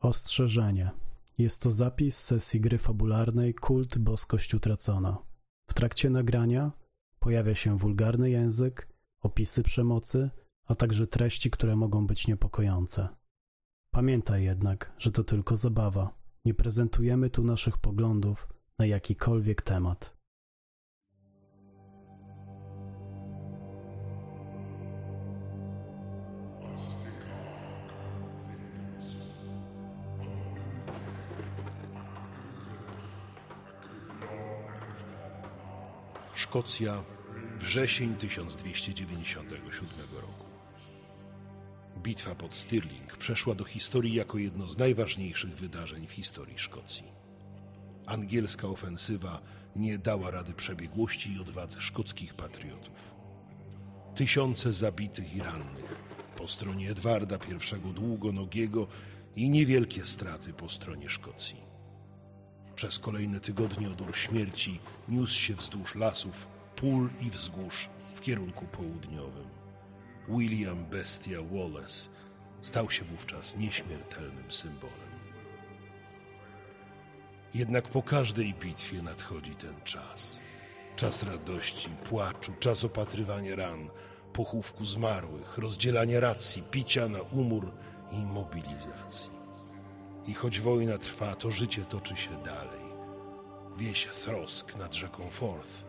Ostrzeżenie. Jest to zapis sesji gry fabularnej Kult Boskość Utracona. W trakcie nagrania pojawia się wulgarny język, opisy przemocy, a także treści, które mogą być niepokojące. Pamiętaj jednak, że to tylko zabawa. Nie prezentujemy tu naszych poglądów na jakikolwiek temat. Szkocja, wrzesień 1297 roku. Bitwa pod Stirling przeszła do historii jako jedno z najważniejszych wydarzeń w historii Szkocji. Angielska ofensywa nie dała rady przebiegłości i odwadze szkockich patriotów. Tysiące zabitych i rannych po stronie Edwarda I Długonogiego i niewielkie straty po stronie Szkocji. Przez kolejne tygodnie odór śmierci niósł się wzdłuż lasów, pól i wzgórz w kierunku południowym. William Bestia Wallace stał się wówczas nieśmiertelnym symbolem. Jednak po każdej bitwie nadchodzi ten czas. Czas radości, płaczu, czas opatrywania ran, pochówku zmarłych, rozdzielania racji, picia na umór i mobilizacji. I choć wojna trwa, to życie toczy się dalej. Wieś trosk nad rzeką Forth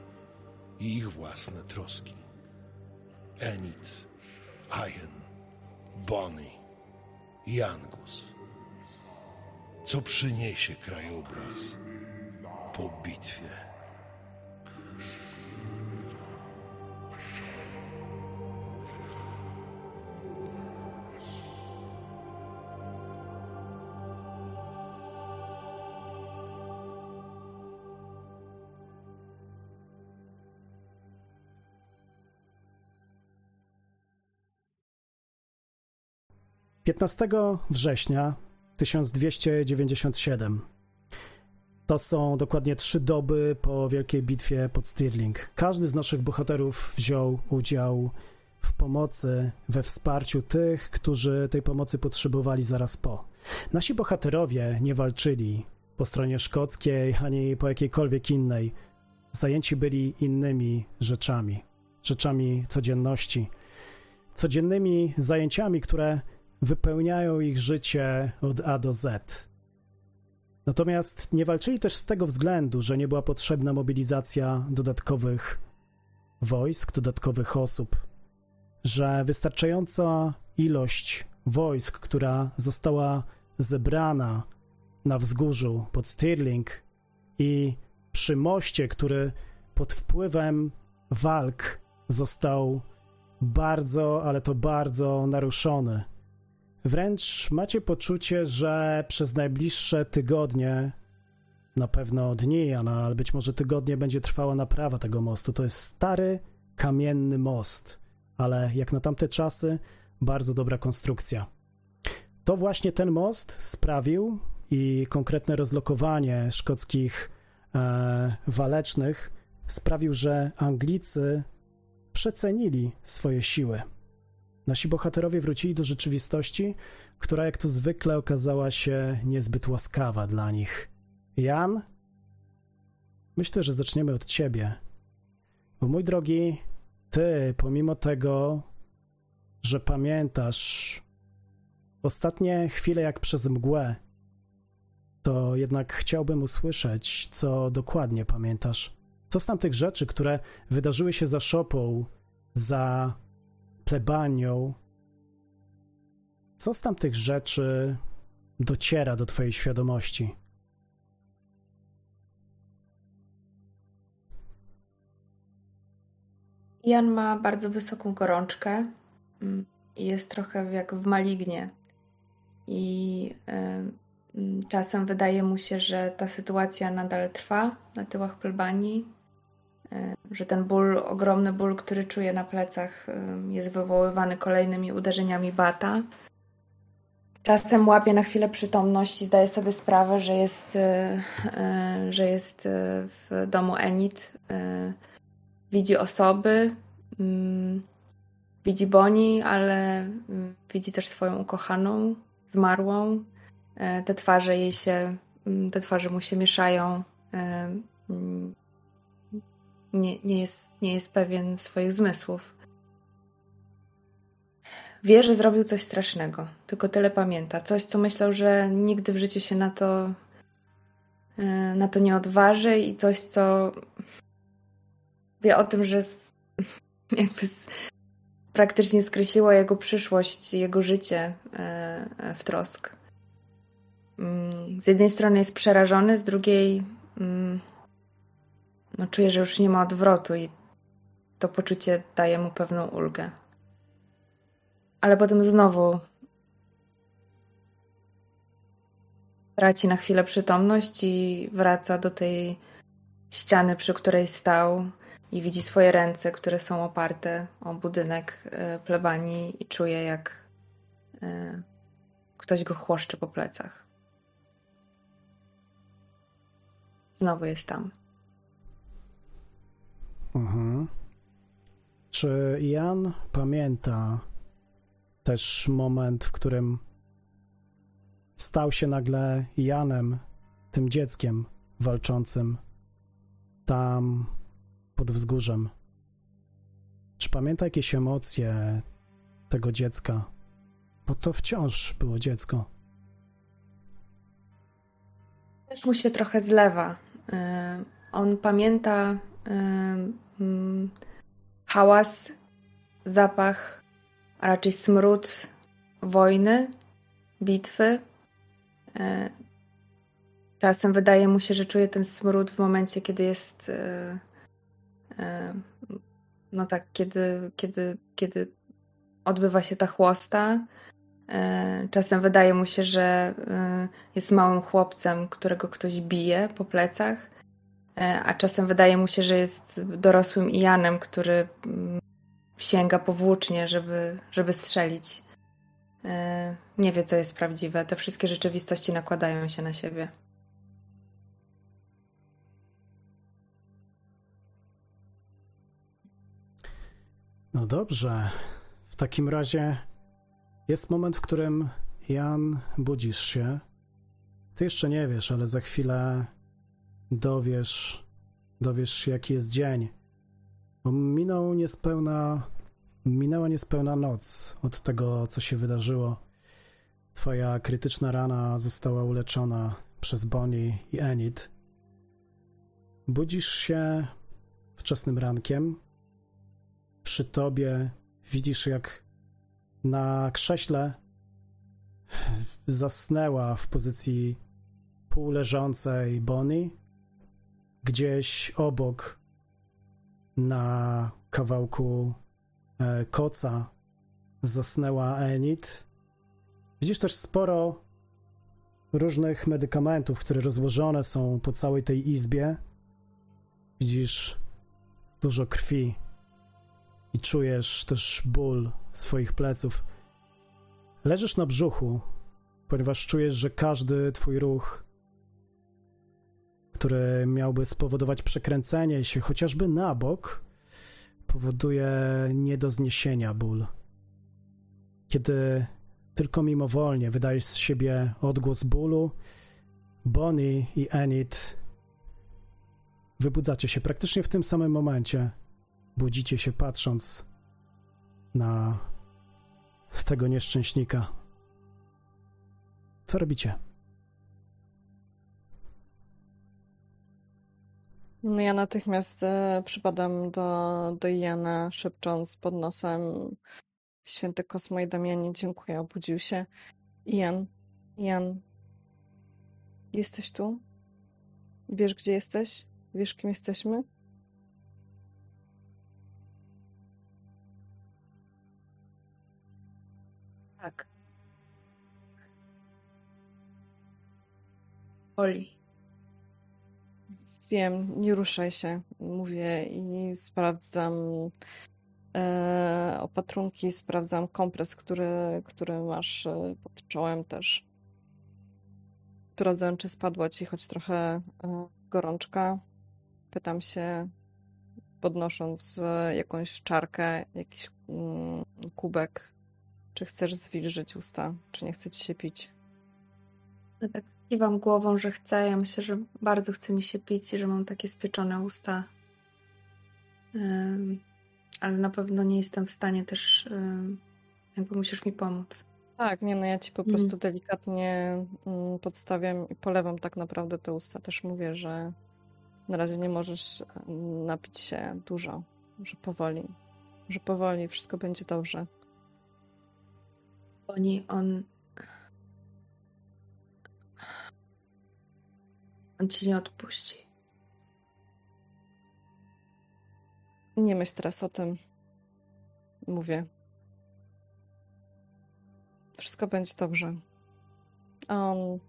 i ich własne troski. Enid, Ian, Bonnie i Angus. Co przyniesie krajobraz po bitwie? 15 września 1297. To są dokładnie trzy doby po wielkiej bitwie pod Stirling. Każdy z naszych bohaterów wziął udział w pomocy, we wsparciu tych, którzy tej pomocy potrzebowali zaraz po. Nasi bohaterowie nie walczyli po stronie szkockiej ani po jakiejkolwiek innej. Zajęci byli innymi rzeczami, rzeczami codzienności, codziennymi zajęciami, które wypełniają ich życie od A do Z. Natomiast nie walczyli też z tego względu, że nie była potrzebna mobilizacja dodatkowych wojsk, dodatkowych osób, że wystarczająca ilość wojsk, która została zebrana na wzgórzu pod Stirling i przy moście, który pod wpływem walk został bardzo, ale to bardzo naruszony Wręcz macie poczucie, że przez najbliższe tygodnie, na pewno dni, na, ale być może tygodnie będzie trwała naprawa tego mostu. To jest stary, kamienny most, ale jak na tamte czasy, bardzo dobra konstrukcja. To właśnie ten most sprawił i konkretne rozlokowanie szkockich e, walecznych sprawił, że Anglicy przecenili swoje siły. Nasi bohaterowie wrócili do rzeczywistości, która jak to zwykle okazała się niezbyt łaskawa dla nich. Jan? Myślę, że zaczniemy od ciebie. Bo mój drogi, ty, pomimo tego, że pamiętasz ostatnie chwile jak przez mgłę, to jednak chciałbym usłyszeć, co dokładnie pamiętasz. Co z tamtych rzeczy, które wydarzyły się za szopą, za plebanią, co z tamtych rzeczy dociera do Twojej świadomości? Jan ma bardzo wysoką gorączkę mm, i jest trochę jak w malignie. I y, czasem wydaje mu się, że ta sytuacja nadal trwa na tyłach plebanii, że ten ból, ogromny ból, który czuje na plecach, e, jest wywoływany kolejnymi uderzeniami bata. Czasem łapie na chwilę przytomność i zdaje sobie sprawę, że jest, e, że jest w domu Enid. Widzi osoby, mm, widzi Boni, ale mm, widzi też swoją ukochaną, zmarłą. e, te twarze jej się, mm, te twarze mu się mieszają. E, nie, nie, jest, nie jest pewien swoich zmysłów. Wie, że zrobił coś strasznego, tylko tyle pamięta. Coś, co myślał, że nigdy w życiu się na to, e, na to nie odważy i coś, co wie o tym, że jakby praktycznie skreśliło jego przyszłość, jego życie e, w trosk. Mm, z jednej strony jest przerażony, z drugiej mm, no, czuje, że już nie ma odwrotu i to poczucie daje mu pewną ulgę. Ale potem znowu traci na chwilę przytomność i wraca do tej ściany, przy której stał i widzi swoje ręce, które są oparte o budynek e, plebanii i czuje, jak e, ktoś go chłoszczy po plecach. Znowu jest tam. Mhm. Czy Jan pamięta też moment, w którym stał się nagle Janem, tym dzieckiem walczącym tam pod wzgórzem? Czy pamięta jakieś emocje tego dziecka? Bo to wciąż było dziecko. Też mu się trochę zlewa. Y, on pamięta mm, hałas, zapach, a raczej smród wojny, bitwy. Y, czasem wydaje mu się, że czuje ten smród w momencie, kiedy jest no tak, kiedy, kiedy, kiedy odbywa się ta chłosta. E, czasem wydaje mu się, że e, jest małym chłopcem, którego ktoś bije po plecach, e, a czasem wydaje mu się, że jest dorosłym Ijanem, który mm, sięga powłócznie, żeby, żeby strzelić. Nie wie, co jest prawdziwe. Te wszystkie rzeczywistości nakładają się na siebie. No dobrze. W takim razie jest moment, w którym Jan budzisz się. Ty jeszcze nie wiesz, ale za chwilę dowiesz, dowiesz jaki jest dzień. Bo minął niespełna, minęła niespełna noc od tego, co się wydarzyło. Twoja krytyczna rana została uleczona przez Bonnie i Enid. Budzisz się wczesnym rankiem, przy tobie widzisz, jak na krześle zasnęła w pozycji półleżącej Bonnie. Gdzieś obok na kawałku e, koca zasnęła Enid. Widzisz też sporo różnych medykamentów, które rozłożone są po całej tej izbie. Widzisz dużo krwi i czujesz też ból swoich pleców. Leżysz na brzuchu, ponieważ czujesz, że każdy twój ruch, który miałby spowodować przekręcenie się chociażby na bok, powoduje nie do zniesienia ból. Kiedy tylko mimowolnie wydajesz z siebie odgłos bólu, Bonnie i Enid wybudzacie się praktycznie w tym samym momencie budzicie się patrząc na tego nieszczęśnika. Co robicie? No ja natychmiast e, przypadam do, do Jana, szepcząc pod nosem Święty Kosmo i Damianie, dziękuję, obudził się. Jan, Jan, jesteś tu? Wiesz, gdzie jesteś? Wiesz, kim jesteśmy? Tak. Oli. Wiem, nie ruszaj się, mówię i sprawdzam e, opatrunki, sprawdzam kompres, który, który masz e, pod czołem też. Sprawdzam, czy spadła ci choć trochę e, gorączka. Pytam się, podnosząc e, jakąś czarkę, jakiś mm, kubek czy chcesz zwilżyć usta? Czy nie chce ci się pić? Ja tak kiwam głową, że chcę. Ja myślę, że bardzo chce mi się pić i że mam takie spieczone usta. ale na pewno nie jestem w stanie też. jakby musisz mi pomóc. Tak, nie, no ja ci po Mhm. prostu delikatnie mm, podstawiam i polewam tak naprawdę te usta. Też mówię, że na razie nie możesz mm, napić się dużo, że powoli, że powoli wszystko będzie dobrze. Oni, on. On ci nie odpuści. Nie myśl teraz o tym. Mówię. Wszystko będzie dobrze. A on.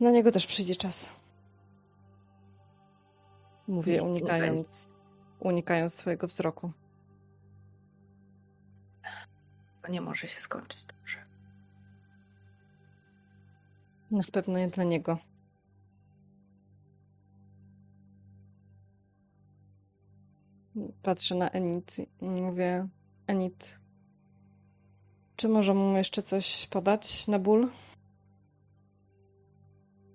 Na niego też przyjdzie czas. Mówię, Nic unikając, unikając twojego wzroku. To nie może się skończyć dobrze. Na pewno nie dla niego. Patrzę na Enid i mówię: Enid, czy możemy mu jeszcze coś podać na ból?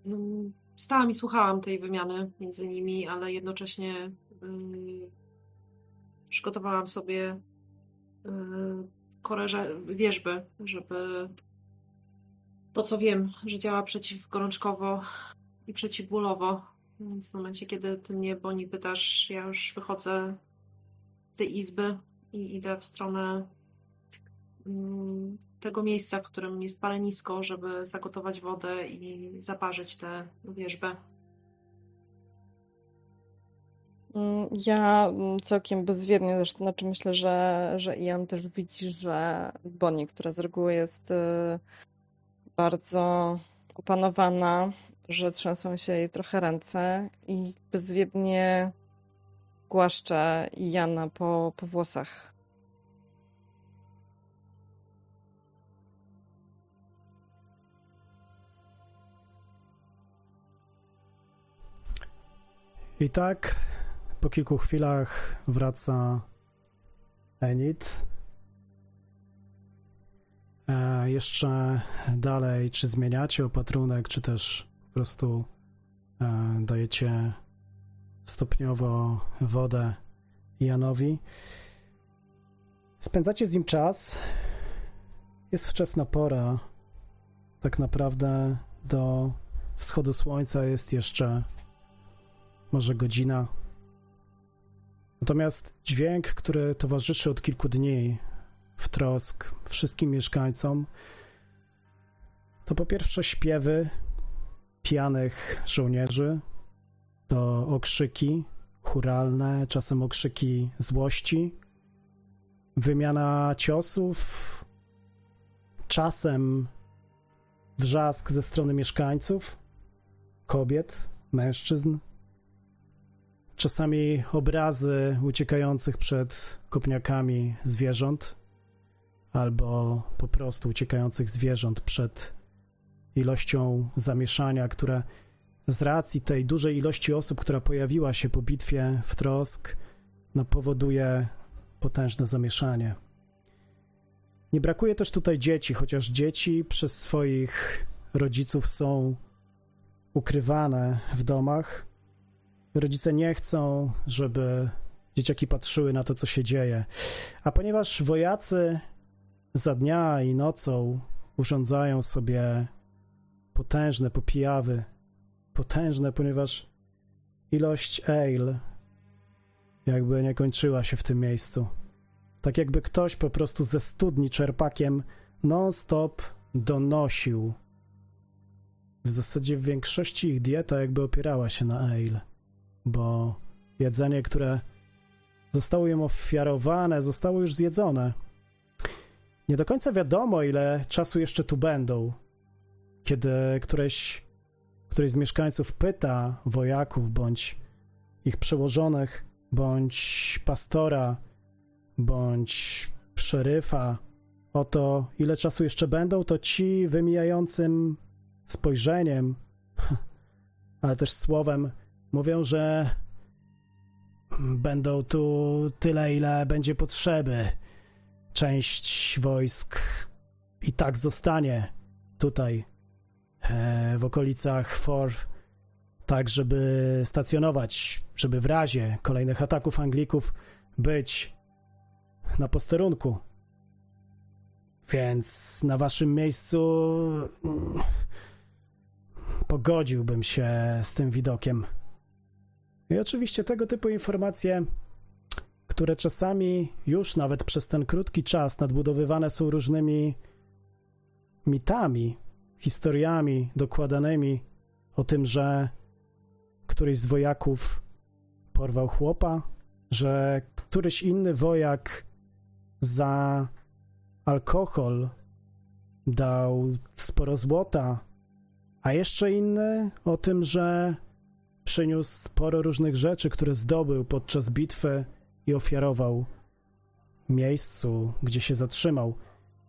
Mm, Stałam i słuchałam tej wymiany między nimi, ale jednocześnie yy, przygotowałam sobie yy, korerze, wierzby, żeby to, co wiem, że działa przeciwgorączkowo i przeciwbólowo. Więc w momencie, kiedy ty mnie, Boni, pytasz, ja już wychodzę z tej izby i idę w stronę mm, tego miejsca, w którym jest palenisko, żeby zagotować wodę i zaparzyć tę wierzbę. Mm, Ja mm, całkiem bezwiednie, zresztą znaczy myślę, że, że Ian też widzi, że Bonnie, która z reguły jest y, bardzo opanowana, że trzęsą się jej trochę ręce i bezwiednie głaszcze Jana po, po włosach. I tak po kilku chwilach wraca Enid. E, jeszcze dalej, czy zmieniacie opatrunek, czy też po prostu e, dajecie stopniowo wodę Janowi. Spędzacie z nim czas. Jest wczesna pora. Tak naprawdę do wschodu słońca jest jeszcze może godzina. Natomiast dźwięk, który towarzyszy od kilku dni w trosk wszystkim mieszkańcom, to po pierwsze śpiewy pijanych żołnierzy, to okrzyki churalne, czasem okrzyki złości, wymiana ciosów, czasem wrzask ze strony mieszkańców, kobiet, mężczyzn, czasami obrazy uciekających przed kopniakami zwierząt, albo po prostu uciekających zwierząt przed ilością zamieszania, które z racji tej dużej ilości osób, która pojawiła się po bitwie w Trosk, no, powoduje potężne zamieszanie. Nie brakuje też tutaj dzieci, chociaż dzieci przez swoich rodziców są ukrywane w domach. Rodzice nie chcą, żeby dzieciaki patrzyły na to, co się dzieje. A ponieważ wojacy za dnia i nocą urządzają sobie potężne popijawy, potężne, ponieważ ilość ale jakby nie kończyła się w tym miejscu. Tak jakby ktoś po prostu ze studni czerpakiem non-stop donosił. W zasadzie w większości ich dieta jakby opierała się na ale, bo jedzenie, które zostało im ofiarowane, zostało już zjedzone. Nie do końca wiadomo, ile czasu jeszcze tu będą. Kiedy któreś, któryś z mieszkańców pyta wojaków bądź ich przełożonych, bądź pastora, bądź szeryfa o to, ile czasu jeszcze będą, to ci wymijającym spojrzeniem, ale też słowem mówią, że będą tu tyle, ile będzie potrzeby. Część wojsk i tak zostanie tutaj e, w okolicach Forth, tak żeby stacjonować, żeby w razie kolejnych ataków Anglików być na posterunku. Więc na waszym miejscu mm, pogodziłbym się z tym widokiem. I oczywiście tego typu informacje, które czasami już nawet przez ten krótki czas nadbudowywane są różnymi mitami, historiami dokładanymi o tym, że któryś z wojaków porwał chłopa, że któryś inny wojak za alkohol dał sporo złota, a jeszcze inny o tym, że przyniósł sporo różnych rzeczy, które zdobył podczas bitwy i ofiarował miejscu, gdzie się zatrzymał.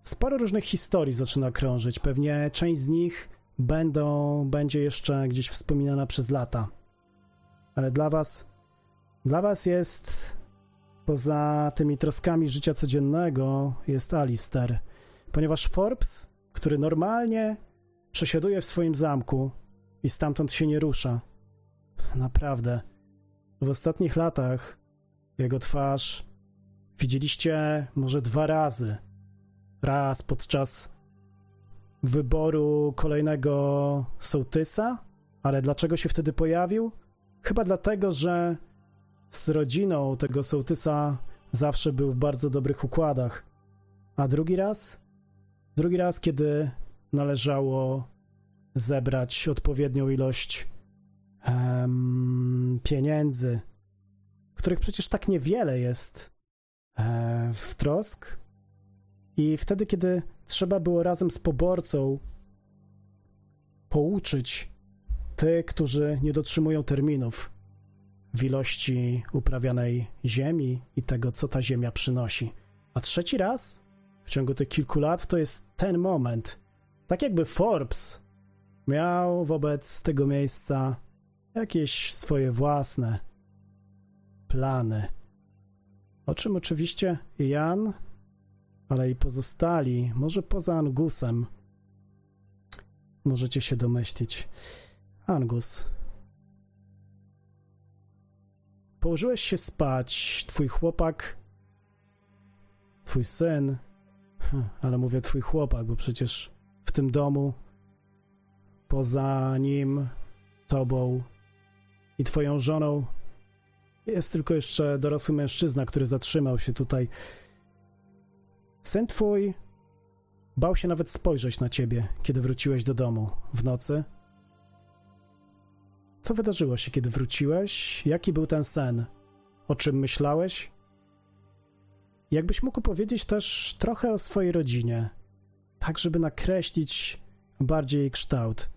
Sporo różnych historii zaczyna krążyć. Pewnie część z nich będą, będzie jeszcze gdzieś wspominana przez lata. Ale dla was, dla was jest poza tymi troskami życia codziennego jest Alister, ponieważ Forbes, który normalnie przesiaduje w swoim zamku i stamtąd się nie rusza, naprawdę, w ostatnich latach jego twarz widzieliście może dwa razy. Raz podczas wyboru kolejnego sołtysa, ale dlaczego się wtedy pojawił? Chyba dlatego, że z rodziną tego sołtysa zawsze był w bardzo dobrych układach. A drugi raz? Drugi raz, kiedy należało zebrać odpowiednią ilość um, pieniędzy, których przecież tak niewiele jest e, w trosk. I wtedy, kiedy trzeba było razem z poborcą pouczyć tych, którzy nie dotrzymują terminów w ilości uprawianej ziemi i tego, co ta ziemia przynosi. A trzeci raz w ciągu tych kilku lat to jest ten moment. Tak jakby Forbes miał wobec tego miejsca jakieś swoje własne plany. O czym oczywiście Jan, ale i pozostali, może poza Angusem, możecie się domyślić. Angus. Położyłeś się spać, twój chłopak, twój syn, hm, ale mówię twój chłopak, bo przecież w tym domu, poza nim, tobą i twoją żoną, jest tylko jeszcze dorosły mężczyzna, który zatrzymał się tutaj. Syn twój bał się nawet spojrzeć na ciebie, kiedy wróciłeś do domu w nocy. Co wydarzyło się, kiedy wróciłeś? Jaki był ten sen? O czym myślałeś? Jakbyś mógł powiedzieć też trochę o swojej rodzinie, tak żeby nakreślić bardziej jej kształt.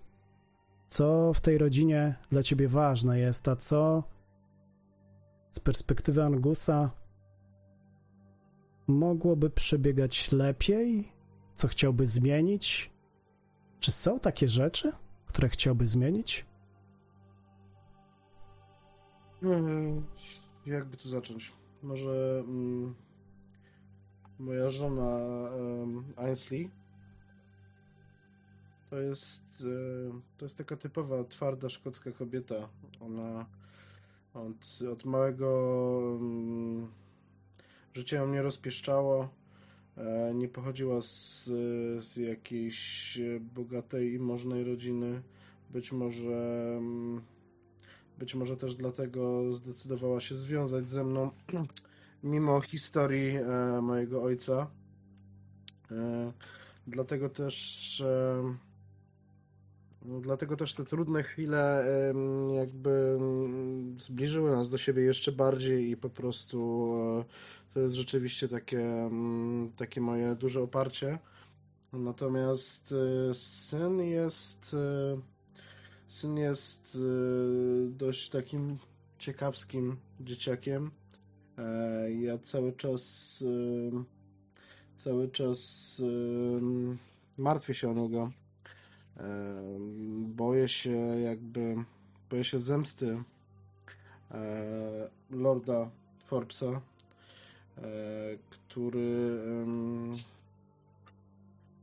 Co w tej rodzinie dla ciebie ważne jest, a co z perspektywy Angusa mogłoby przebiegać lepiej? Co chciałby zmienić? Czy są takie rzeczy, które chciałby zmienić? Hmm, jakby tu zacząć? Może mm, moja żona um, Ainsley to jest, e, to jest taka typowa, twarda szkocka kobieta. Ona od, od małego um, życia ją nie rozpieszczało. E, nie pochodziła z, z jakiejś bogatej i możnej rodziny. Być może um, być może też dlatego zdecydowała się związać ze mną, mimo historii e, mojego ojca. E, dlatego też e, Dlatego też te trudne chwile jakby zbliżyły nas do siebie jeszcze bardziej i po prostu e, to jest rzeczywiście takie, takie moje duże oparcie. Natomiast e, syn jest e, syn jest dość takim ciekawskim dzieciakiem. Ja cały czas cały czas martwię się o niego Boję się jakby, boję się zemsty e, Lorda Forbesa, e, który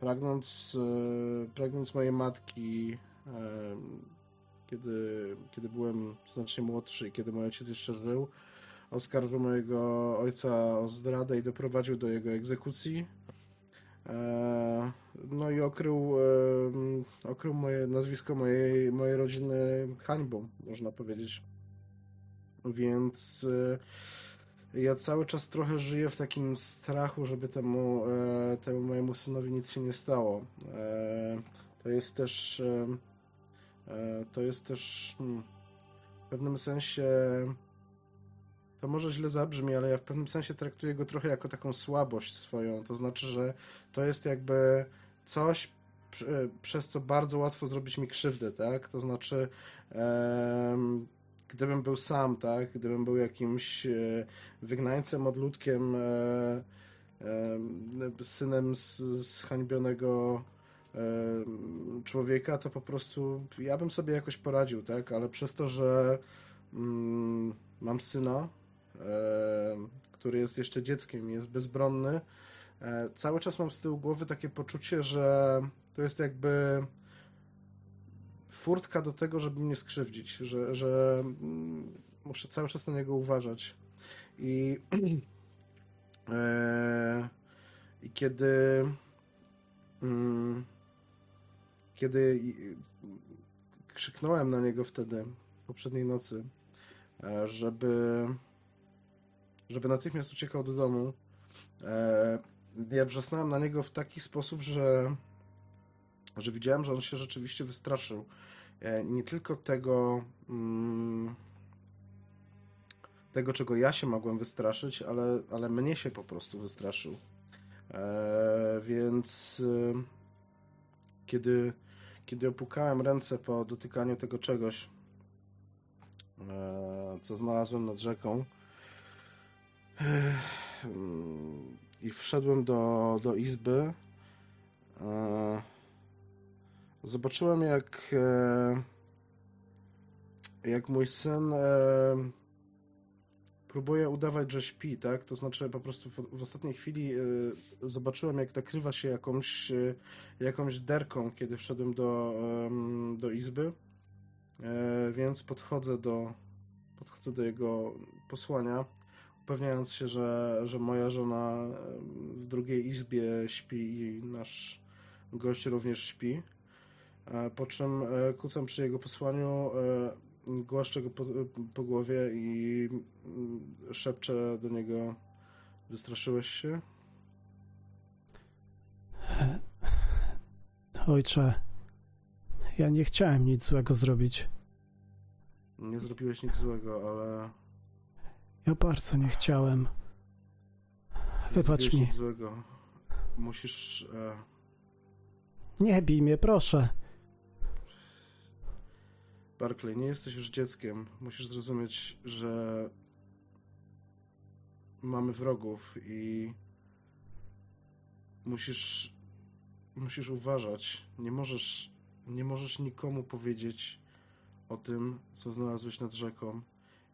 pragnąc, e, pragnąc mojej matki, kiedy, kiedy byłem znacznie młodszy i kiedy mój ojciec jeszcze żył, oskarżył mojego ojca o zdradę i doprowadził do jego egzekucji. E, no i okrył, okrył moje nazwisko mojej, mojej rodziny hańbą, można powiedzieć. Więc ja cały czas trochę żyję w takim strachu, żeby temu, e, temu mojemu synowi nic się nie stało. E, to jest też e, to jest też hmm, w pewnym sensie to może źle zabrzmi, ale ja w pewnym sensie traktuję go trochę jako taką słabość swoją. To znaczy, że to jest jakby coś, przez co bardzo łatwo zrobić mi krzywdę, tak? To znaczy, gdybym był sam, tak, gdybym był jakimś e, wygnańcem, odludkiem, e, e, synem zhańbionego człowieka, to po prostu ja bym sobie jakoś poradził, tak, ale przez to, że mm, mam syna, który jest jeszcze dzieckiem, jest bezbronny, cały czas mam z tyłu głowy takie poczucie, że to jest jakby furtka do tego, żeby mnie skrzywdzić, że, że mm, muszę cały czas na niego uważać. I, e, i kiedy mm, kiedy krzyknąłem na niego wtedy, poprzedniej nocy, e, żeby żeby natychmiast uciekał do domu, e, ja wrzasnąłem na niego w taki sposób, że że widziałem, że on się rzeczywiście wystraszył. E, nie tylko tego, mm, tego czego ja się mogłem wystraszyć, ale, ale mnie się po prostu wystraszył. E, więc e, kiedy, kiedy opukałem ręce po dotykaniu tego czegoś, co znalazłem nad rzeką, i wszedłem do, do izby, zobaczyłem jak e, jak mój syn e, próbuje udawać, że śpi, tak? To znaczy po prostu w, w ostatniej chwili e, zobaczyłem jak nakrywa się jakąś, jakąś derką, kiedy wszedłem do, do izby, więc podchodzę do podchodzę do jego posłania, upewniając się, że, że moja żona w drugiej izbie śpi i nasz gość również śpi. E, po czym e, kucam przy jego posłaniu, e, głaszczę go po, po głowie i mm, szepczę do niego wystraszyłeś się? Ojcze, ja nie chciałem nic złego zrobić. Nie zrobiłeś nic złego, ale... Ja bardzo nie chciałem. Wybacz mi. nic złego. Musisz... E... Nie bij mnie, proszę. Barclay, nie jesteś już dzieckiem. Musisz zrozumieć, że mamy wrogów i musisz musisz uważać. Nie możesz nie możesz nikomu powiedzieć o tym, co znalazłeś nad rzeką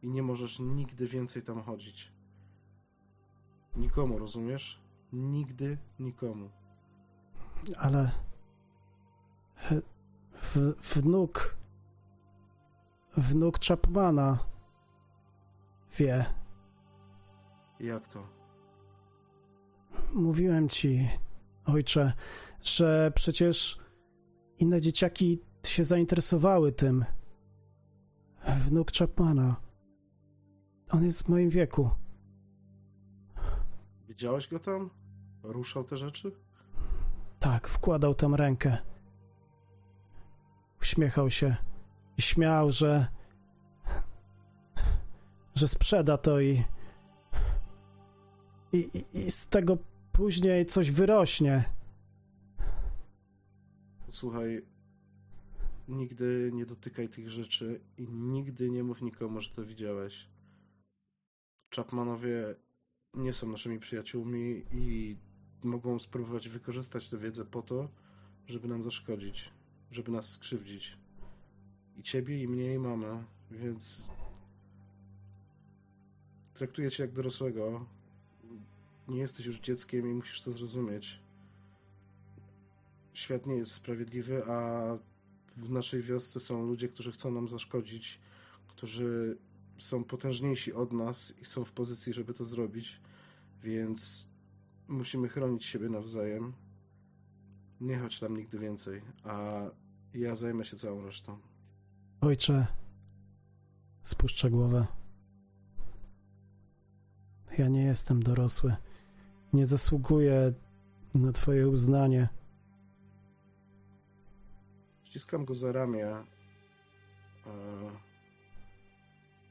i nie możesz nigdy więcej tam chodzić. Nikomu, rozumiesz? Nigdy nikomu. Ale w, wnuk wnuk Chapmana wie. Jak to? Mówiłem ci, ojcze, że przecież inne dzieciaki się zainteresowały tym. Wnuk Chapmana. On jest w moim wieku. Widziałeś go tam? Ruszał te rzeczy? Tak, wkładał tam rękę. Uśmiechał się i śmiał, że że sprzeda to i i, i z tego później coś wyrośnie. Słuchaj, nigdy nie dotykaj tych rzeczy i nigdy nie mów nikomu, że to widziałeś. Chapmanowie nie są naszymi przyjaciółmi i mogą spróbować wykorzystać tę wiedzę po to, żeby nam zaszkodzić, żeby nas skrzywdzić. I ciebie, i mnie, i mamę, więc traktuję cię jak dorosłego. Nie jesteś już dzieckiem i musisz to zrozumieć. świat nie jest sprawiedliwy, a w naszej wiosce są ludzie, którzy chcą nam zaszkodzić, którzy są potężniejsi od nas i są w pozycji, żeby to zrobić, więc musimy chronić siebie nawzajem. Nie chodź tam nigdy więcej, a ja zajmę się całą resztą. Ojcze, spuszczę głowę. Ja nie jestem dorosły. Nie zasługuję na Twoje uznanie. Ściskam go za ramię e,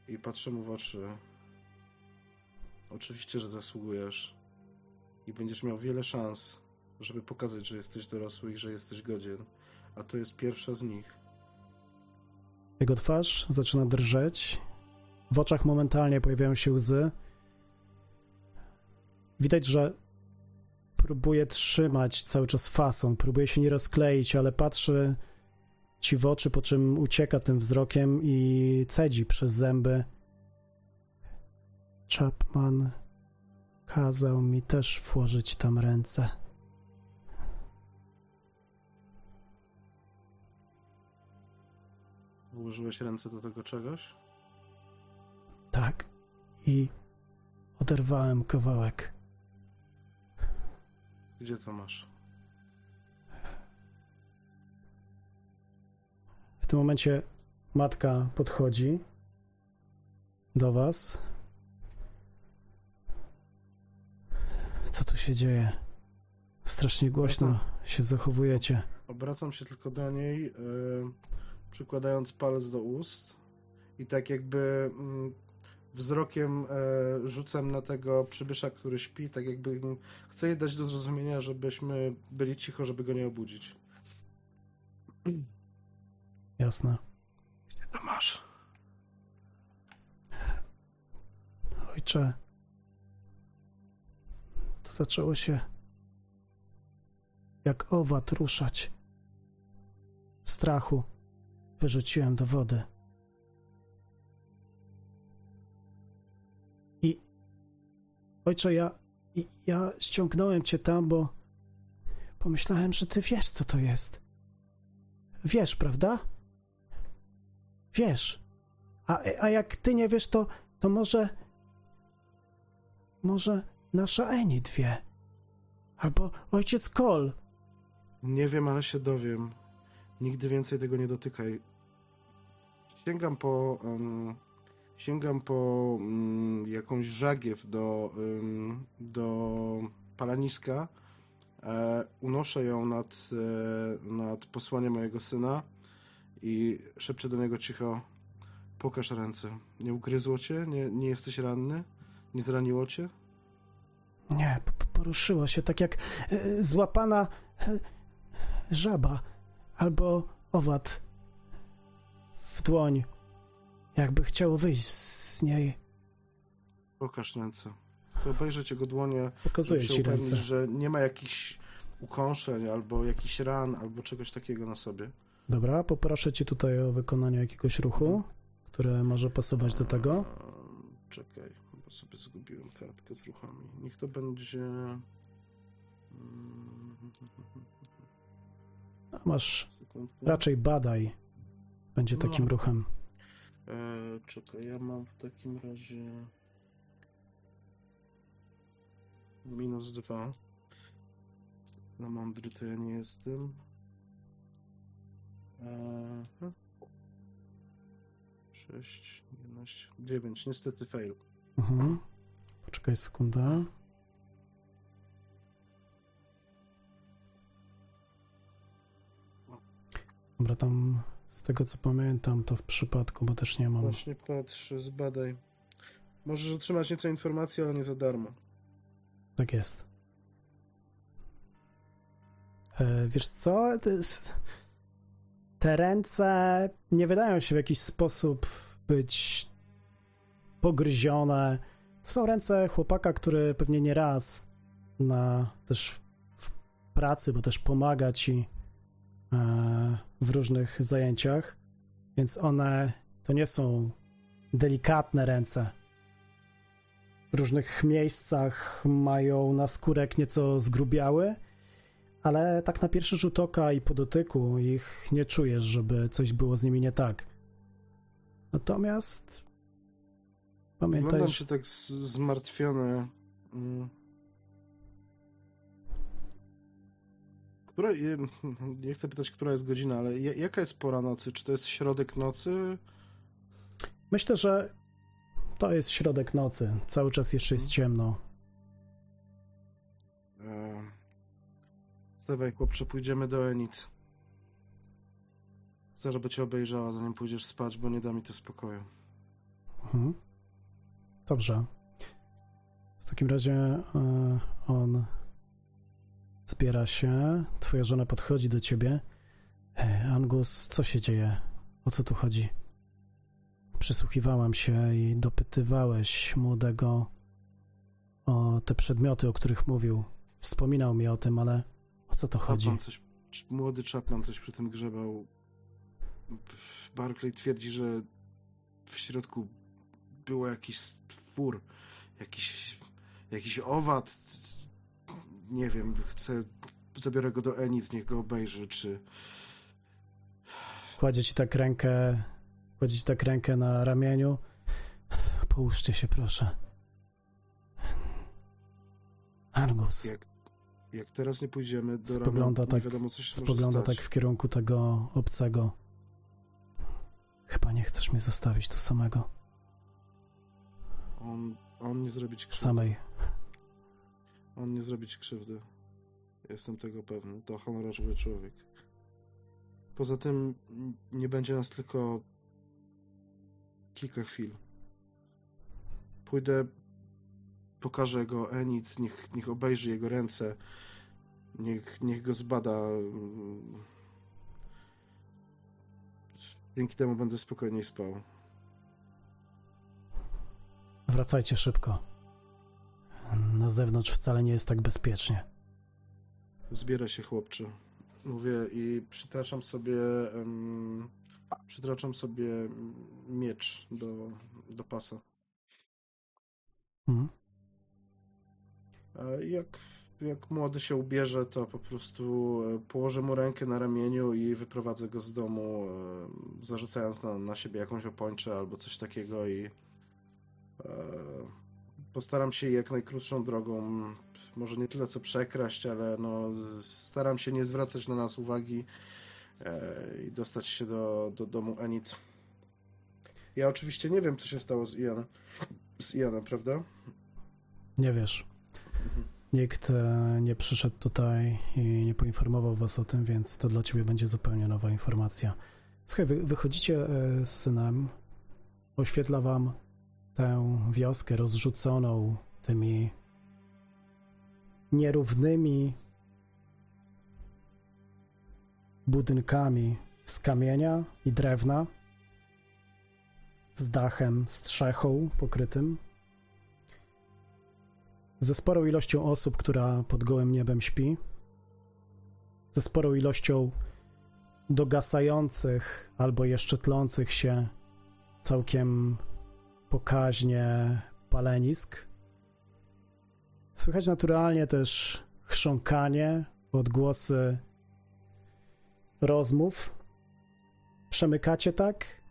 i patrzę mu w oczy. Oczywiście, że zasługujesz i będziesz miał wiele szans, żeby pokazać, że jesteś dorosły i że jesteś godzien, a to jest pierwsza z nich. Jego twarz zaczyna drżeć. W oczach momentalnie pojawiają się łzy. Widać, że próbuje trzymać cały czas fason, próbuje się nie rozkleić, ale patrzy ci w oczy, po czym ucieka tym wzrokiem i cedzi przez zęby. Chapman kazał mi też włożyć tam ręce. Włożyłeś ręce do tego czegoś? Tak. I oderwałem kawałek. Gdzie to masz? W tym momencie matka podchodzi do was. Co tu się dzieje? Strasznie głośno się zachowujecie. Obracam się tylko do niej, yy, przykładając palec do ust i tak jakby mm, wzrokiem e, rzucam na tego przybysza, który śpi, tak jakby chcę jej dać do zrozumienia, żebyśmy byli cicho, żeby go nie obudzić. Jasne. Gdzie to masz? Ojcze, to zaczęło się jak owad ruszać. W strachu wyrzuciłem do wody. I ojcze, ja, ja ściągnąłem cię tam, bo pomyślałem, że ty wiesz, co to jest. Wiesz, prawda? Wiesz. A, a jak ty nie wiesz, to, to może. Może nasza Enid wie. Albo ojciec Kol. Nie wiem, ale się dowiem. Nigdy więcej tego nie dotykaj. Sięgam po. Um, sięgam po um, jakąś żagiew do, um, do palaniska. E, unoszę ją nad, e, nad posłaniem mojego syna i szepczę do niego cicho: Pokaż ręce. Nie ugryzło cię? Nie, nie jesteś ranny? Nie zraniło cię? Nie, poruszyło się tak jak e, złapana e, żaba albo owad w dłoń, jakby chciało wyjść z niej. Pokaż ręce. Chcę obejrzeć jego dłonie. Pokazuję ci upewnić, ręce. że nie ma jakichś ukąszeń albo jakichś ran, albo czegoś takiego na sobie. Dobra, poproszę cię tutaj o wykonanie jakiegoś ruchu, które może pasować do tego. Czekaj, bo sobie zgubiłem kartkę z ruchami. Niech to będzie. Mm, A Masz Sekundkę. raczej badaj. Będzie No. takim ruchem. Eee, czekaj, ja mam w takim razie. Minus dwa. Na mądry to ja nie jestem. Eee, 6, 11, 9. Niestety fail. Mhm. Poczekaj sekundę. Dobra, tam z tego co pamiętam, to w przypadku, bo też nie mam. Właśnie patrz, zbadaj. Możesz otrzymać nieco informacji, ale nie za darmo. Tak jest. E, wiesz co? To jest... Te ręce nie wydają się w jakiś sposób być pogryzione. To są ręce chłopaka, który pewnie nie raz na też w pracy, bo też pomaga ci e, w różnych zajęciach. Więc one to nie są delikatne ręce. W różnych miejscach mają naskórek nieco zgrubiały, ale tak na pierwszy rzut oka i po dotyku ich nie czujesz, żeby coś było z nimi nie tak. Natomiast pamiętaj... Wyglądam się tak zmartwiony. Mm. Która, nie chcę pytać, która jest godzina, ale jaka jest pora nocy? Czy to jest środek nocy? Myślę, że to jest środek nocy. Cały czas jeszcze jest ciemno. E... Stawaj, chłopcze, pójdziemy do Enid. Chcę, żeby cię obejrzała, zanim pójdziesz spać, bo nie da mi to spokoju. Mhm. Dobrze. W takim razie e, on zbiera się, twoja żona podchodzi do ciebie. E, Angus, co się dzieje? O co tu chodzi? Przysłuchiwałam się i dopytywałeś młodego o te przedmioty, o których mówił. Wspominał mi o tym, ale o co to chodzi? Coś, młody Chapman coś przy tym grzebał. Barclay twierdzi, że w środku było jakiś stwór, jakiś, jakiś owad. Nie wiem, chcę, zabiorę go do Enid, niech go obejrzy, czy... Kładzie ci tak rękę, kładzie ci tak rękę na ramieniu. Połóżcie się, proszę. Argus. Jak, jak teraz nie pójdziemy do spogląda rana, tak, wiadomo, co się Spogląda tak w kierunku tego obcego. Chyba nie chcesz mnie zostawić tu samego. On, on nie zrobić krzywdy. Samej. On nie zrobić krzywdy. Jestem tego pewny. To honorowy człowiek. Poza tym nie będzie nas tylko kilka chwil. Pójdę, pokażę go Enid, niech, niech obejrzy jego ręce, niech, niech go zbada. Dzięki temu będę spokojniej spał. Wracajcie szybko. Na zewnątrz wcale nie jest tak bezpiecznie. Zbiera się chłopcze. Mówię i przytraczam sobie um, przytraczam sobie miecz do, do pasa. Mhm. Jak, jak młody się ubierze, to po prostu e, położę mu rękę na ramieniu i wyprowadzę go z domu, e, zarzucając na, na siebie jakąś opończę albo coś takiego i e, postaram się jak najkrótszą drogą, może nie tyle co przekraść, ale no, staram się nie zwracać na nas uwagi i dostać się do, do domu Enid. Ja oczywiście nie wiem, co się stało z Ianem, z Ianem prawda? Nie wiesz. Nikt e, nie przyszedł tutaj i nie poinformował was o tym, więc to dla ciebie będzie zupełnie nowa informacja. Słuchaj, wy, wychodzicie e, z synem, oświetla wam tę wioskę rozrzuconą tymi nierównymi budynkami z kamienia i drewna, z dachem, strzechą pokrytym ze sporą ilością osób, która pod gołym niebem śpi, ze sporą ilością dogasających albo jeszcze tlących się całkiem pokaźnie palenisk. Słychać naturalnie też chrząkanie, odgłosy rozmów. Przemykacie tak,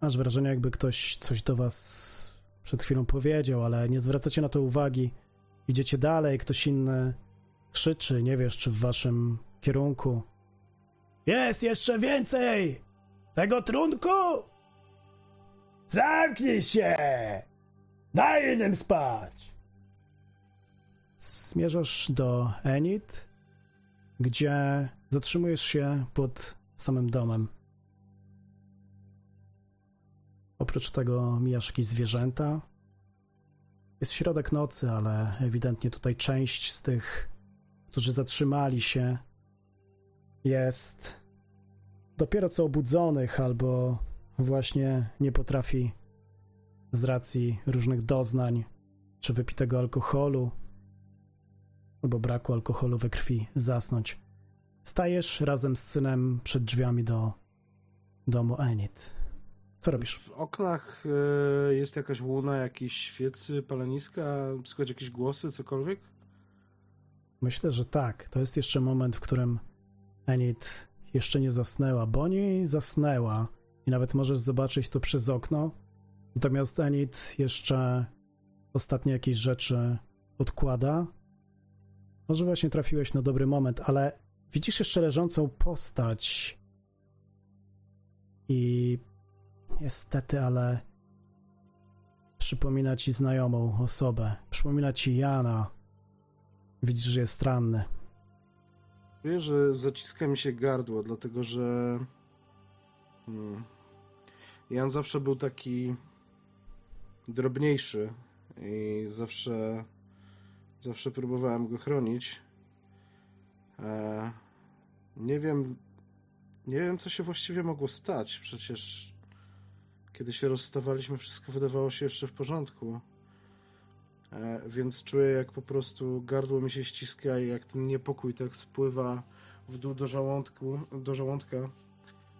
aż wrażenie, jakby ktoś coś do was przed chwilą powiedział, ale nie zwracacie na to uwagi. Idziecie dalej, ktoś inny krzyczy, nie wiesz, czy w waszym kierunku. Jest jeszcze więcej! Tego trunku! Zamknij się! Daj innym spać! Zmierzasz do Enid, gdzie zatrzymujesz się pod samym domem. Oprócz tego mijasz jakieś zwierzęta. Jest środek nocy, ale ewidentnie tutaj część z tych, którzy zatrzymali się, jest dopiero co obudzonych albo właśnie nie potrafi z racji różnych doznań czy wypitego alkoholu albo braku alkoholu we krwi zasnąć. Stajesz razem z synem przed drzwiami do domu Enid. Co robisz? W oknach y, jest jakaś łuna, jakieś świecy, paleniska, słychać jakieś głosy, cokolwiek? Myślę, że tak. To jest jeszcze moment, w którym Enid jeszcze nie zasnęła. Bonnie zasnęła i nawet możesz zobaczyć to przez okno. Natomiast Enid jeszcze ostatnie jakieś rzeczy odkłada. Może właśnie trafiłeś na dobry moment, ale widzisz jeszcze leżącą postać i niestety, ale przypomina ci znajomą osobę. Przypomina ci Jana. Widzisz, że jest ranny. Czuję, że zaciska mi się gardło, dlatego że hmm, Jan zawsze był taki drobniejszy i zawsze zawsze próbowałem go chronić. E, nie wiem nie wiem, co się właściwie mogło stać. Przecież kiedy się rozstawaliśmy, wszystko wydawało się jeszcze w porządku. E, więc czuję, jak po prostu gardło mi się ściska i jak ten niepokój tak spływa w dół do, żołądku, do żołądka.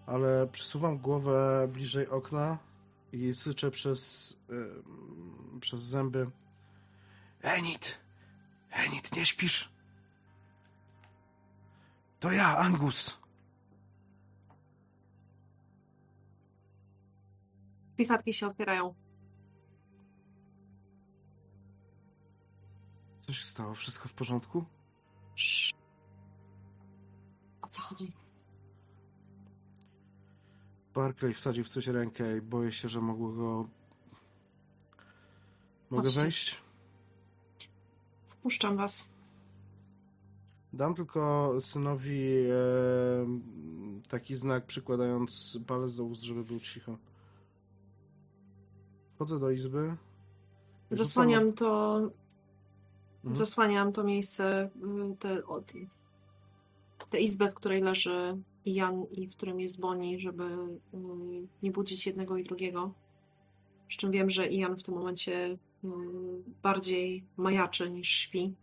Ale przysuwam głowę bliżej okna i syczę przez, yy, przez zęby. Enid! Enid, nie śpisz? To ja, Angus! Drzwi się otwierają. Co się stało? Wszystko w porządku? Sz. O co chodzi? Barclay wsadził w coś rękę i boję się, że mogło go... Mogę Chodźcie. wejść? Wpuszczam was. Dam tylko synowi e, taki znak, przykładając palec do ust, żeby był cicho. Wchodzę do izby. Zasłaniam to. Mhm. Zasłaniam to miejsce, y, tę te izbę, w której leży Jan i w którym jest Boni, żeby y, nie budzić jednego i drugiego. Przy czym wiem, że Ian w tym momencie y, bardziej majaczy niż śpi,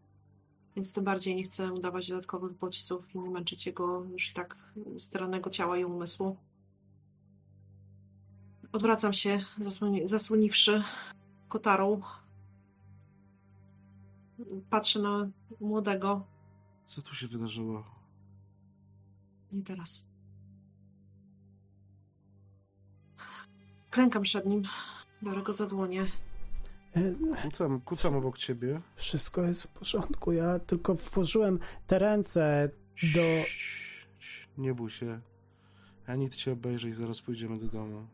więc tym bardziej nie chcę udawać dodatkowych bodźców i nie męczyć jego już i tak staranego ciała i umysłu. Odwracam się, zasłoni zasłoniwszy kotarą. Patrzę na młodego. Co tu się wydarzyło? Nie teraz. Klękam przed nim. Biorę go za dłonie. E, Kucam, kucam obok ciebie. Wszystko jest w porządku. Ja tylko włożyłem te ręce do. Nie bój się. Enid cię obejrzy i zaraz pójdziemy do domu.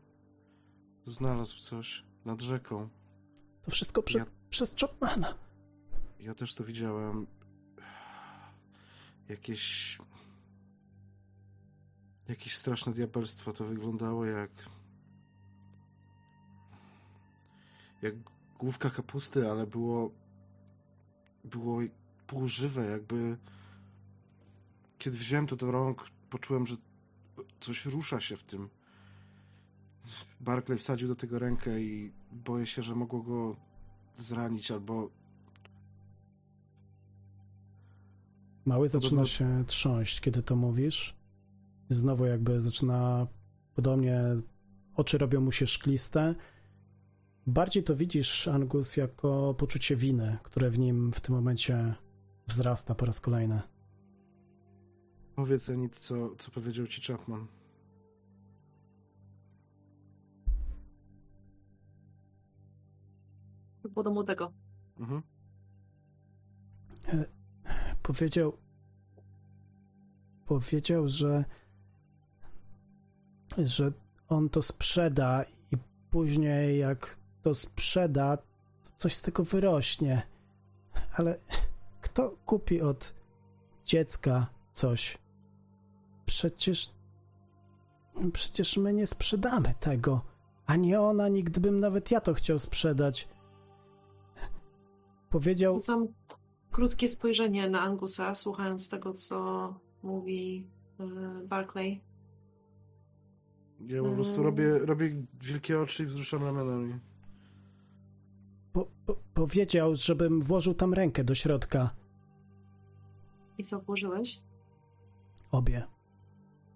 Znalazł coś nad rzeką. To wszystko prze, Ja- przez Chapmana. Ja też to widziałem. Jakieś. Jakieś straszne diabelstwo. To wyglądało jak. Jak główka kapusty, ale było. Było półżywe, jakby. Kiedy wziąłem to do rąk, poczułem, że coś rusza się w tym. Barclay wsadził do tego rękę i boję się, że mogło go zranić albo Mały zaczyna się trząść, kiedy to mówisz. Znowu jakby zaczyna podobnie, oczy robią mu się szkliste. Bardziej to widzisz, Angus, jako poczucie winy, które w nim w tym momencie wzrasta po raz kolejny. Powiedz Enid, co, co powiedział ci Chapman. Było do młodego. Mhm. Powiedział, powiedział, że, że on to sprzeda i później jak to sprzeda, to coś z tego wyrośnie. Ale kto kupi od dziecka coś? Przecież, przecież my nie sprzedamy tego. Ani on, ani gdybym nawet ja to chciał sprzedać. Powiedział, Rzucam krótkie spojrzenie na Angusa, słuchając tego, co mówi y, Barclay. Ja po prostu Mm. robię, robię wielkie oczy i wzruszam ramionami. Po, po, powiedział, żebym włożył tam rękę do środka. I co włożyłeś? Obie.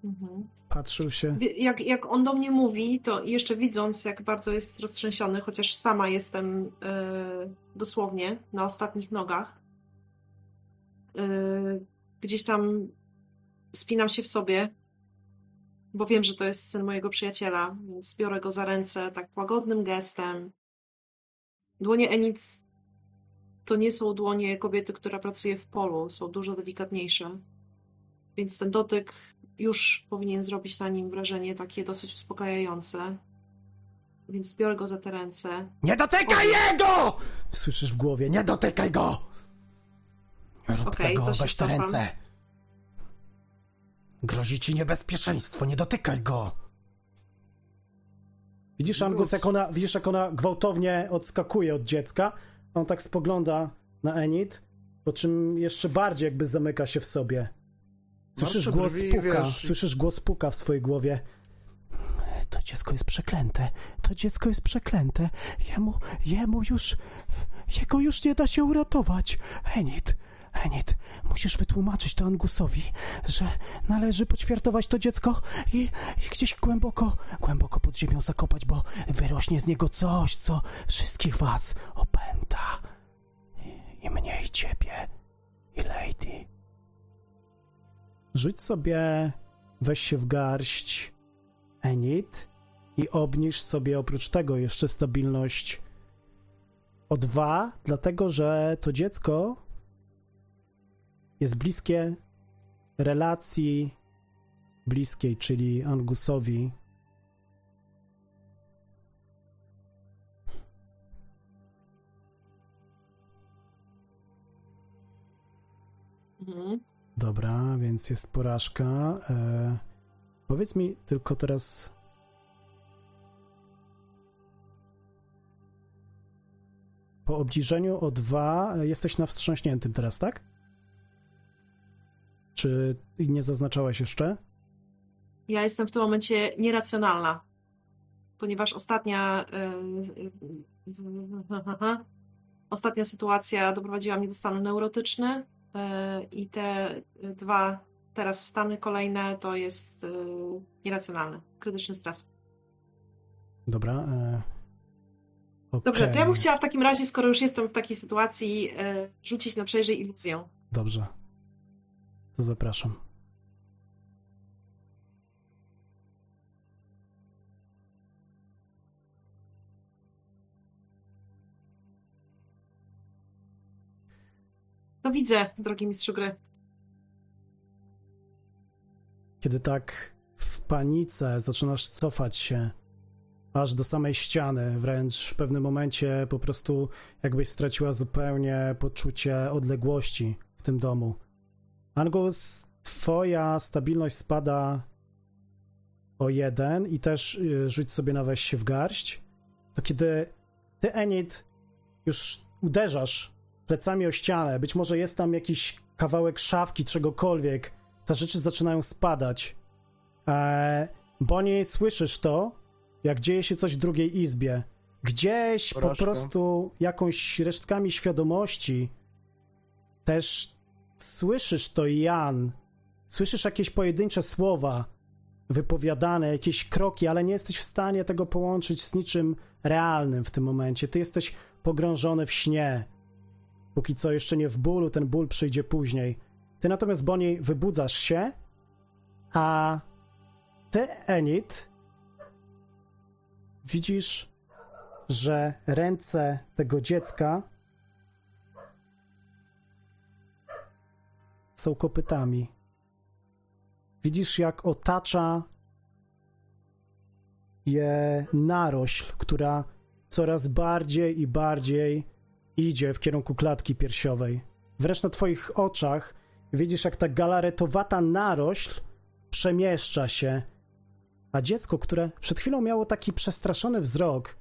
Mhm. Patrzył się. Jak, jak on do mnie mówi, to jeszcze widząc, jak bardzo jest roztrzęsiony, chociaż sama jestem e, dosłownie na ostatnich nogach, yy, gdzieś tam spinam się w sobie, bo wiem, że to jest syn mojego przyjaciela, więc biorę go za ręce tak łagodnym gestem. Dłonie Enid to nie są dłonie kobiety, która pracuje w polu, są dużo delikatniejsze. Więc ten dotyk już powinien zrobić na nim wrażenie takie dosyć uspokajające. Więc biorę go za te ręce. Nie dotykaj jego! Słyszysz w głowie, nie dotykaj go! Tego, to się weź te ręce. Grozi ci niebezpieczeństwo, nie dotykaj go! Widzisz, Angus, jak ona, widzisz, jak ona gwałtownie odskakuje od dziecka. On tak spogląda na Enid, po czym jeszcze bardziej jakby zamyka się w sobie. Słyszysz Martwe głos puka, wiesz. słyszysz głos puka w swojej głowie. To dziecko jest przeklęte, to dziecko jest przeklęte. Jemu, jemu już, jego już nie da się uratować. Enid, Enid, musisz wytłumaczyć to Angusowi, że należy poćwiartować to dziecko i, i gdzieś głęboko, głęboko pod ziemią zakopać, bo wyrośnie z niego coś, co wszystkich was opęta. I, i mnie, i ciebie, i Lady. Rzuć sobie, weź się w garść Enid i obniż sobie oprócz tego jeszcze stabilność o dwa, dlatego że to dziecko jest bliskie relacji bliskiej, czyli Angusowi. Mhm. Dobra, więc jest porażka. E, powiedz mi tylko teraz. Po obniżeniu o 2 jesteś na wstrząśniętym teraz, tak? Czy nie zaznaczałeś jeszcze? Ja jestem w tym momencie nieracjonalna, ponieważ ostatnia. Yy, ostatnia sytuacja doprowadziła mnie do stanu neurotyczny i te dwa teraz stany kolejne to jest yy, nieracjonalny, krytyczny stres. Dobra. E, Dobrze, to ja bym chciała w takim razie, skoro już jestem w takiej sytuacji, rzucić na przejrzyj iluzję. Dobrze. To zapraszam. To widzę, drogi mistrzu gry. Kiedy tak w panice zaczynasz cofać się aż do samej ściany, wręcz w pewnym momencie po prostu jakbyś straciła zupełnie poczucie odległości w tym domu. Angus, twoja stabilność spada o jeden i też y, rzuć sobie na weź się w garść. To kiedy ty, Enid, już uderzasz plecami o ścianę, być może jest tam jakiś kawałek szafki, czegokolwiek, te rzeczy zaczynają spadać. Eee, Bonnie, słyszysz to, jak dzieje się coś w drugiej izbie. Gdzieś po Porażka. prostu jakąś resztkami świadomości też słyszysz to, Jan. Słyszysz jakieś pojedyncze słowa wypowiadane, jakieś kroki, ale nie jesteś w stanie tego połączyć z niczym realnym w tym momencie. Ty jesteś pogrążony w śnie. Póki co jeszcze nie w bólu, ten ból przyjdzie później. Ty natomiast, Bonnie, wybudzasz się, a ty, Enid, widzisz, że ręce tego dziecka są kopytami. Widzisz, jak otacza je narośl, która coraz bardziej i bardziej idzie w kierunku klatki piersiowej. Wreszcie na twoich oczach widzisz, jak ta galaretowata narośl przemieszcza się, a dziecko, które przed chwilą miało taki przestraszony wzrok,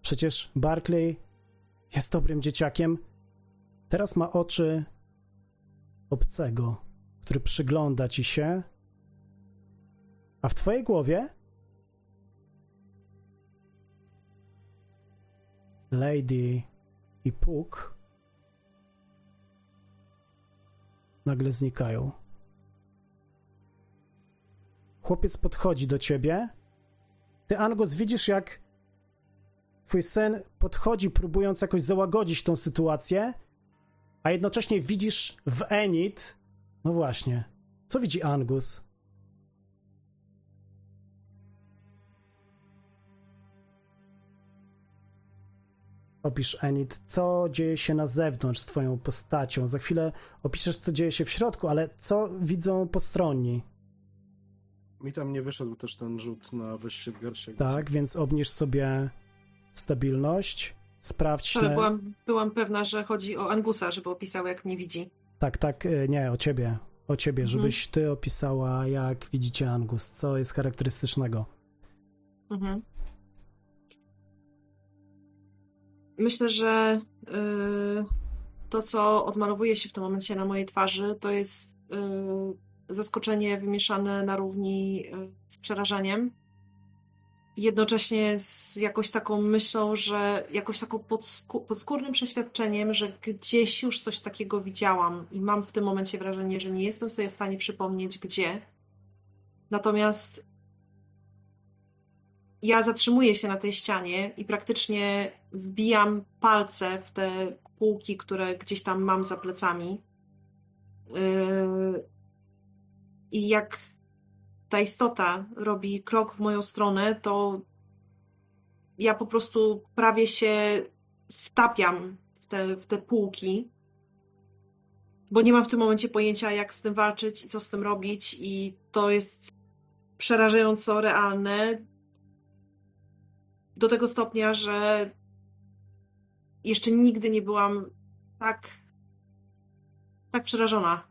przecież Barclay jest dobrym dzieciakiem, teraz ma oczy obcego, który przygląda ci się, a w twojej głowie Lady i Puk nagle znikają. Chłopiec podchodzi do ciebie. Ty, Angus, widzisz, jak twój syn podchodzi, próbując jakoś załagodzić tą sytuację, a jednocześnie widzisz w Enid, no właśnie, co widzi Angus? Opisz, Enid, co dzieje się na zewnątrz z twoją postacią. Za chwilę opiszesz, co dzieje się w środku, ale co widzą postronni? Mi tam nie wyszedł też ten rzut na wejście w garść. Tak, więc obniż sobie stabilność. Sprawdź. Ale byłam, byłam pewna, że chodzi o Angusa, żeby opisał, jak mnie widzi. Tak, tak, y, nie, o ciebie. O ciebie, mhm. żebyś ty opisała, jak widzicie Angus, co jest charakterystycznego. Mhm. Myślę, że yy, to, co odmalowuje się w tym momencie na mojej twarzy, to jest yy, zaskoczenie wymieszane na równi yy, z przerażeniem jednocześnie z jakąś taką myślą, że jakoś taką podskó podskórnym przeświadczeniem, że gdzieś już coś takiego widziałam i mam w tym momencie wrażenie, że nie jestem sobie w stanie przypomnieć gdzie. Natomiast ja zatrzymuję się na tej ścianie i praktycznie wbijam palce w te półki, które gdzieś tam mam za plecami. Yy... I jak ta istota robi krok w moją stronę, to ja po prostu prawie się wtapiam w te, w te półki, bo nie mam w tym momencie pojęcia, jak z tym walczyć i co z tym robić, i to jest przerażająco realne. Do tego stopnia, że jeszcze nigdy nie byłam tak, tak przerażona.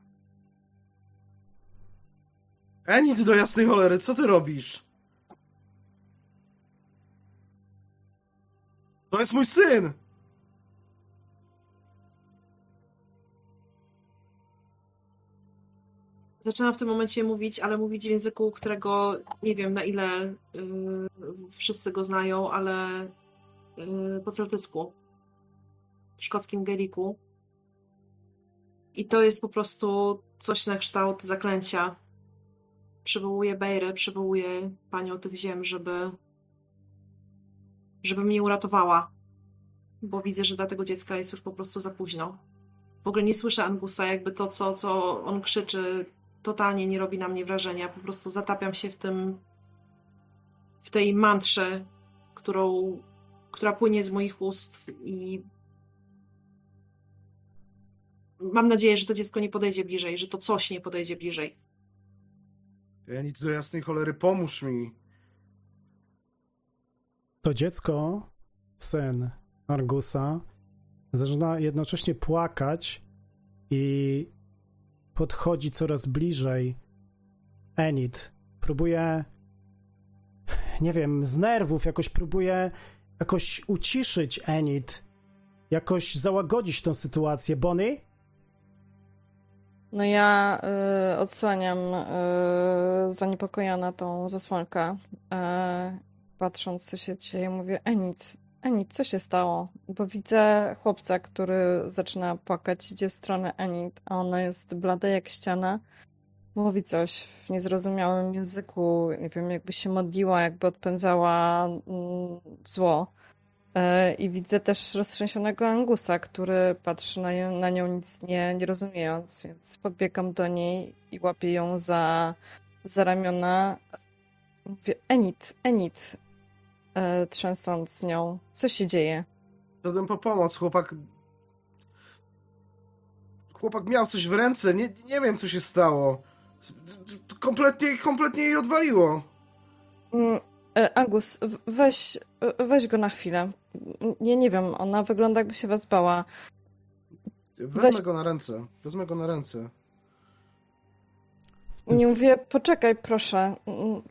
Enid do jasnej cholery, co ty robisz? To jest mój syn! Zaczynam w tym momencie mówić, ale mówić w języku, którego nie wiem na ile yy, wszyscy go znają, ale yy, po celtycku, w szkockim gaeliku. I to jest po prostu coś na kształt zaklęcia przywołuję Bejrę, przywołuję panią tych ziem, żeby żeby mnie uratowała, bo widzę, że dla tego dziecka jest już po prostu za późno. W ogóle nie słyszę Angusa, jakby to, co, co on krzyczy, totalnie nie robi na mnie wrażenia. Po prostu zatapiam się w tym, w tej mantrze, którą, która płynie z moich ust i mam nadzieję, że to dziecko nie podejdzie bliżej, że to coś nie podejdzie bliżej. Ja nic do jasnej cholery, pomóż mi. To dziecko, syn Argusa, zaczyna jednocześnie płakać i podchodzi coraz bliżej Enid. Próbuje, nie wiem, z nerwów jakoś próbuje jakoś uciszyć Enid, jakoś załagodzić tą sytuację. Bonnie? No ja y, odsłaniam y, zaniepokojona tą zasłonkę, y, patrząc co się dzieje, mówię Enid, Enid, co się stało? Bo widzę chłopca, który zaczyna płakać, idzie w stronę Enid, a ona jest blada jak ściana. Mówi coś w niezrozumiałym języku, nie wiem, jakby się modliła, jakby odpędzała mm, zło. E, I widzę też roztrzęsionego Angusa, który patrzy na, na nią nic nie, nie rozumiejąc, więc podbiegam do niej i łapię ją za, za ramiona. Mówię, Enid, Enid, e, trzęsąc nią. Co się dzieje? Szedłem po pomoc, chłopak... Chłopak miał coś w ręce, nie, nie wiem co się stało. Kompletnie, kompletnie jej odwaliło. Mm, e, Angus, weź, weź go na chwilę. Nie, nie wiem, ona wygląda jakby się was bała. Wezmę Weź... go na ręce. Wezmę go na ręce. Nie mówię, poczekaj proszę.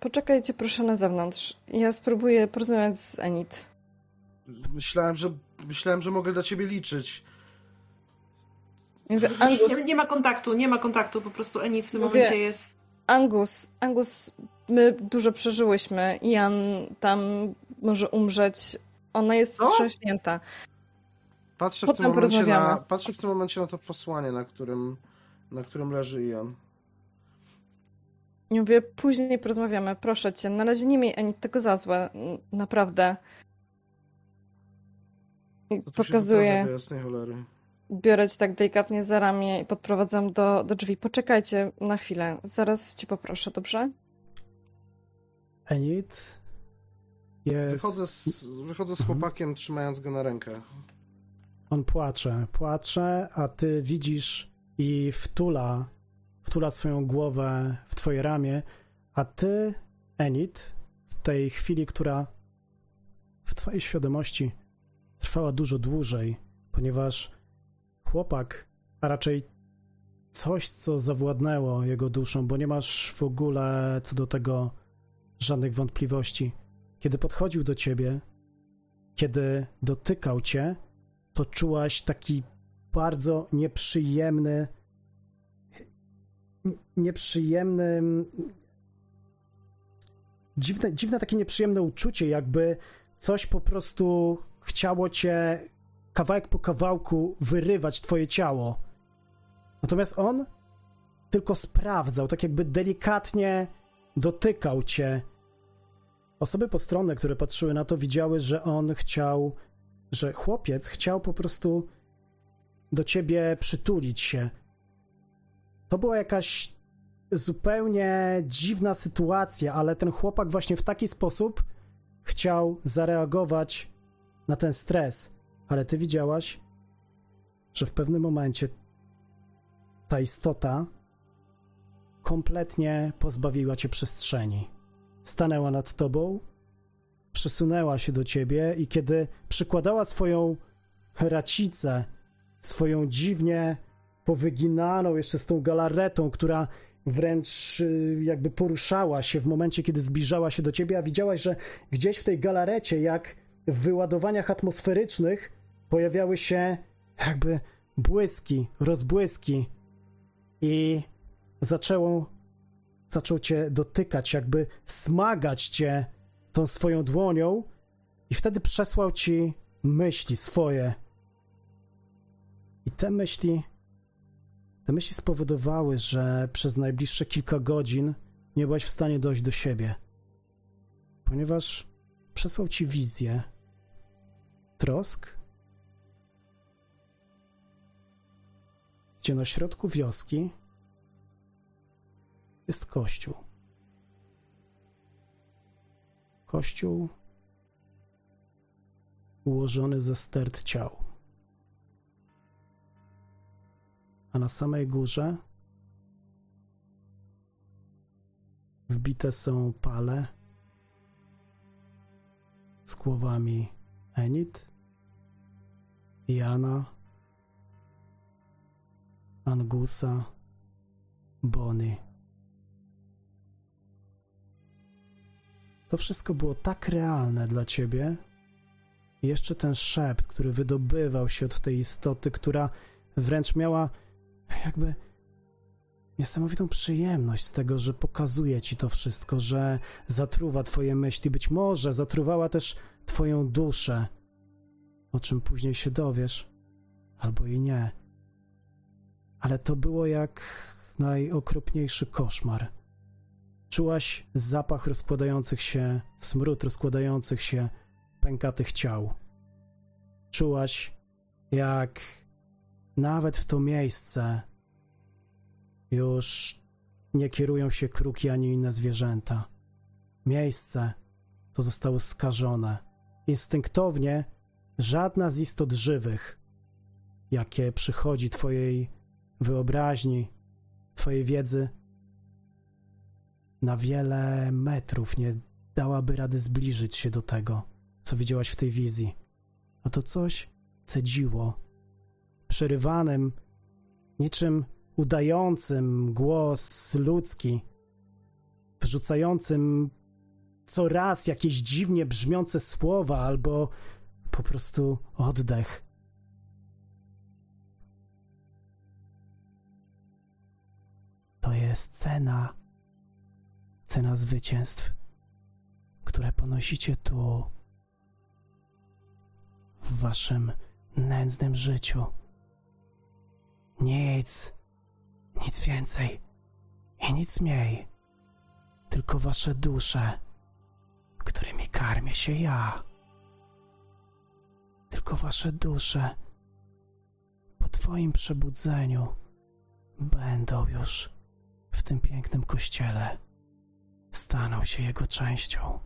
Poczekajcie proszę na zewnątrz. Ja spróbuję porozmawiać z Enid. Myślałem, że myślałem, że mogę dla ciebie liczyć. Nie, mówię, Angus... nie, nie ma kontaktu, nie ma kontaktu, po prostu Enid w tym mówię, momencie jest. Angus, Angus, my dużo przeżyłyśmy. Jan tam może umrzeć. Ona jest wstrząśnięta. Patrzę w, tym momencie na, patrzę w tym momencie na to posłanie, na którym, na którym leży Ian. Nie mówię, później porozmawiamy, proszę cię. Na razie nie miej ani tego za złe. Naprawdę. I pokazuję. Do jasnej cholery. biorę cię tak delikatnie za ramię i podprowadzam do, do drzwi. Poczekajcie na chwilę, zaraz cię poproszę, dobrze? Enid jest... Wychodzę z, wychodzę z Mhm. chłopakiem, trzymając go na rękę. On płacze, płacze, a ty widzisz i wtula, wtula swoją głowę w twoje ramię, a ty, Enid, w tej chwili, która w twojej świadomości trwała dużo dłużej, ponieważ chłopak, a raczej coś, co zawładnęło jego duszą, bo nie masz w ogóle co do tego żadnych wątpliwości. Kiedy podchodził do ciebie, kiedy dotykał cię, to czułaś taki bardzo nieprzyjemny, nieprzyjemny, dziwne, dziwne takie nieprzyjemne uczucie, jakby coś po prostu chciało cię kawałek po kawałku wyrywać twoje ciało. Natomiast on tylko sprawdzał, tak jakby delikatnie dotykał cię. Osoby postronne, które patrzyły na to, widziały, że on chciał że chłopiec chciał po prostu do ciebie przytulić się. To była jakaś zupełnie dziwna sytuacja, ale ten chłopak właśnie w taki sposób chciał zareagować na ten stres. Ale ty widziałaś, że w pewnym momencie ta istota kompletnie pozbawiła cię przestrzeni. Stanęła nad tobą przesunęła się do ciebie i kiedy przykładała swoją racicę, swoją dziwnie powyginaną, jeszcze z tą galaretą, która wręcz y, jakby poruszała się w momencie, kiedy zbliżała się do ciebie, a widziałaś, że gdzieś w tej galarecie, jak w wyładowaniach atmosferycznych, pojawiały się jakby błyski, rozbłyski i zaczęło, zaczął cię dotykać, jakby smagać cię tą swoją dłonią i wtedy przesłał ci myśli swoje. I te myśli, te myśli spowodowały, że przez najbliższe kilka godzin nie byłaś w stanie dojść do siebie, ponieważ przesłał ci wizję, trosk, gdzie na środku wioski jest kościół. Kościół ułożony ze stert ciał. A na samej górze wbite są pale z głowami Enid, Jana, Angusa, Bonnie. To wszystko było tak realne dla ciebie. Jeszcze ten szept, który wydobywał się od tej istoty, która wręcz miała jakby niesamowitą przyjemność z tego, że pokazuje ci to wszystko, że zatruwa twoje myśli, być może zatruwała też twoją duszę, o czym później się dowiesz, albo i nie. Ale to było jak najokropniejszy koszmar. Czułaś zapach rozkładających się, smród rozkładających się pękatych ciał. Czułaś, jak nawet w to miejsce już nie kierują się kruki ani inne zwierzęta. Miejsce to zostało skażone. Instynktownie żadna z istot żywych, jakie przychodzi Twojej wyobraźni, Twojej wiedzy, na wiele metrów nie dałaby rady zbliżyć się do tego, co widziałaś w tej wizji. A to coś cedziło, przerywanym, niczym udającym głos ludzki, wrzucającym co raz jakieś dziwnie brzmiące słowa albo po prostu oddech. To jest cena, cena zwycięstw, które ponosicie tu, w waszym nędznym życiu. Nic, nic więcej i nic mniej, tylko wasze dusze, którymi karmię się ja. Tylko wasze dusze pod twoim przebudzeniu będą już w tym pięknym kościele. Staną się jego częścią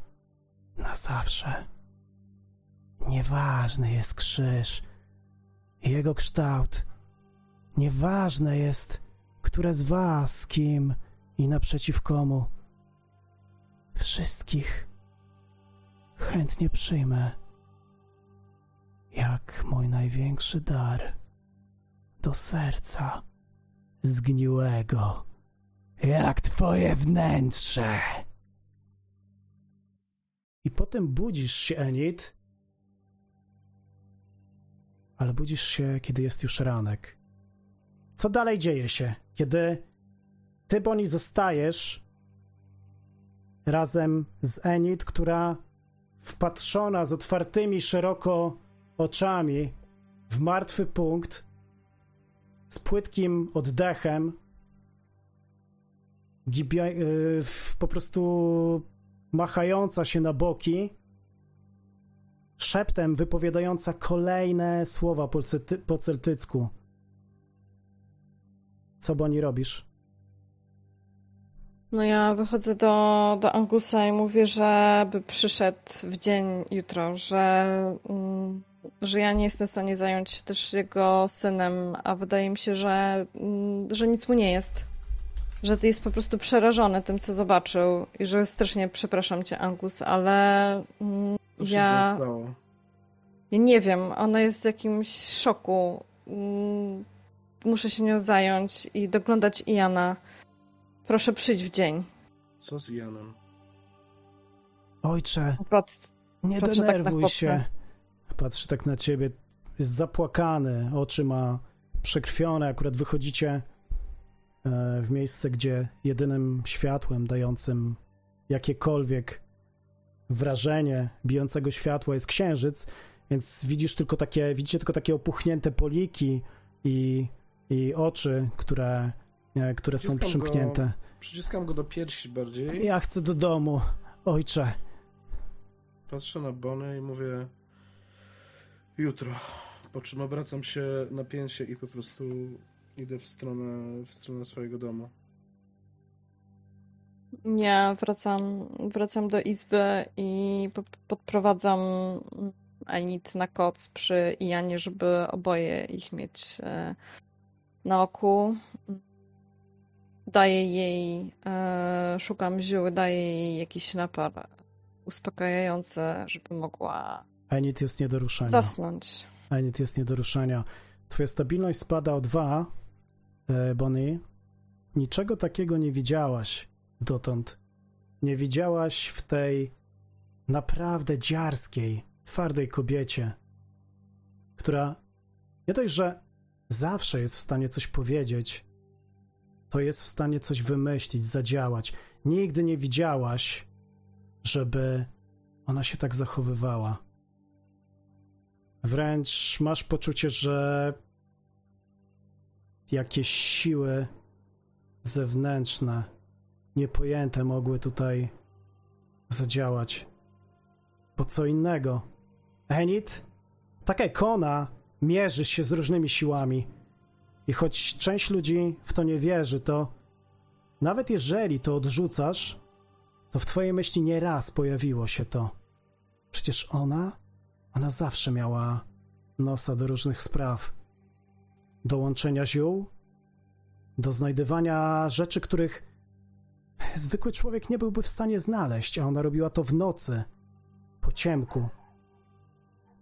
na zawsze. Nieważny jest krzyż jego kształt. Nieważne jest, które z was, kim i naprzeciw komu. Wszystkich chętnie przyjmę jak mój największy dar do serca zgniłego, jak twoje wnętrze. I potem budzisz się, Enid, ale budzisz się, kiedy jest już ranek. Co dalej dzieje się, kiedy ty, Bonnie, zostajesz razem z Enid, która wpatrzona z otwartymi szeroko oczami w martwy punkt, z płytkim oddechem, gibia, yy, po prostu machająca się na boki, szeptem wypowiadająca kolejne słowa po, celty, po celtycku. Co Boni robisz? No ja wychodzę do, do Angusa i mówię, żeby przyszedł w dzień jutro, że, mm, że ja nie jestem w stanie zająć się też jego synem, a wydaje mi się, że, mm, że nic mu nie jest. Że ty jest po prostu przerażony tym, co zobaczył i że strasznie przepraszam cię, Angus, ale mm, Co się ja... Ja nie wiem, ona jest w jakimś szoku. Muszę się nią zająć i doglądać Iana. Proszę przyjdź w dzień. Co z Janem? Ojcze, Pat- nie tak na denerwuj chłopca. się. Patrzy tak na ciebie. Jest zapłakany, oczy ma przekrwione. Akurat wychodzicie e, w miejsce, gdzie jedynym światłem dającym jakiekolwiek wrażenie bijącego światła jest księżyc, więc widzisz tylko takie, widzicie tylko takie opuchnięte poliki i, i oczy, które, e, które są Ściskam go. przymknięte. Przyciskam go do piersi bardziej. Ja chcę do domu, ojcze. Patrzę na Bonę i mówię jutro. Po czym obracam się na pięcie i po prostu idę w stronę, w stronę swojego domu. Ja wracam, wracam do izby i po- podprowadzam Anit na koc przy Ianie, żeby oboje ich mieć e, na oku. Daję jej, e, szukam ziół, daję jej jakiś napar uspokajający, żeby mogła Enid jest nie do ruszenia. zasnąć. Enid jest nie do ruszenia. Twoja stabilność spada o dwa, e, Bonnie. Niczego takiego nie widziałaś dotąd. Nie widziałaś w tej naprawdę dziarskiej, twardej kobiecie, która nie dość, że zawsze jest w stanie coś powiedzieć, to jest w stanie coś wymyślić, zadziałać. Nigdy nie widziałaś, żeby ona się tak zachowywała. Wręcz masz poczucie, że jakieś siły zewnętrzne, niepojęte mogły tutaj zadziałać. Bo co innego. Enid, taka ikona, mierzy się z różnymi siłami. I choć część ludzi w to nie wierzy, to nawet jeżeli to odrzucasz, to w twojej myśli nie raz pojawiło się to. Przecież ona ona zawsze miała nosa do różnych spraw. Do łączenia ziół, do znajdywania rzeczy, których zwykły człowiek nie byłby w stanie znaleźć, a ona robiła to w nocy, po ciemku.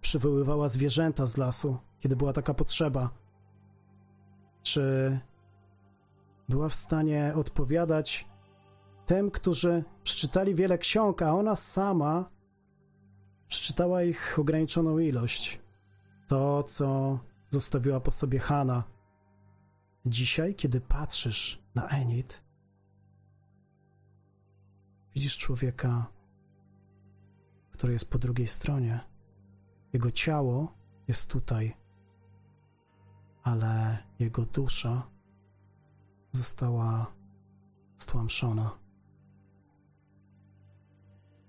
Przywoływała zwierzęta z lasu, kiedy była taka potrzeba. Czy była w stanie odpowiadać tym, którzy przeczytali wiele ksiąg, a ona sama Przeczytała ich ograniczoną ilość. To, co zostawiła po sobie Hanna. Dzisiaj, kiedy patrzysz na Enid, widzisz człowieka, który jest po drugiej stronie. Jego ciało jest tutaj, ale jego dusza została stłamszona.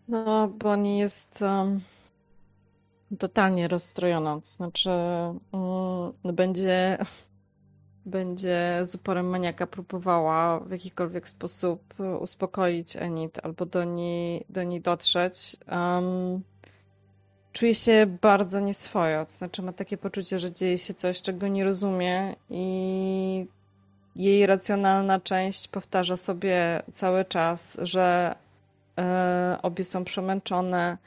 No, bo nie jest um, totalnie rozstrojona. Znaczy, mm, będzie, będzie z uporem maniaka próbowała w jakikolwiek sposób uspokoić Enid albo do niej, do niej dotrzeć. Um, czuje się bardzo nieswojo. To znaczy ma takie poczucie, że dzieje się coś, czego nie rozumie i jej racjonalna część powtarza sobie cały czas, że e, obie są przemęczone,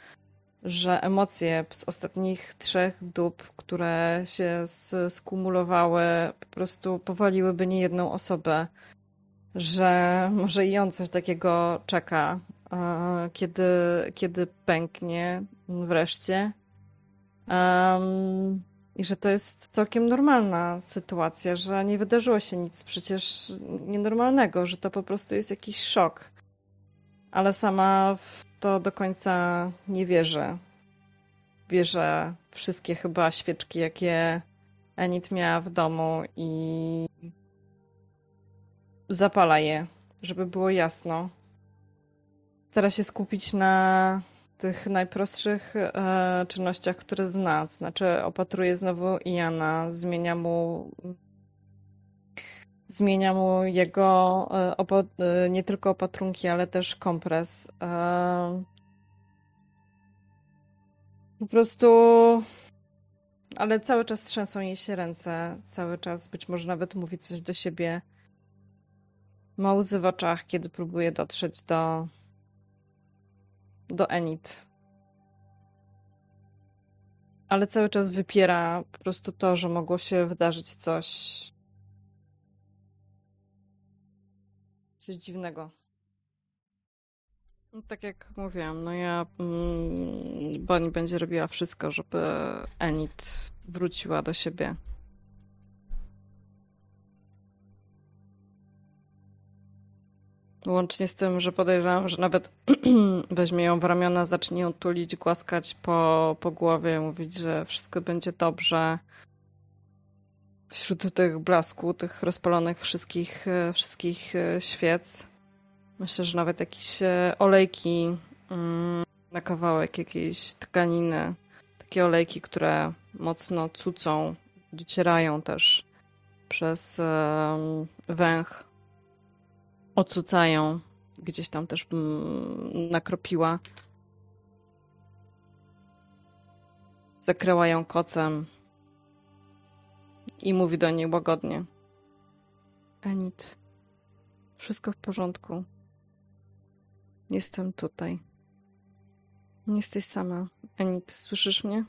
że emocje z ostatnich trzech dób, które się skumulowały, po prostu powaliłyby niejedną osobę, że może i on coś takiego czeka, kiedy, kiedy pęknie wreszcie. Um, I że to jest całkiem normalna sytuacja, że nie wydarzyło się nic przecież nienormalnego, że to po prostu jest jakiś szok. Ale sama w to do końca nie wierzę. Bierze wszystkie chyba świeczki, jakie Enid miała w domu i zapala je, żeby było jasno. Stara się skupić na tych najprostszych e, czynnościach, które zna. Znaczy opatruje znowu Iana, zmienia mu zmienia mu jego e, e, nie tylko opatrunki, ale też kompres. E, po prostu ale cały czas trzęsą jej się ręce, cały czas być może nawet mówi coś do siebie. Ma łzy w oczach, kiedy próbuje dotrzeć do do Enid. Ale cały czas wypiera po prostu to, że mogło się wydarzyć coś coś dziwnego. No, tak jak mówiłam, no ja mm, Bonnie będzie robiła wszystko, żeby Enid wróciła do siebie. Łącznie z tym, że podejrzewam, że nawet weźmie ją w ramiona, zacznie ją tulić, głaskać po, po głowie, mówić, że wszystko będzie dobrze, wśród tych blasku, tych rozpalonych wszystkich, e, wszystkich e, świec. Myślę, że nawet jakieś e, olejki mm, na kawałek jakiejś tkaniny. Takie olejki, które mocno cucą, docierają też przez węch. Ocucają. Gdzieś tam też mm, nakropiła. Zakryła ją kocem i mówi do niej łagodnie. Enid, wszystko w porządku. Jestem tutaj. Nie jesteś sama. Enid, słyszysz mnie?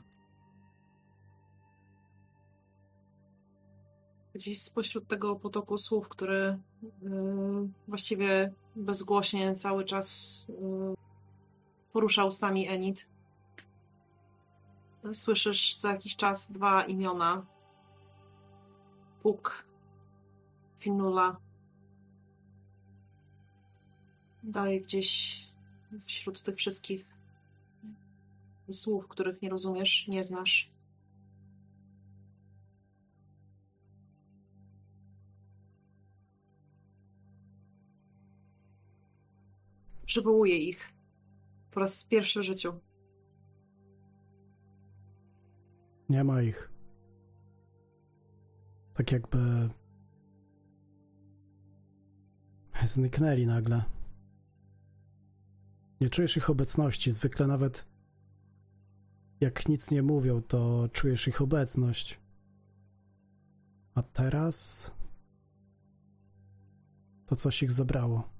Gdzieś spośród tego potoku słów, które yy, właściwie bezgłośnie cały czas yy, porusza ustami Enid, słyszysz co jakiś czas dwa imiona Puk, Finula. Dalej gdzieś wśród tych wszystkich słów, których nie rozumiesz, nie znasz. Przywołuję ich po raz pierwszy w życiu. Nie ma ich. Tak jakby zniknęli nagle. Nie czujesz ich obecności. Zwykle nawet jak nic nie mówią, to czujesz ich obecność. A teraz to coś ich zabrało.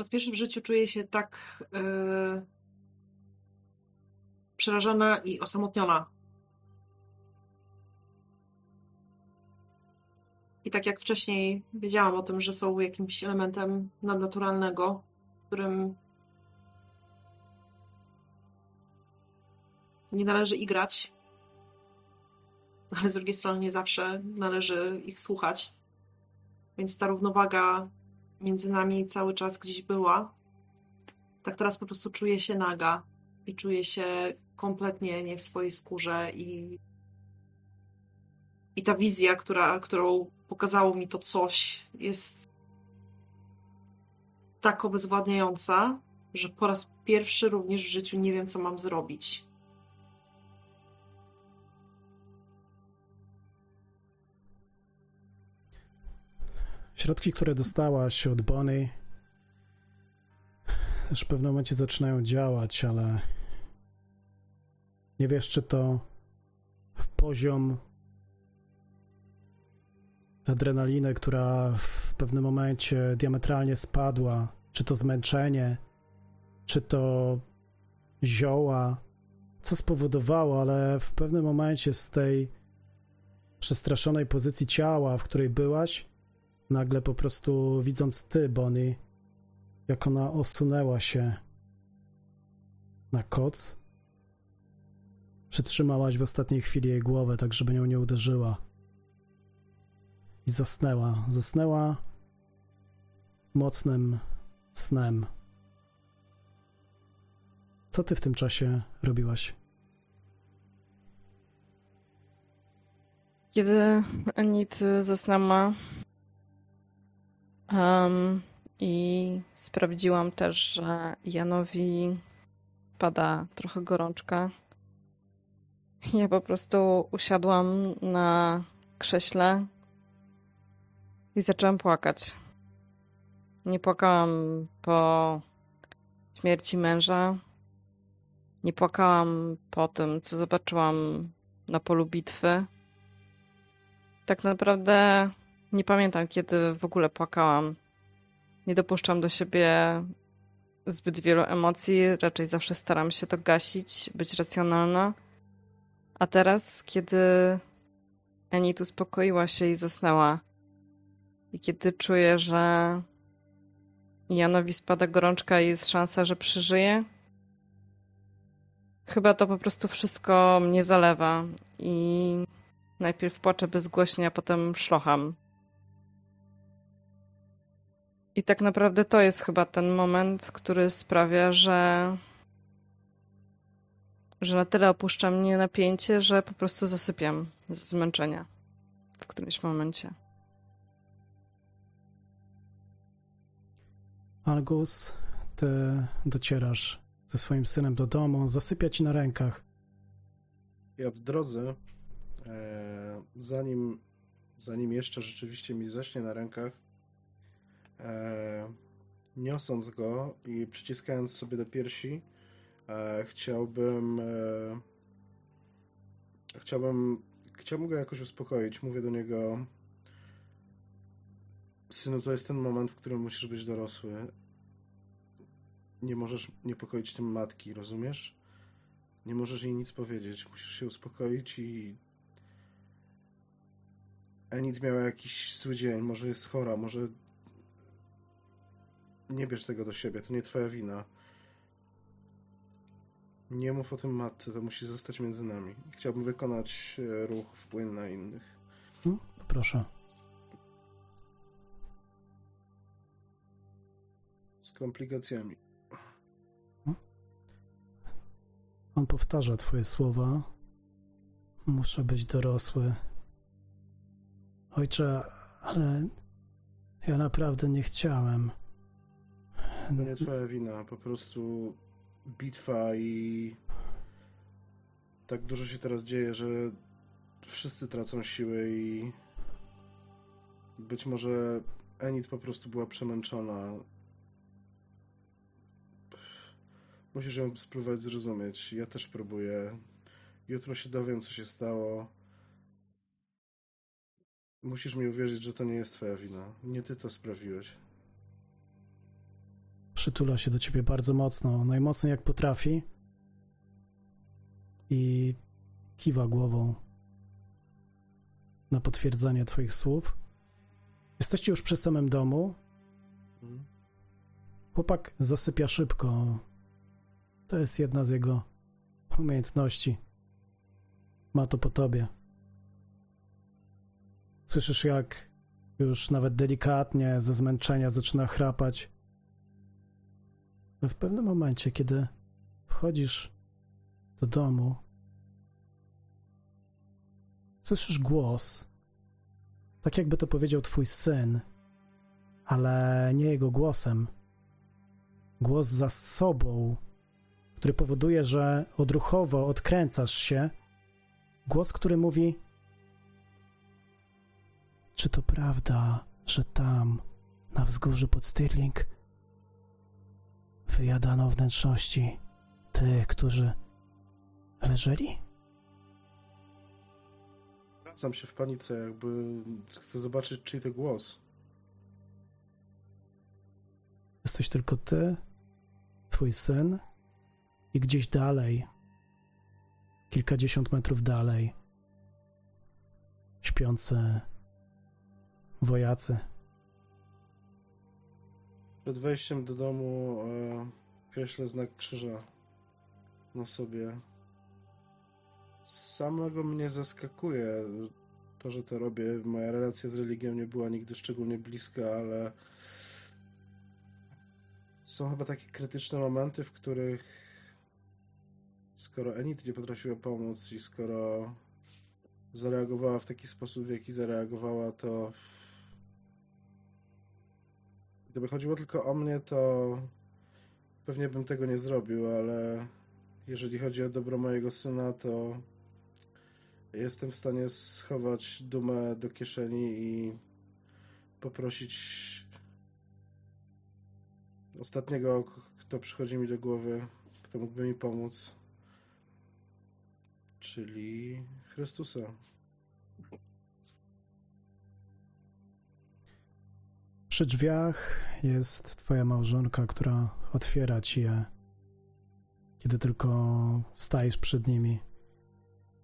Raz pierwszy w życiu czuję się tak yy, przerażona i osamotniona I tak jak wcześniej wiedziałam o tym, że są jakimś elementem nadnaturalnego, którym nie należy igrać, ale z drugiej strony nie zawsze należy ich słuchać. Więc ta równowaga między nami cały czas gdzieś była. Tak teraz po prostu czuję się naga i czuję się kompletnie nie w swojej skórze i i ta wizja, która, którą pokazało mi to coś, jest tak obezwładniająca, że po raz pierwszy również w życiu nie wiem, co mam zrobić. Środki, które dostałaś od Bonnie, też w pewnym momencie zaczynają działać, ale nie wiesz, czy to poziom adrenaliny, która w pewnym momencie diametralnie spadła, czy to zmęczenie, czy to zioła, co spowodowało, ale w pewnym momencie z tej przestraszonej pozycji ciała, w której byłaś, nagle po prostu widząc ty, Bonnie, jak ona osunęła się na koc, przytrzymałaś w ostatniej chwili jej głowę, tak żeby nią nie uderzyła. I zasnęła. Zasnęła mocnym snem. Co ty w tym czasie robiłaś? Kiedy Anit zasnęła um, i sprawdziłam też, że Janowi pada trochę gorączka, ja po prostu usiadłam na krześle i zaczęłam płakać. Nie płakałam po śmierci męża. Nie płakałam po tym, co zobaczyłam na polu bitwy. Tak naprawdę nie pamiętam, kiedy w ogóle płakałam. Nie dopuszczam do siebie zbyt wielu emocji, raczej zawsze staram się to gasić, być racjonalna. A teraz, kiedy Enid uspokoiła się i zasnęła, i kiedy czuję, że Janowi spada gorączka i jest szansa, że przeżyje, chyba to po prostu wszystko mnie zalewa i najpierw płaczę bezgłośnie, a potem szlocham. I tak naprawdę to jest chyba ten moment, który sprawia, że że na tyle opuszcza mnie napięcie, że po prostu zasypiam z zmęczenia w którymś momencie. Algus, ty docierasz ze swoim synem do domu, zasypia ci na rękach. Ja w drodze, e, zanim, zanim jeszcze rzeczywiście mi zaśnie na rękach, e, niosąc go i przyciskając sobie do piersi, e, chciałbym e, chciałbym chciałbym go jakoś uspokoić. Mówię do niego synu, to jest ten moment, w którym musisz być dorosły. Nie możesz niepokoić tym matki, rozumiesz? Nie możesz jej nic powiedzieć. Musisz się uspokoić i Enid miała jakiś zły dzień, może jest chora, może nie bierz tego do siebie, to nie twoja wina. Nie mów o tym matce, to musi zostać między nami. Chciałbym wykonać e, ruch wpływ na innych. Hmm, proszę. Z komplikacjami. Hmm? On powtarza twoje słowa. Muszę być dorosły. Ojcze, ale ja naprawdę nie chciałem. To nie twoja wina, po prostu bitwa i tak dużo się teraz dzieje, że wszyscy tracą siły i być może Enid po prostu była przemęczona. Musisz ją spróbować zrozumieć. Ja też próbuję. Jutro się dowiem, co się stało. Musisz mi uwierzyć, że to nie jest twoja wina. Nie ty to sprawiłeś przytula się do ciebie bardzo mocno, najmocniej jak potrafi i kiwa głową na potwierdzenie twoich słów. Jesteście już przy samym domu. Chłopak zasypia szybko. To jest jedna z jego umiejętności. Ma to po tobie. Słyszysz, jak już nawet delikatnie ze zmęczenia zaczyna chrapać. No w pewnym momencie, kiedy wchodzisz do domu, słyszysz głos, tak jakby to powiedział twój syn, ale nie jego głosem. Głos za sobą, który powoduje, że odruchowo odkręcasz się. Głos, który mówi: Czy to prawda, że tam, na wzgórzu pod Stirling, wyjadano wnętrzności tych, którzy leżeli? Wracam się w panice, jakby chcę zobaczyć, czyj to głos. Jesteś tylko ty, twój syn i gdzieś dalej, kilkadziesiąt metrów dalej, śpiący wojacy. Przed wejściem do domu e, kreślę znak krzyża na sobie. Samego mnie zaskakuje to, że to robię. Moja relacja z religią nie była nigdy szczególnie bliska, ale są chyba takie krytyczne momenty, w których skoro Enid nie potrafiła pomóc i skoro zareagowała w taki sposób, w jaki zareagowała, to gdyby chodziło tylko o mnie, to pewnie bym tego nie zrobił, ale jeżeli chodzi o dobro mojego syna, to jestem w stanie schować dumę do kieszeni i poprosić ostatniego, kto przychodzi mi do głowy, kto mógłby mi pomóc, czyli Chrystusa. Przy drzwiach jest twoja małżonka, która otwiera ci je, kiedy tylko stajesz przed nimi.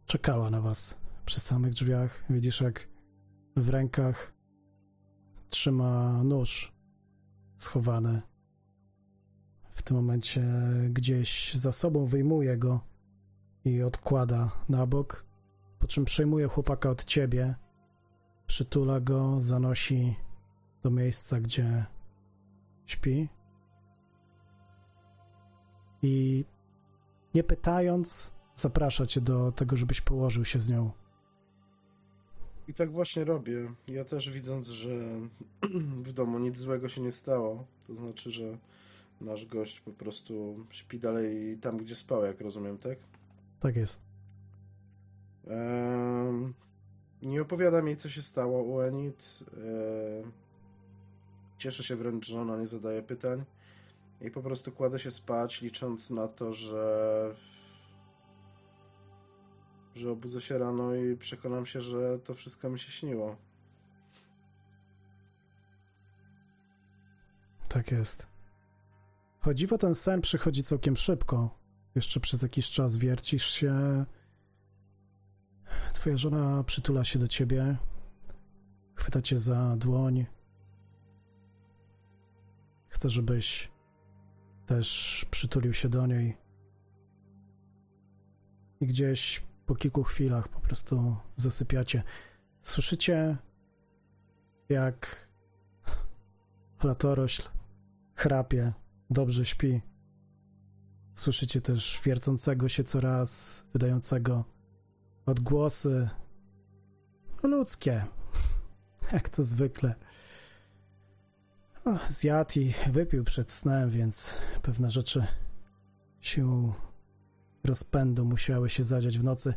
Czekała na was przy samych drzwiach. Widzisz, jak w rękach trzyma nóż schowany. W tym momencie gdzieś za sobą wyjmuje go i odkłada na bok, po czym przejmuje chłopaka od ciebie, przytula go, zanosi do miejsca, gdzie śpi. I nie pytając, zaprasza cię do tego, żebyś położył się z nią. I tak właśnie robię. Ja też widząc, że w domu nic złego się nie stało, to znaczy, że nasz gość po prostu śpi dalej tam, gdzie spał, jak rozumiem, tak? Tak jest. Ehm, nie opowiadam jej, co się stało u Enid. Ehm, cieszę się wręcz, że ona nie zadaje pytań. I po prostu kładę się spać, licząc na to, że że obudzę się rano i przekonam się, że to wszystko mi się śniło. Tak jest. Chodziwo ten sen przychodzi całkiem szybko. Jeszcze przez jakiś czas wiercisz się. Twoja żona przytula się do ciebie, chwyta cię za dłoń. Chce, żebyś też przytulił się do niej. I gdzieś po kilku chwilach po prostu zasypiacie. Słyszycie, jak latorośl chrapie, dobrze śpi. Słyszycie też wiercącego się coraz, wydającego odgłosy ludzkie, jak to zwykle. Zjadł i wypił przed snem, więc pewne rzeczy się rozpędu musiały się zadziać w nocy.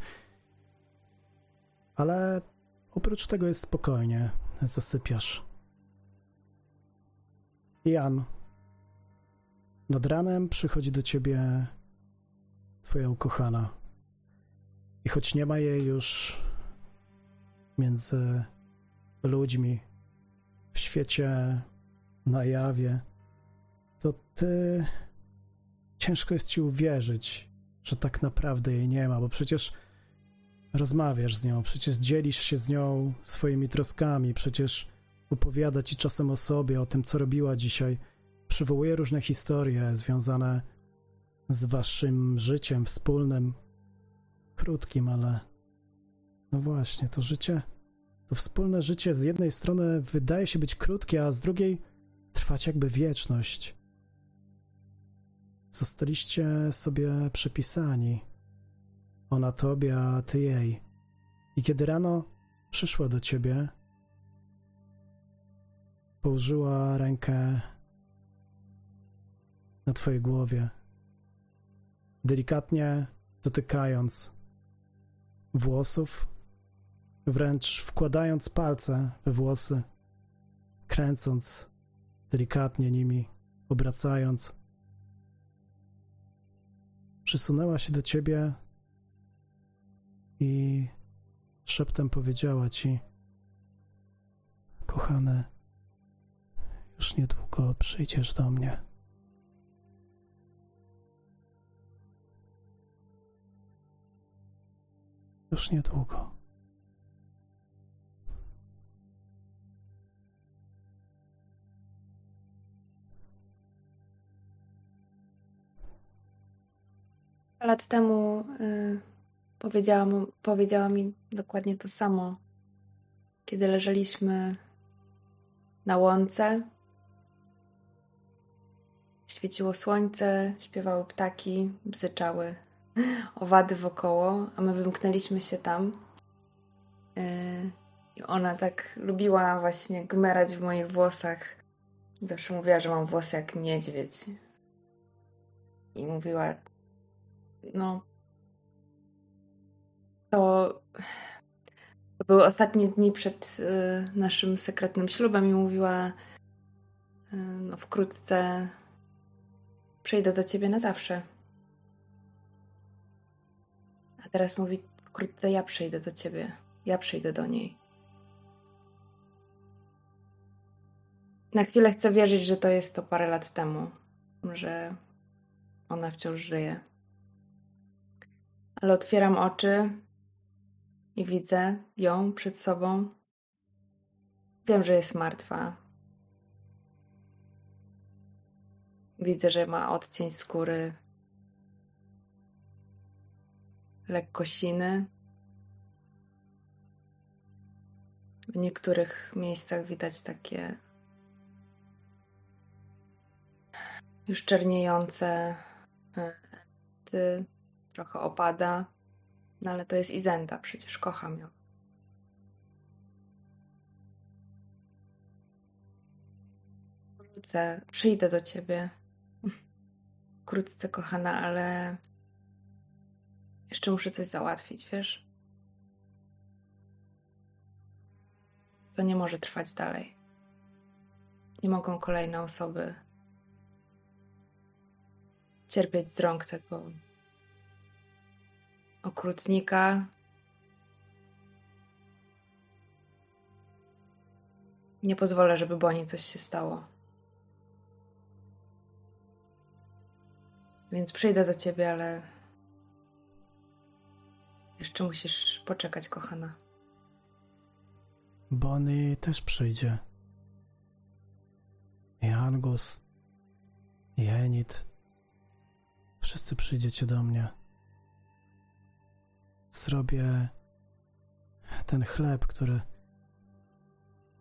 Ale oprócz tego jest spokojnie, zasypiasz. Jan, nad ranem przychodzi do ciebie twoja ukochana. I choć nie ma jej już między ludźmi w świecie na jawie, to ty ciężko jest ci uwierzyć, że tak naprawdę jej nie ma, bo przecież rozmawiasz z nią, przecież dzielisz się z nią swoimi troskami, przecież opowiada ci czasem o sobie, o tym, co robiła dzisiaj. Przywołuje różne historie związane z waszym życiem wspólnym, krótkim, ale no właśnie, to życie, to wspólne życie z jednej strony wydaje się być krótkie, a z drugiej trwać jakby wieczność. Zostaliście sobie przypisani. Ona tobie, a ty jej. I kiedy rano przyszła do ciebie, położyła rękę na twojej głowie, delikatnie dotykając włosów, wręcz wkładając palce we włosy, kręcąc delikatnie nimi, obracając. Przysunęła się do ciebie i szeptem powiedziała ci: Kochane, już niedługo przyjdziesz do mnie. Już niedługo. Lat temu y, powiedziała, mu, powiedziała mi dokładnie to samo, kiedy leżeliśmy na łące. Świeciło słońce, śpiewały ptaki, bzyczały owady wokoło, a my wymknęliśmy się tam. Y, I ona tak lubiła właśnie gmerać w moich włosach. Zawsze mówiła, że mam włosy jak niedźwiedź. I mówiła, no, to, były ostatnie dni przed y, naszym sekretnym ślubem i mówiła, y, no wkrótce przyjdę do ciebie na zawsze. A teraz mówi, wkrótce ja przyjdę do ciebie, ja przyjdę do niej. Na chwilę chcę wierzyć, że to jest to parę lat temu, że ona wciąż żyje. Ale otwieram oczy i widzę ją przed sobą. Wiem, że jest martwa. Widzę, że ma odcień skóry, lekko siny. W niektórych miejscach widać takie już czerniejące ty trochę opada. No ale to jest Izenta, przecież kocham ją. Wrócę, przyjdę do ciebie. Wkrótce, kochana, ale jeszcze muszę coś załatwić, wiesz? To nie może trwać dalej. Nie mogą kolejne osoby cierpieć z rąk tego okrutnika. Nie pozwolę, żeby Boni coś się stało. Więc przyjdę do ciebie, ale jeszcze musisz poczekać, kochana. Bonnie też przyjdzie. I Angus, i Enid. Wszyscy przyjdziecie do mnie. Zrobię ten chleb, który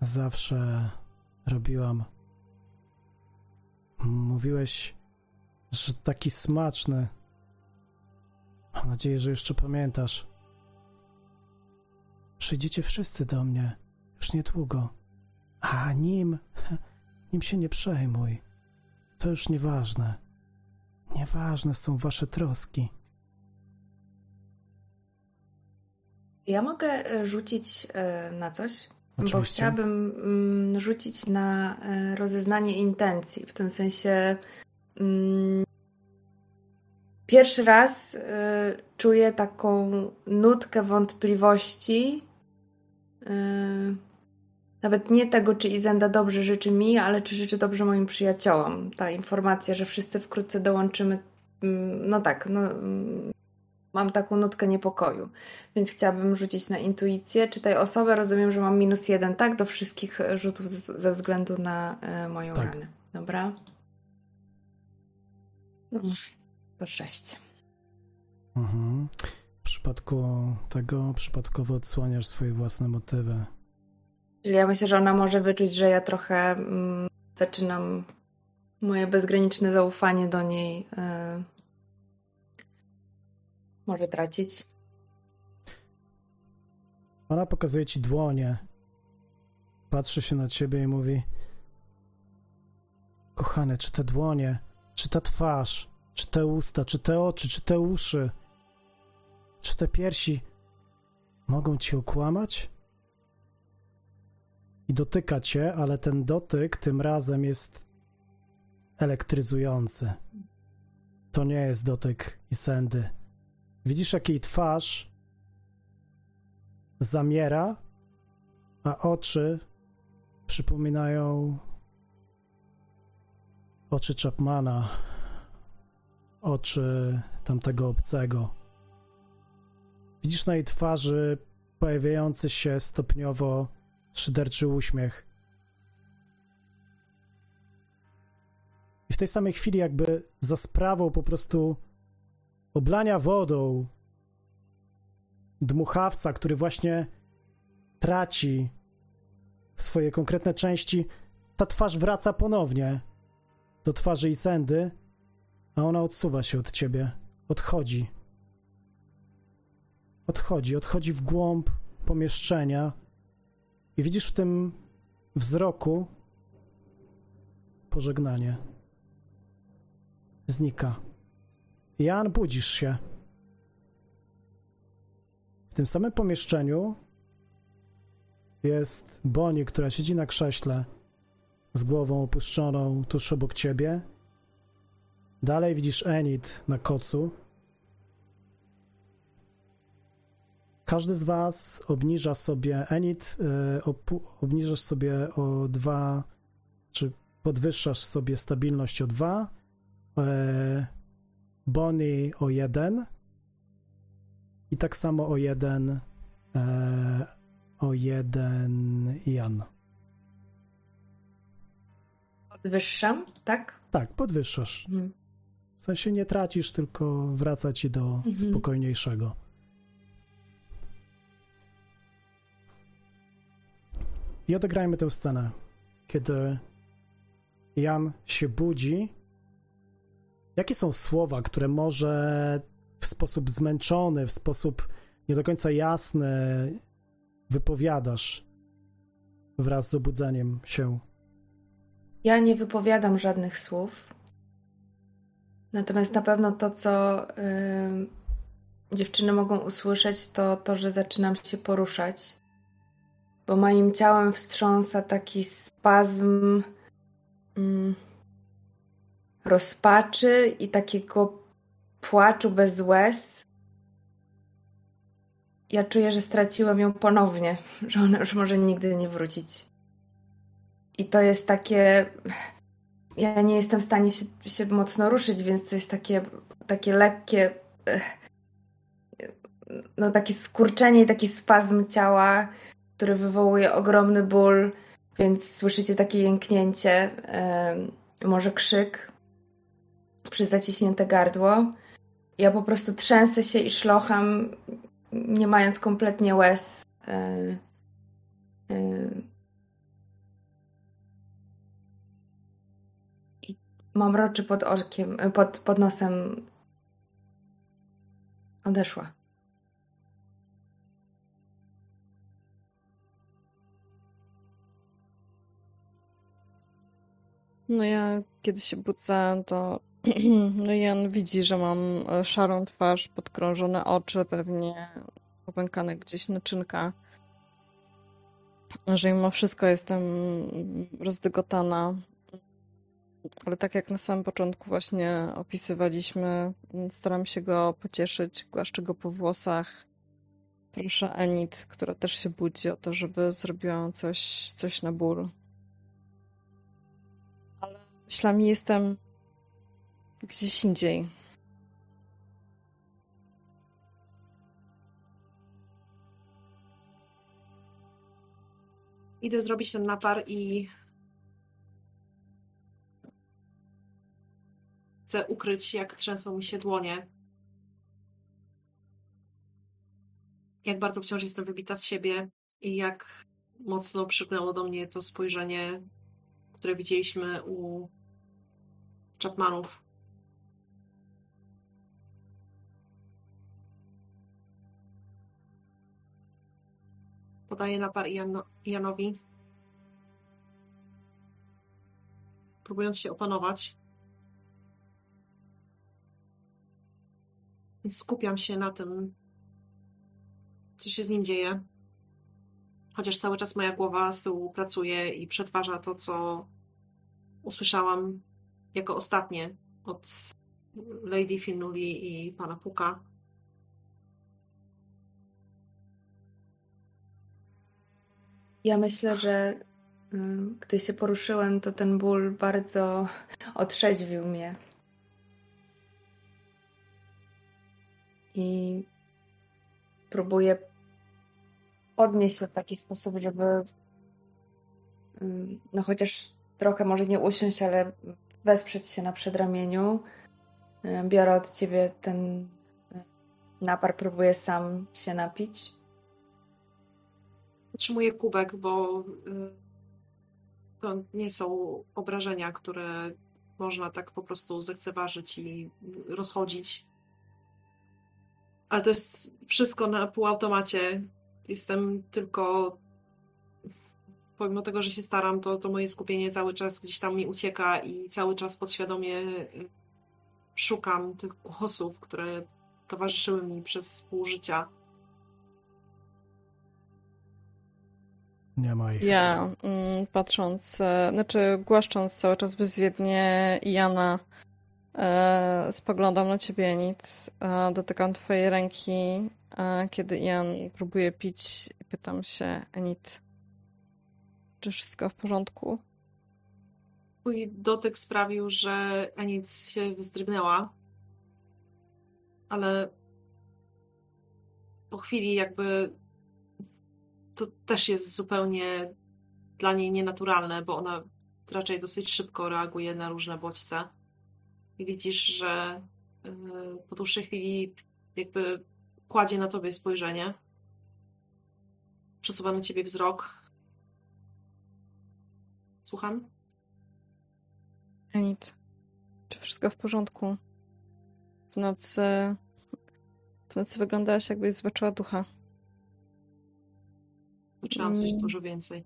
zawsze robiłam. Mówiłeś, że taki smaczny. Mam nadzieję, że jeszcze pamiętasz. Przyjdziecie wszyscy do mnie już niedługo. A nim, nim się nie przejmuj. To już nieważne. Nieważne są wasze troski. Ja mogę e, rzucić e, na coś, Oczywiście. bo chciałabym mm, rzucić na e, rozeznanie intencji. W tym sensie mm, pierwszy raz czuję taką nutkę wątpliwości. Nawet nie tego, czy Izenda dobrze życzy mi, ale czy życzy dobrze moim przyjaciołom. Ta informacja, że wszyscy wkrótce dołączymy, mm, no tak, no, mam taką nutkę niepokoju, więc chciałabym rzucić na intuicję. Czy tej osobę rozumiem, że mam minus jeden, tak? Do wszystkich rzutów z, ze względu na e, moją Tak. ranę. Dobra. No, to sześć. Mhm. W przypadku tego przypadkowo odsłaniasz swoje własne motywy. Czyli ja myślę, że ona może wyczuć, że ja trochę mm, zaczynam moje bezgraniczne zaufanie do niej y, może tracić. Ona pokazuje ci dłonie. Patrzy się na ciebie i mówi: Kochane, czy te dłonie, czy ta twarz, czy te usta, czy te oczy, czy te uszy, czy te piersi mogą ci okłamać? i dotyka cię, ale ten dotyk tym razem jest elektryzujący. To nie jest dotyk Isendy. Widzisz, jak jej twarz zamiera, a oczy przypominają oczy Chapmana, oczy tamtego obcego. Widzisz na jej twarzy pojawiający się stopniowo szyderczy uśmiech. I w tej samej chwili, jakby za sprawą po prostu oblania wodą dmuchawca, który właśnie traci swoje konkretne części, ta twarz wraca ponownie do twarzy Isendy, a ona odsuwa się od ciebie, odchodzi. Odchodzi, odchodzi w głąb pomieszczenia i widzisz w tym wzroku pożegnanie. Znika. Jan, budzisz się. W tym samym pomieszczeniu jest Boni, która siedzi na krześle z głową opuszczoną tuż obok ciebie. Dalej widzisz Enid na kocu. Każdy z was obniża sobie, Enid, y, obniżasz sobie o dwa, czy podwyższasz sobie stabilność o dwa, y, Bonnie o jeden i tak samo o jeden, y, o jeden Jan. Podwyższam, tak? Tak, podwyższasz. Mhm. W sensie nie tracisz, tylko wraca ci do mhm. spokojniejszego. I odegrajmy tę scenę, kiedy Jan się budzi. Jakie są słowa, które może w sposób zmęczony, w sposób nie do końca jasny wypowiadasz wraz z obudzeniem się? Ja nie wypowiadam żadnych słów. Natomiast na pewno to, co yy, dziewczyny mogą usłyszeć, to to, że zaczynam się poruszać bo moim ciałem wstrząsa taki spazm mm, rozpaczy i takiego płaczu bez łez. Ja czuję, że straciłem ją ponownie, że ona już może nigdy nie wrócić. I to jest takie. Ja nie jestem w stanie się, się mocno ruszyć, więc to jest takie, takie lekkie. No, takie skurczenie i taki spazm ciała który wywołuje ogromny ból, więc słyszycie takie jęknięcie, może krzyk przez zaciśnięte gardło. Ja po prostu trzęsę się i szlocham, nie mając kompletnie łez. E, e, I mam roczy pod okiem, pod, pod nosem. Odeszła. No ja kiedy się budzę, to no Jan widzi, że mam e, szarą twarz, podkrążone oczy, pewnie popękane gdzieś naczynka. Że mimo wszystko jestem rozdygotana. Ale tak jak na samym początku właśnie opisywaliśmy, staram się go pocieszyć, głaszczę go po włosach. Proszę Enid, która też się budzi o to, żeby zrobiła coś, coś na ból. Myślami jestem gdzieś indziej. Idę zrobić ten napar i chcę ukryć, jak trzęsą mi się dłonie. Jak bardzo wciąż jestem wybita z siebie i jak mocno przyknęło do mnie to spojrzenie, które widzieliśmy u Chapmanów. Podaję napar Ian Ianowi. Próbując się opanować. Więc skupiam się na tym, co się z nim dzieje. chociaż cały czas moja głowa z tyłu pracuje i przetwarza to, co usłyszałam jako ostatnie od Lady Finuli i pana Puka. Ja myślę, że gdy się poruszyłem, to ten ból bardzo otrzeźwił mnie. I próbuję podnieść się w taki sposób, żeby no chociaż trochę może nie usiąść, ale wesprzeć się na przedramieniu. Biorę od ciebie ten napar, próbuję sam się napić. Otrzymuję kubek, bo to nie są obrażenia, które można tak po prostu zlekceważyć i rozchodzić. Ale to jest wszystko na półautomacie. Jestem tylko. Pomimo tego, że się staram, to, to moje skupienie cały czas gdzieś tam mi ucieka i cały czas podświadomie y, szukam tych głosów, które towarzyszyły mi przez pół życia. Nie ma ich. Ja mm, patrząc, e, znaczy głaszcząc cały czas bezwiednie Jana, e, spoglądam na ciebie, Enid. Dotykam twojej ręki, kiedy Jan próbuje pić i pytam się, Enid, czy wszystko w porządku? Twój dotyk sprawił, że Enid się wzdrygnęła, ale po chwili jakby to też jest zupełnie dla niej nienaturalne, bo ona raczej dosyć szybko reaguje na różne bodźce. I widzisz, że y, po dłuższej chwili jakby kładzie na tobie spojrzenie. Przesuwa na ciebie wzrok. Słucham? Enid, czy wszystko w porządku? W nocy... W nocy wyglądałaś jakbyś zobaczyła ducha. Poczułam coś dużo więcej.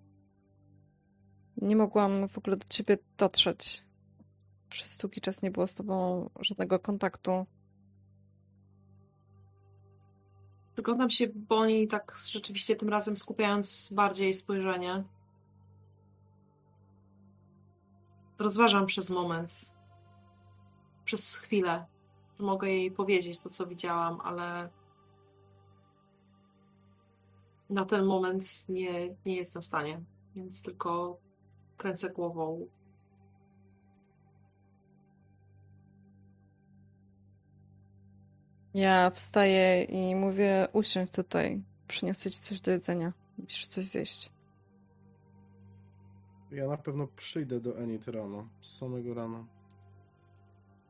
Nie mogłam w ogóle do ciebie dotrzeć. Przez długi czas nie było z tobą żadnego kontaktu. Przyglądam się Boni tak rzeczywiście tym razem skupiając bardziej spojrzenie. Rozważam przez moment, przez chwilę, że mogę jej powiedzieć to, co widziałam, ale na ten moment nie, nie jestem w stanie, więc tylko kręcę głową. Ja wstaję i mówię: usiądź tutaj, przyniosę ci coś do jedzenia. Musisz coś zjeść. Ja na pewno przyjdę do Enid rano, z samego rana.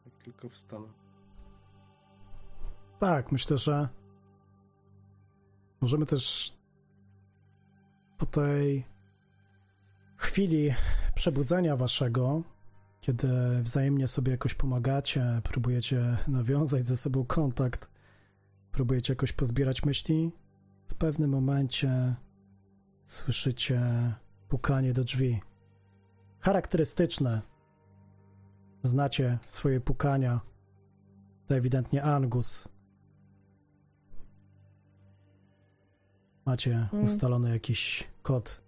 Jak tylko wstanę. Tak, myślę, że możemy też po tej chwili przebudzenia waszego, kiedy wzajemnie sobie jakoś pomagacie, próbujecie nawiązać ze sobą kontakt, próbujecie jakoś pozbierać myśli, w pewnym momencie słyszycie pukanie do drzwi. Charakterystyczne. Znacie swoje pukania. To ewidentnie Angus. Macie Mm. ustalony jakiś kod.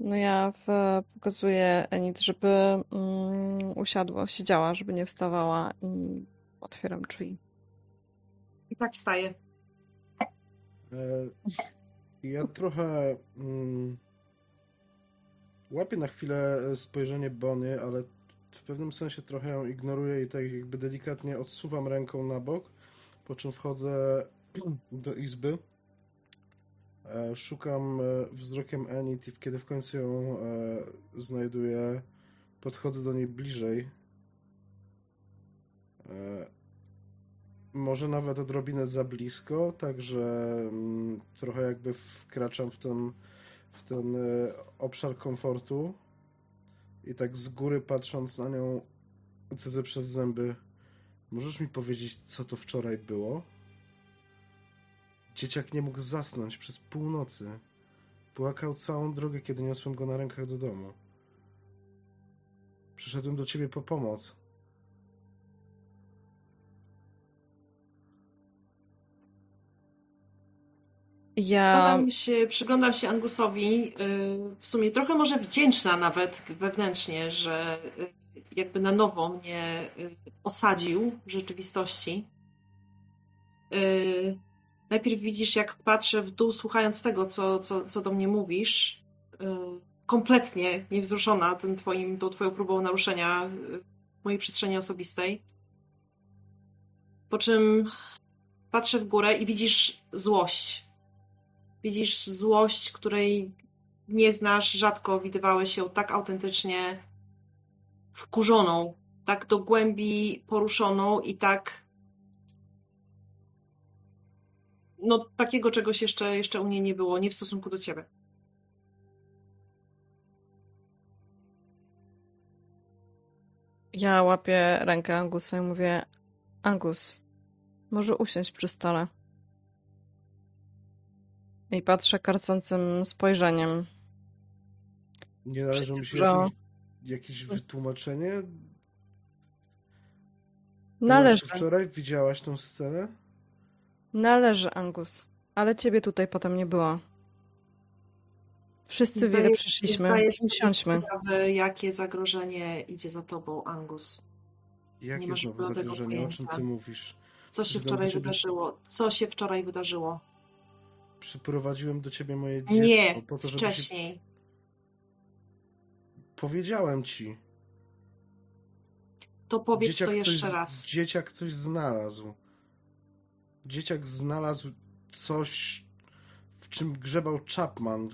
No ja w, pokazuję Enid, żeby mm, usiadła, siedziała, żeby nie wstawała i otwieram drzwi. I tak wstaję. E, ja trochę mm, łapię na chwilę spojrzenie Bony, ale w pewnym sensie trochę ją ignoruję i tak jakby delikatnie odsuwam ręką na bok, po czym wchodzę do izby. E, Szukam e, wzrokiem Enid i kiedy w końcu ją e, znajduję, podchodzę do niej bliżej. Może nawet odrobinę za blisko, także mm, trochę jakby wkraczam w ten, w ten obszar komfortu i tak z góry patrząc na nią cydzę przez zęby. Możesz mi powiedzieć, co to wczoraj było? Dzieciak nie mógł zasnąć przez północy. Płakał całą drogę, kiedy niosłem go na rękach do domu. Przyszedłem do ciebie po pomoc. Ja... Przyglądam się, przyglądam się Angusowi, y, w sumie trochę może wdzięczna nawet wewnętrznie, że y, jakby na nowo mnie y, osadził w rzeczywistości. Najpierw widzisz, jak patrzę w dół, słuchając tego, co, co, co do mnie mówisz. Kompletnie niewzruszona tym twoim, tą twoją próbą naruszenia mojej przestrzeni osobistej. Po czym patrzę w górę i widzisz złość widzisz złość, której nie znasz, rzadko widywałeś ją tak autentycznie wkurzoną, tak do głębi poruszoną i tak no takiego czegoś jeszcze, jeszcze u niej nie było, nie w stosunku do ciebie. Ja łapię rękę Angusa i mówię Angus, może usiąść przy stole. I patrzę karcącym spojrzeniem. Nie należy mi się jakieś, jakieś wytłumaczenie? Należy. Wczoraj widziałaś tą scenę? Należy, Angus. Ale ciebie tutaj potem nie było. Wszyscy wiele przyszliśmy. Usiądźmy. Sprawy, jakie zagrożenie idzie za tobą, Angus. Jakie znowu zagrożenie? O czym ty mówisz? Co się wczoraj wydarzyło? Co się wczoraj wydarzyło? przyprowadziłem do ciebie moje dziecko. Nie, po to, żeby wcześniej. Się... Powiedziałem ci. To powiedz dzieciak to jeszcze coś, raz. Dzieciak coś znalazł. Dzieciak znalazł coś, w czym grzebał Chapman.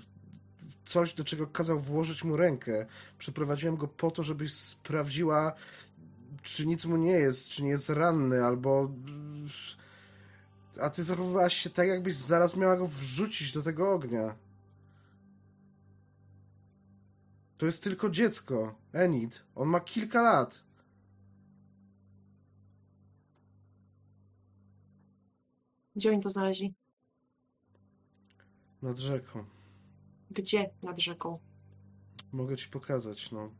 Coś, do czego kazał włożyć mu rękę. Przyprowadziłem go po to, żebyś sprawdziła, czy nic mu nie jest, czy nie jest ranny, albo a ty zachowywałaś się tak, jakbyś zaraz miała go wrzucić do tego ognia. To jest tylko dziecko. Enid. On ma kilka lat. Gdzie oni to znaleźli? Nad rzeką. Gdzie nad rzeką? Mogę ci pokazać, no.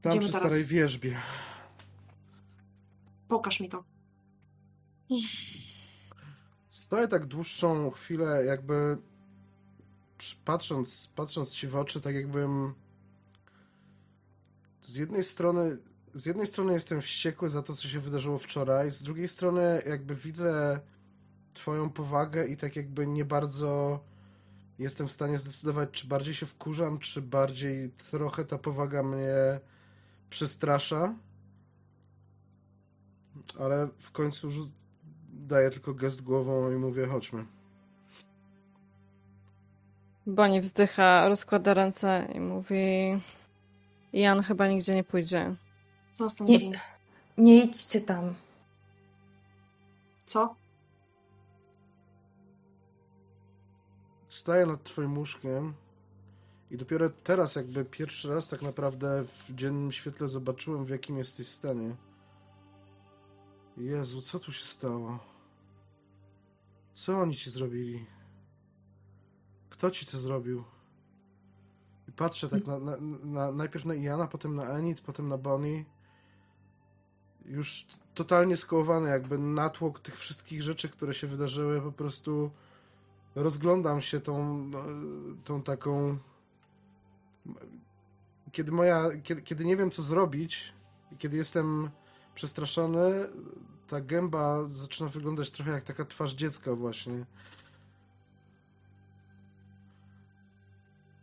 Tam Idziemy przy teraz. starej wierzbie. Pokaż mi to. Stoję tak dłuższą chwilę, jakby patrząc, patrząc ci w oczy, tak jakbym z jednej strony z jednej strony jestem wściekły za to, co się wydarzyło wczoraj, z drugiej strony jakby widzę twoją powagę i tak jakby nie bardzo jestem w stanie zdecydować, czy bardziej się wkurzam, czy bardziej trochę ta powaga mnie przestrasza. Ale w końcu daję tylko gest głową i mówię, chodźmy. Boni wzdycha, rozkłada ręce i mówi Jan chyba nigdzie nie pójdzie. Zostań nie, nie idźcie tam. Co? Staję nad twoim łóżkiem i dopiero teraz jakby pierwszy raz tak naprawdę w dziennym świetle zobaczyłem w jakim jesteś stanie. Jezu, co tu się stało? Co oni ci zrobili? Kto ci to zrobił? I patrzę tak na, na, na, najpierw na Iana, potem na Enid, potem na Bonnie. Już totalnie skołowany, jakby natłok tych wszystkich rzeczy, które się wydarzyły, po prostu rozglądam się tą, no, tą taką. Kiedy moja. Kiedy, kiedy nie wiem, co zrobić, kiedy jestem przestraszony, ta gęba zaczyna wyglądać trochę jak taka twarz dziecka właśnie.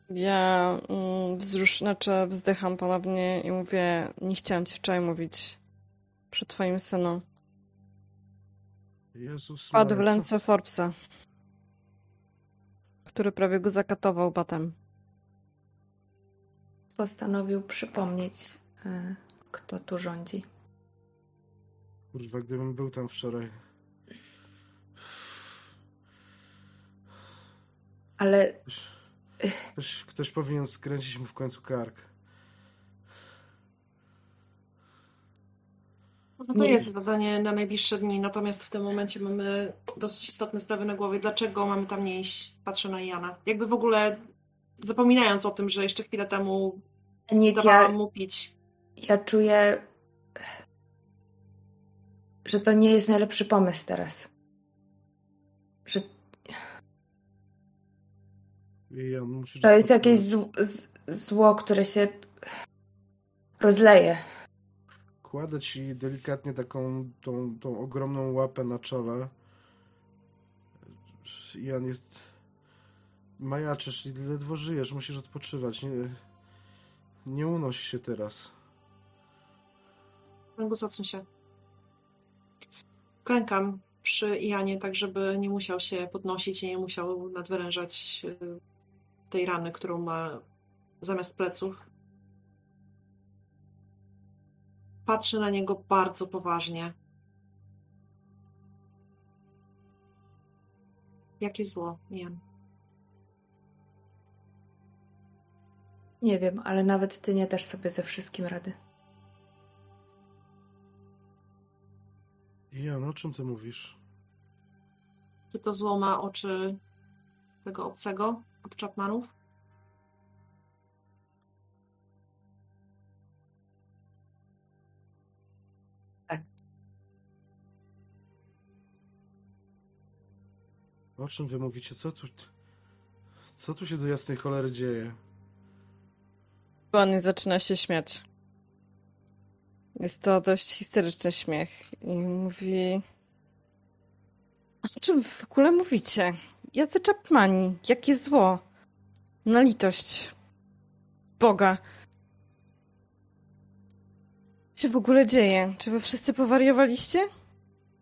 Ja mm, znaczy wzdycham ponownie i mówię, nie chciałam ci wczoraj mówić przy twoim synu. Jezus Padł w ręce Forbesa, który prawie go zakatował batem. Postanowił przypomnieć, y, kto tu rządzi. Kurwa, gdybym był tam wczoraj. Ale. Ktoś, ktoś, powinien skręcić mu w końcu kark. No to jest zadanie na najbliższe dni, natomiast w tym momencie mamy dosyć istotne sprawy na głowie. Dlaczego mamy tam nie iść? Patrzę na Jana. Jakby w ogóle zapominając o tym, że jeszcze chwilę temu nie dawałam ja, mu pić. Ja czuję że to nie jest najlepszy pomysł teraz. że to jest jakieś zło, które się rozleje. Kładę ci delikatnie taką tą, tą ogromną łapę na czole. Jan jest... Majaczysz, ledwo żyjesz, musisz odpoczywać. Nie, nie unoś się teraz. Angus, się. Klękam przy Ianie, tak żeby nie musiał się podnosić i nie musiał nadwyrężać y, tej rany, którą ma zamiast pleców. Patrzę na niego bardzo poważnie. Jakie zło, Ian? Nie wiem, ale nawet ty nie dasz sobie ze wszystkim rady. Jan, o czym ty mówisz? Czy to zło ma oczy tego obcego od Chapmanów? O czym wy mówicie? Co tu... Co tu się do jasnej cholery dzieje? Bonnie zaczyna się śmiać. Jest to dość historyczny śmiech i mówi... O czym wy w ogóle mówicie? Jacy Chapmani? Jakie zło? Na litość. Boga. Co się w ogóle dzieje? Czy wy wszyscy powariowaliście?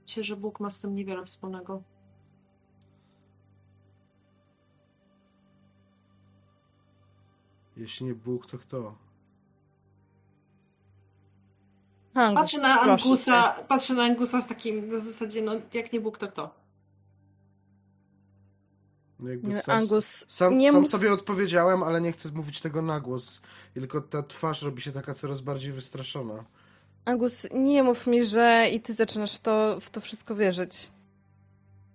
Myślę, że Bóg ma z tym niewiele wspólnego. Jeśli nie Bóg, to kto? Angus, Patrzę na Angusa, cię. patrzę na Angusa z takim na zasadzie, no jak nie Bóg, to kto? No jakby sam, Angus, sam, nie sam sobie odpowiedziałem, ale nie chcę mówić tego na głos. I tylko ta twarz robi się taka coraz bardziej wystraszona. Angus, nie mów mi, że i ty zaczynasz w to, w to wszystko wierzyć.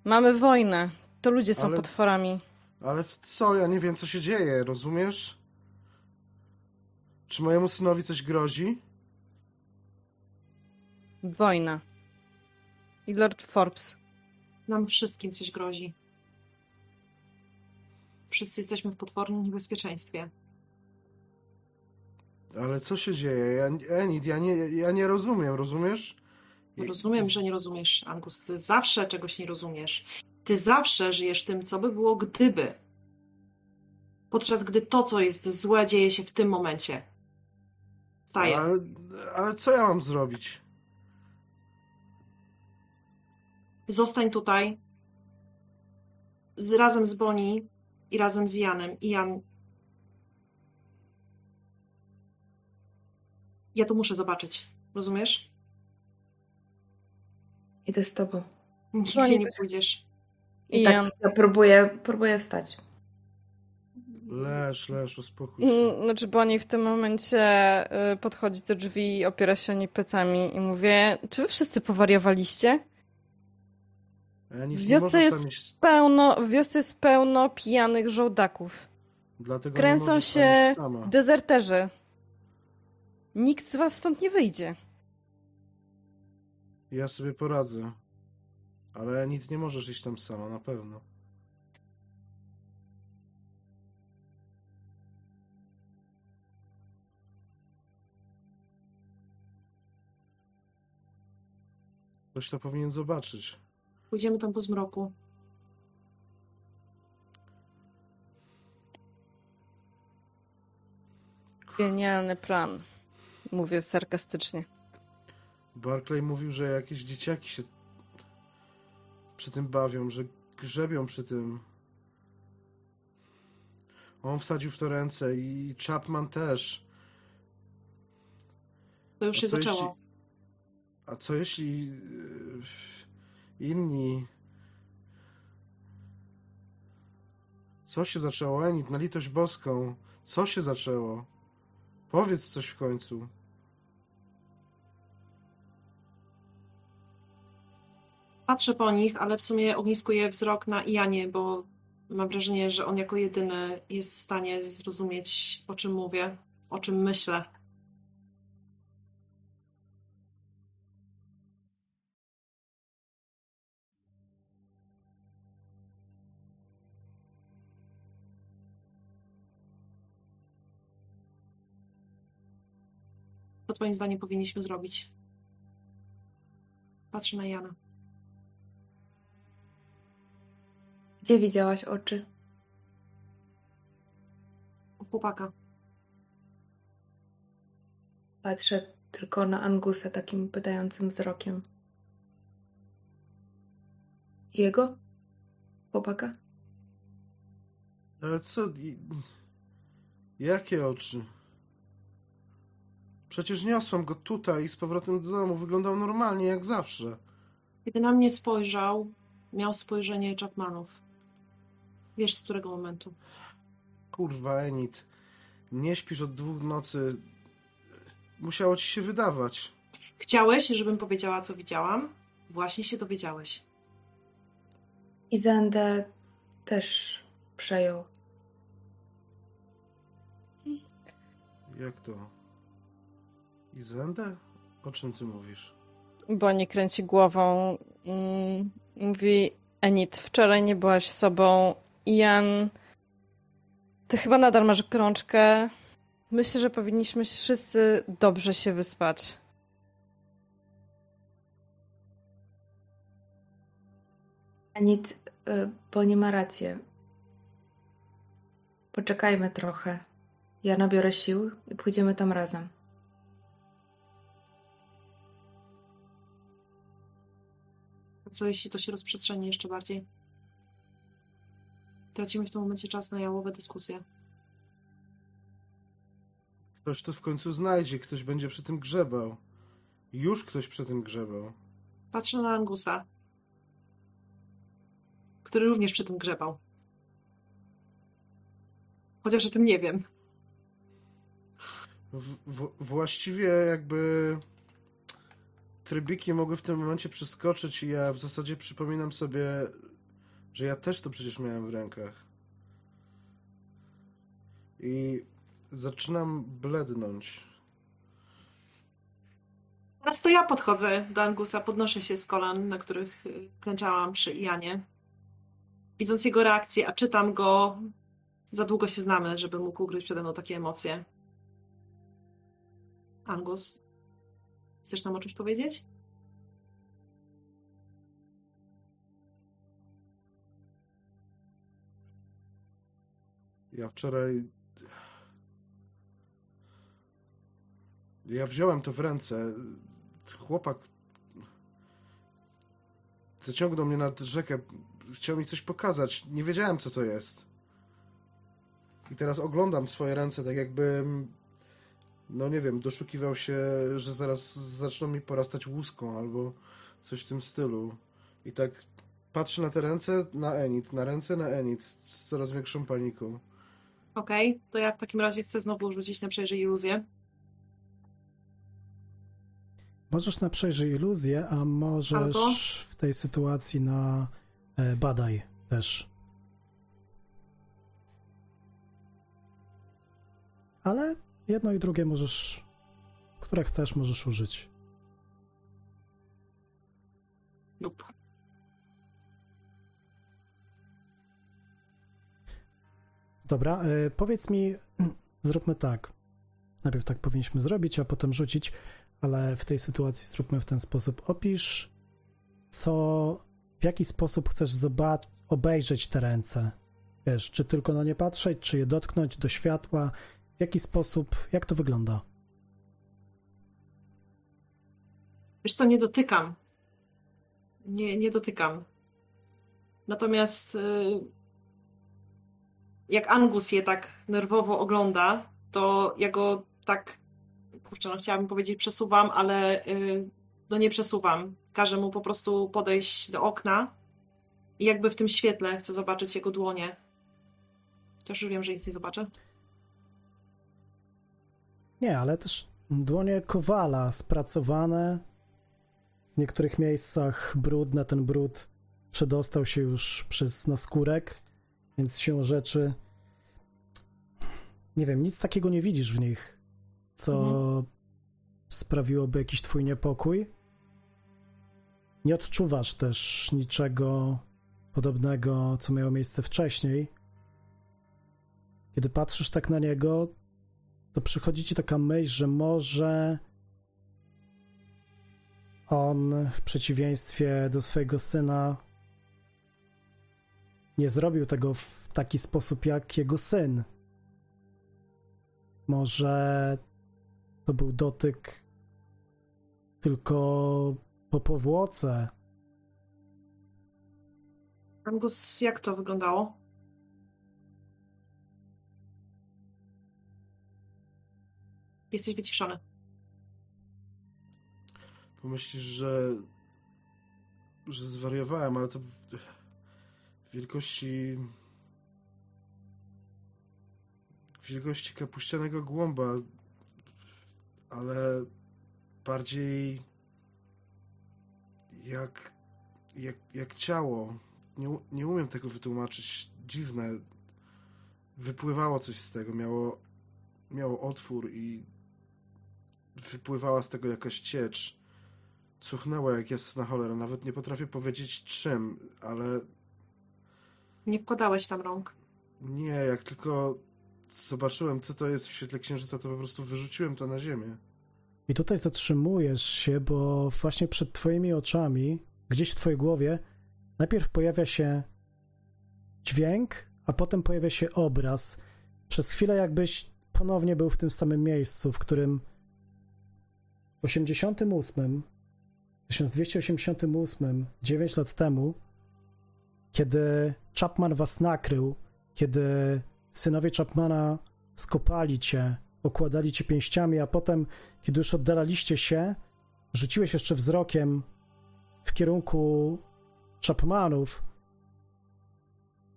Mamy wojnę. To ludzie są Ale- potworami. Ale w co? Ja nie wiem, co się dzieje, rozumiesz? Czy mojemu synowi coś grozi? Wojna. I Lord Forbes. Nam wszystkim coś grozi. Wszyscy jesteśmy w potwornym niebezpieczeństwie. Ale co się dzieje? Ja, Enid, ja nie, ja nie rozumiem, rozumiesz? Rozumiem, że nie rozumiesz, Angus. Ty zawsze czegoś nie rozumiesz. Ty zawsze żyjesz tym, co by było gdyby. Podczas gdy to, co jest złe, dzieje się w tym momencie. Staje. Ale, ale co ja mam zrobić? Zostań tutaj. Z, razem z Bonnie i razem z Janem. I Jan. Ja to muszę zobaczyć. Rozumiesz? Idę z tobą. Nigdzie nie pójdziesz. I I tak Jan. ja próbuję, próbuję wstać. Leż, leż, uspokój się. Mm, Znaczy, Bonnie w tym momencie y, podchodzi do drzwi i opiera się o nie plecami i mówię, czy wy wszyscy powariowaliście? W wiosce jest iść, pełno, w wiosce jest pełno pijanych żołdaków. dlatego Kręcą się dezerterzy. Nikt z was stąd nie wyjdzie. Ja sobie poradzę. Ale Enid, nie możesz iść tam sama, na pewno. Ktoś to powinien zobaczyć. Pójdziemy tam po zmroku. Genialny plan. Mówię sarkastycznie. Barclay mówił, że jakieś dzieciaki się przy tym bawią, że grzebią przy tym. On wsadził w to ręce i Chapman też. To już A się zaczęło. A co jeśli yy, inni. Co się zaczęło, Enid, na litość boską? Co się zaczęło? Powiedz coś w końcu. Patrzę po nich, ale w sumie ogniskuję wzrok na Ianie, bo mam wrażenie, że on jako jedyny jest w stanie zrozumieć, o czym mówię, o czym myślę. Twoim zdaniem powinniśmy zrobić? Patrzę na Jana. Gdzie widziałaś oczy? U chłopaka. Patrzę tylko na Angusa takim pytającym wzrokiem. Jego? Chłopaka? Ale co? Jakie oczy? Przecież niosłem go tutaj i z powrotem do domu. Wyglądał normalnie, jak zawsze. Kiedy na mnie spojrzał, miał spojrzenie Chapmanów. Wiesz, z którego momentu? Kurwa, Enid. Nie śpisz od dwóch nocy. Musiało ci się wydawać. Chciałeś, żebym powiedziała, co widziałam? Właśnie się dowiedziałeś. I Zendę też przejął. Jak to? I Zendę? O czym ty mówisz? Bonnie kręci głową. Mówi, Enid, wczoraj nie byłaś sobą. Ian, ty chyba nadal masz gorączkę. Myślę, że powinniśmy wszyscy dobrze się wyspać. Anit, y, bo nie ma rację. Poczekajmy trochę. Ja nabiorę sił i pójdziemy tam razem. Co jeśli to się rozprzestrzeni jeszcze bardziej? Tracimy w tym momencie czas na jałowe dyskusje. Ktoś to w końcu znajdzie, ktoś będzie przy tym grzebał. Już ktoś przy tym grzebał. Patrzę na Angusa, który również przy tym grzebał. Chociaż o tym nie wiem. W, w, właściwie jakby trybiki mogły w tym momencie przeskoczyć i ja w zasadzie przypominam sobie, że ja też to przecież miałem w rękach. I zaczynam blednąć. Teraz to ja podchodzę do Angusa, podnoszę się z kolan, na których y, klęczałam przy Ianie. Widząc jego reakcję, a czytam go, za długo się znamy, żeby mógł ugryźć przede mną takie emocje. Angus, chcesz nam o czymś powiedzieć? Ja wczoraj. Ja wziąłem to w ręce. Chłopak zaciągnął mnie nad rzekę. Chciał mi coś pokazać. Nie wiedziałem, co to jest. I teraz oglądam swoje ręce, tak jakbym. No nie wiem, doszukiwał się, że zaraz zaczną mi porastać łuską albo coś w tym stylu. I tak patrzę na te ręce, na Enid, na ręce, na Enid z, coraz większą paniką. Okej, to ja w takim razie chcę znowu rzucić na przejrzyj iluzję. Możesz na przejrzyj iluzję, a możesz Albo? w tej sytuacji na e, badaj też. Ale jedno i drugie możesz, które chcesz, możesz użyć. Dobra, e, powiedz mi, zróbmy tak. Najpierw tak powinniśmy zrobić, a potem rzucić, ale w tej sytuacji zróbmy w ten sposób. Opisz, co, w jaki sposób chcesz zobaczyć, obejrzeć te ręce. Wiesz, czy tylko na nie patrzeć, czy je dotknąć do światła, w jaki sposób, jak to wygląda? Wiesz co, nie dotykam. Nie, nie dotykam. Natomiast y, jak Angus je tak nerwowo ogląda, to ja go tak, kurczę, no chciałabym powiedzieć przesuwam, ale y, no nie przesuwam. Każę mu po prostu podejść do okna i jakby w tym świetle chcę zobaczyć jego dłonie. Chociaż już wiem, że nic nie zobaczę. Nie, ale też dłonie kowala spracowane. W niektórych miejscach brudne, ten brud przedostał się już przez naskórek, więc się rzeczy. Nie wiem, nic takiego nie widzisz w nich, co sprawiłoby jakiś twój niepokój. Nie odczuwasz też niczego podobnego, co miało miejsce wcześniej. Kiedy patrzysz tak na niego, to przychodzi ci taka myśl, że może on w przeciwieństwie do swojego syna nie zrobił tego w taki sposób jak jego syn. Może to był dotyk tylko po powłoce. Angus, jak to wyglądało? Jesteś wyciszony. Pomyślisz, że że zwariowałem, ale to wielkości wielkości kapuścianego głąba, ale bardziej jak, jak, jak ciało. Nie, nie umiem tego wytłumaczyć. Dziwne. Wypływało coś z tego. Miało, miało otwór i wypływała z tego jakaś ciecz. Cuchnęła jak jasna cholera. Nawet nie potrafię powiedzieć czym, ale... Nie wkładałeś tam rąk? Nie, jak tylko zobaczyłem, co to jest w świetle księżyca, to po prostu wyrzuciłem to na ziemię. I tutaj zatrzymujesz się, bo właśnie przed twoimi oczami, gdzieś w twojej głowie, najpierw pojawia się dźwięk, a potem pojawia się obraz. Przez chwilę jakbyś ponownie był w tym samym miejscu, w którym 88, 1288, 9 lat temu, kiedy Chapman was nakrył, kiedy synowie Chapmana skopali cię, okładali cię pięściami, a potem, kiedy już oddalaliście się, rzuciłeś jeszcze wzrokiem w kierunku Chapmanów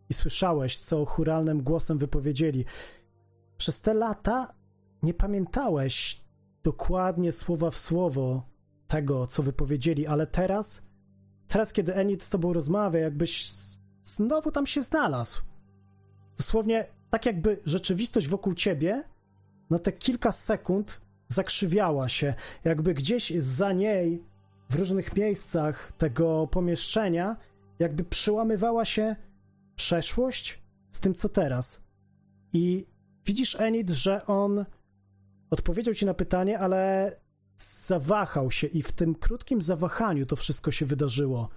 i słyszałeś, co churalnym głosem wypowiedzieli. Przez te lata nie pamiętałeś dokładnie słowa w słowo tego, co wypowiedzieli, ale teraz, teraz, kiedy Enid z tobą rozmawia, jakbyś znowu tam się znalazł. Dosłownie tak jakby rzeczywistość wokół ciebie na te kilka sekund zakrzywiała się, jakby gdzieś za niej w różnych miejscach tego pomieszczenia, jakby przełamywała się przeszłość z tym, co teraz. I widzisz, Enid, że on odpowiedział ci na pytanie, ale zawahał się i w tym krótkim zawahaniu to wszystko się wydarzyło.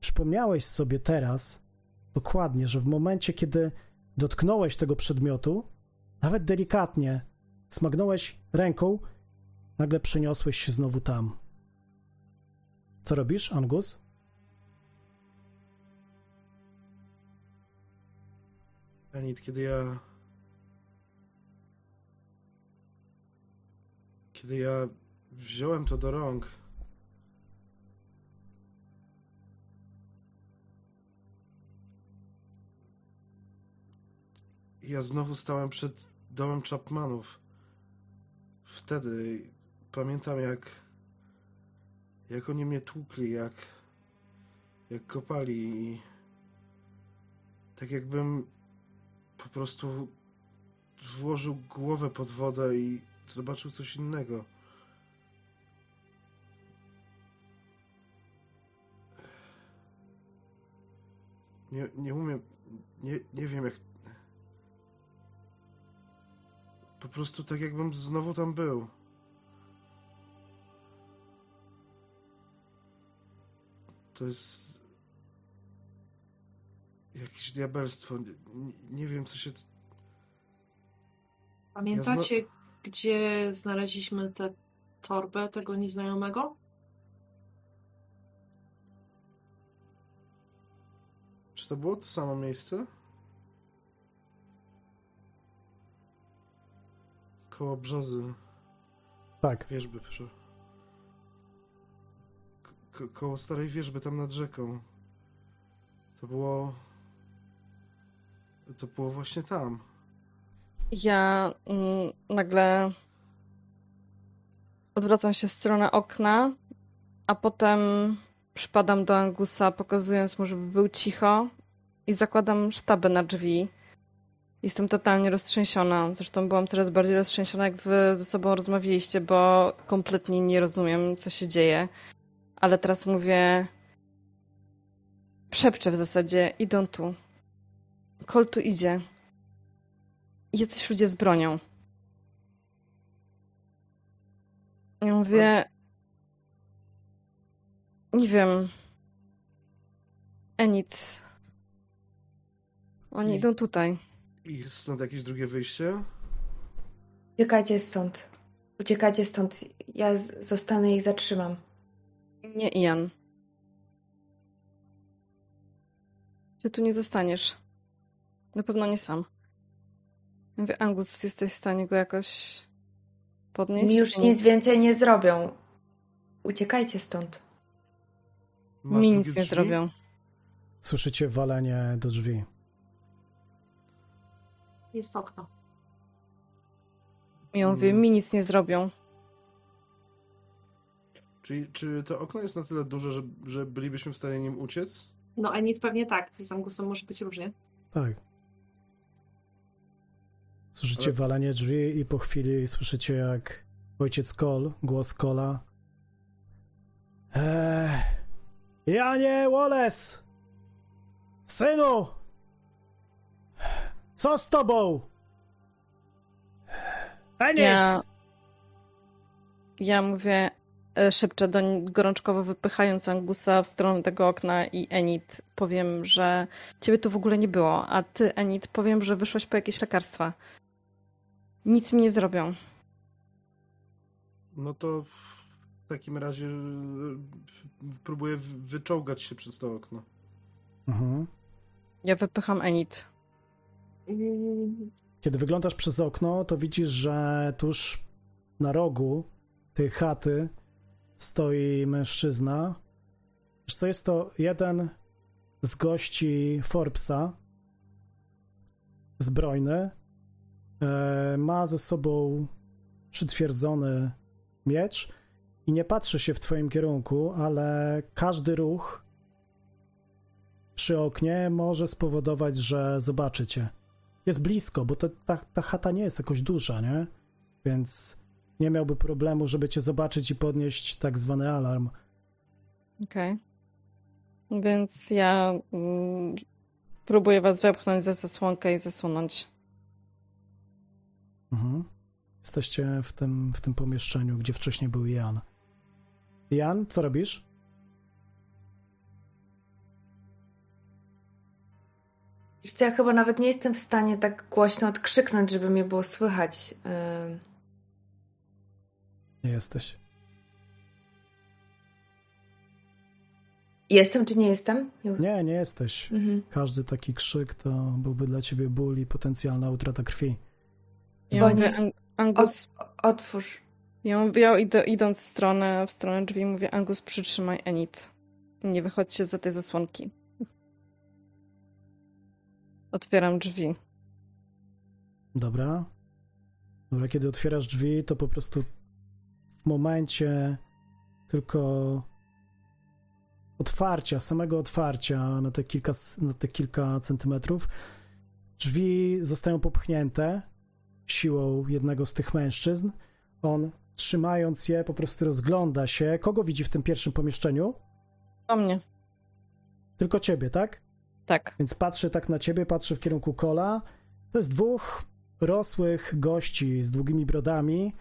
Przypomniałeś sobie teraz dokładnie, że w momencie, kiedy dotknąłeś tego przedmiotu, nawet delikatnie, smagnąłeś ręką, nagle przeniosłeś się znowu tam. Co robisz, Angus? Enid, kiedy ja. Kiedy ja wziąłem to do rąk. Ja znowu stałem przed domem Chapmanów. Wtedy pamiętam jak. Jak oni mnie tłukli, jak. Jak kopali i. Tak jakbym po prostu włożył głowę pod wodę i zobaczył coś innego. Nie, nie umiem. Nie, nie wiem jak. Po prostu tak jakbym znowu tam był. To jest. Jakieś diabelstwo. Nie, nie wiem, co się. Pamiętacie, ja zna... gdzie znaleźliśmy tę torbę tego nieznajomego? Czy to było to samo miejsce? Koło brzozy. Tak. Wierzby, proszę. Ko koło starej wierzby, tam nad rzeką. To było... To było właśnie tam. Ja mm, nagle odwracam się w stronę okna, a potem przypadam do Angusa, pokazując mu, żeby był cicho i zakładam sztabę na drzwi. Jestem totalnie roztrzęsiona. Zresztą byłam coraz bardziej roztrzęsiona, jak wy ze sobą rozmawialiście, bo kompletnie nie rozumiem, co się dzieje. Ale teraz mówię. Przepczę w zasadzie, idą tu. Kol tu idzie. Jacyś ludzie z bronią. Ja mówię. Nie wiem. Enid. Oni I- idą tutaj. Jest stąd jakieś drugie wyjście? Uciekajcie stąd. Uciekajcie stąd. Ja zostanę i zatrzymam. Nie, Ian. Ty tu nie zostaniesz. Na pewno nie sam. Ja mówię, Angus, jesteś w stanie go jakoś podnieść? Mi już Nie- nic więcej nie zrobią. Uciekajcie stąd. Masz Mi nic nie zrobią. Słyszycie walenie do drzwi. Jest okno. I on mówi, Mm. mi nic nie zrobią. Czyli, czy to okno jest na tyle duże, że, że bylibyśmy w stanie nim uciec? No, Enid pewnie tak. Z Angusem może być różnie. Tak. Słyszycie Ale- walenie drzwi i po chwili słyszycie jak ojciec Kol, głos Kola. Eee, Janie Wallace! Synu! Co z tobą? Enid! Ja, ja mówię, e, szepczę doń gorączkowo wypychając Angusa w stronę tego okna i Enid powiem, że ciebie tu w ogóle nie było, a ty Enid powiem, że wyszłaś po jakieś lekarstwa. Nic mi nie zrobią. No to w takim razie e, próbuję wyczołgać się przez to okno. Mhm. Ja wypycham Enid. Kiedy wyglądasz przez okno, to widzisz, że tuż na rogu tej chaty stoi mężczyzna. Wiesz co, jest to jeden z gości Forbesa, zbrojny. E, ma ze sobą przytwierdzony miecz i nie patrzy się w twoim kierunku, ale każdy ruch przy oknie może spowodować, że zobaczy cię jest blisko, bo to, ta, ta chata nie jest jakoś duża, nie? Więc nie miałby problemu, żeby cię zobaczyć i podnieść tak zwany alarm. Okej. Więc ja mm, próbuję was wepchnąć za zasłonkę i zasunąć. Mhm. Jesteście w tym, w tym pomieszczeniu, gdzie wcześniej był Jan. Jan, co robisz? Wiesz co, ja chyba nawet nie jestem w stanie tak głośno odkrzyknąć, żeby mnie było słychać. Nie jesteś. Jestem czy nie jestem? Ju- Nie, nie jesteś. Mhm. Każdy taki krzyk to byłby dla ciebie ból i potencjalna utrata krwi. Ja Bądź- mówię, Ang- Angus, Otwórz. ja, mówię, ja idę, idąc w stronę, w stronę drzwi, mówię, Angus, przytrzymaj Enid. Nie wychodźcie za tej zasłonki. Otwieram drzwi. Dobra. Dobra, kiedy otwierasz drzwi, to po prostu w momencie tylko otwarcia, samego otwarcia na te kilka, na te kilka centymetrów, drzwi zostają popchnięte siłą jednego z tych mężczyzn. On, trzymając je, po prostu rozgląda się. Kogo widzi w tym pierwszym pomieszczeniu? O mnie. Tylko ciebie, tak? Tak. Więc patrzy tak na ciebie, patrzy w kierunku kola. To jest dwóch rosłych gości z długimi brodami,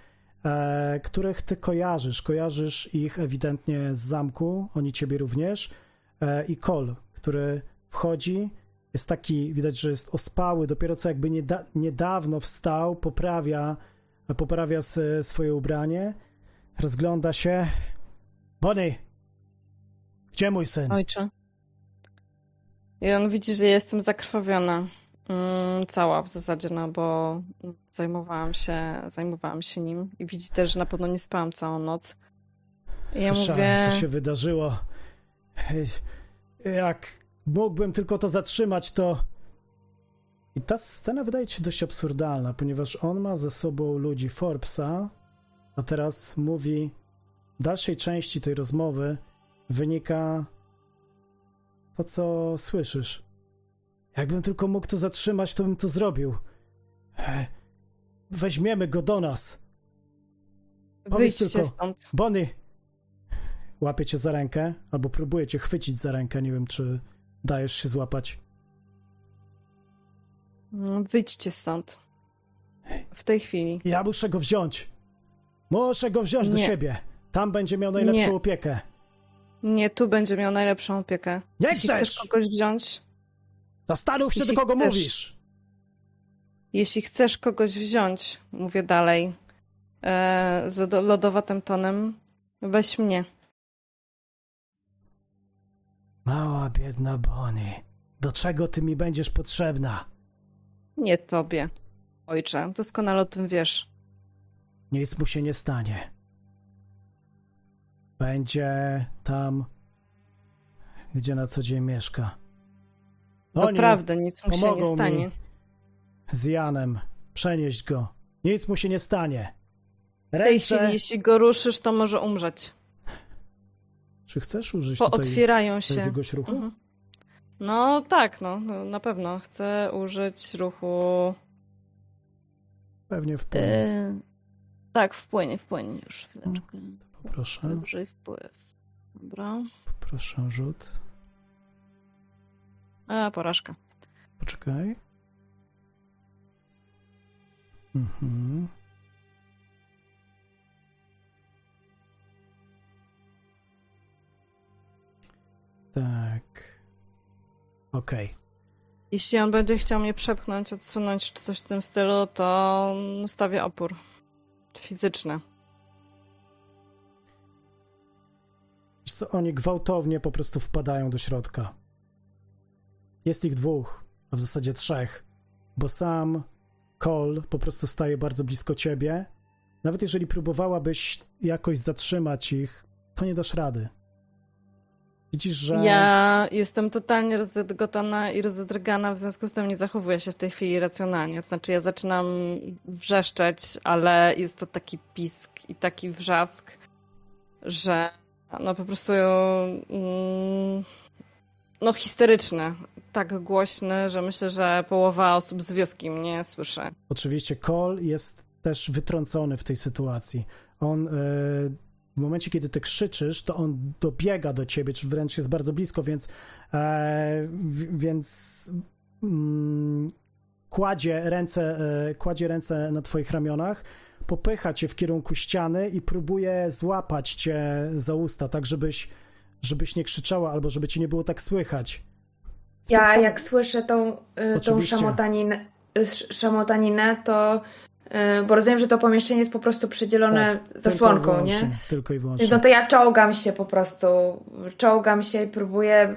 e, których ty kojarzysz. Kojarzysz ich ewidentnie z zamku, oni ciebie również. E, I kol, który wchodzi, jest taki, widać, że jest ospały, dopiero co jakby nieda- niedawno wstał, poprawia, poprawia swoje ubranie, rozgląda się. Bonnie! Gdzie mój syn? Ojcze. I on widzi, że jestem zakrwawiona. Mm, cała w zasadzie, no bo zajmowałam się, zajmowałam się nim i widzi też, że na pewno nie spałam całą noc. I ja Słyszałem, mówię, co się wydarzyło. Jak mógłbym tylko to zatrzymać, to. I ta scena wydaje ci się dość absurdalna, ponieważ on ma ze sobą ludzi Forbesa, a teraz mówi. W dalszej części tej rozmowy wynika to, co słyszysz. Jakbym tylko mógł to zatrzymać, to bym to zrobił. Weźmiemy go do nas. Powiedz wyjdźcie tylko- stąd. Bonnie! Łapie cię za rękę, albo próbuje cię chwycić za rękę. Nie wiem, czy dajesz się złapać. Mm, Wyjdźcie stąd. W tej chwili. Ja muszę go wziąć. Muszę go wziąć do Nie. siebie. Tam będzie miał najlepszą Nie. opiekę. Nie, tu będzie miał najlepszą opiekę. Nie Jeśli chcesz! chcesz kogoś wziąć, Zastanów się, do kogo chcesz. mówisz. jeśli chcesz kogoś wziąć, mówię dalej, e, z lodo- lodowatym tonem, weź mnie. Mała, biedna Bonnie. Do czego ty mi będziesz potrzebna? Nie tobie, ojcze. Doskonale o tym wiesz. Nic mu się nie stanie. Będzie tam, gdzie na co dzień mieszka. Oni Naprawdę, nic mu się nie stanie. z Janem przenieść go. Nic mu się nie stanie. W tej Ręce... chwili, jeśli go ruszysz, to może umrzeć. Czy chcesz użyć tutaj Pootwierają się. jakiegoś ruchu? Mhm. No tak, no, no, na pewno. Chcę użyć ruchu. Pewnie wpływ. Yy, tak, wpłynie, wpłynie już chwileczkę. Poproszę, Użyj wpływ. Dobra. poproszę rzut. A, porażka. Poczekaj. Mhm. Tak. Okej. Jeśli on będzie chciał mnie przepchnąć, odsunąć czy coś w tym stylu, to stawię opór. Fizyczny. Wiesz co, oni gwałtownie po prostu wpadają do środka. Jest ich dwóch, a w zasadzie trzech, bo sam Cole po prostu staje bardzo blisko ciebie. Nawet jeżeli próbowałabyś jakoś zatrzymać ich, to nie dasz rady. Widzisz, że. Ja jestem totalnie rozdrgotana i rozdrgana, w związku z tym nie zachowuję się w tej chwili racjonalnie. To znaczy, ja zaczynam wrzeszczeć, ale jest to taki pisk i taki wrzask, że no po prostu mm, no histeryczny, tak głośny, że myślę, że połowa osób z wioski mnie słyszy. Oczywiście Cole jest też wytrącony w tej sytuacji. On e, w momencie, kiedy ty krzyczysz, to on dobiega do ciebie, czy wręcz jest bardzo blisko, więc e, więc mm, kładzie ręce, e, kładzie ręce na twoich ramionach, popycha cię w kierunku ściany i próbuje złapać cię za usta, tak żebyś, żebyś nie krzyczała albo żeby cię nie było tak słychać. W Ja sam- jak słyszę tą, y, tą szamotaninę, sz- szamotaninę, to bo rozumiem, że to pomieszczenie jest po prostu przydzielone Tak, zasłonką, tylko i nie? wyłącznie, Tylko i wyłącznie. No to ja czołgam się po prostu, czołgam się i próbuję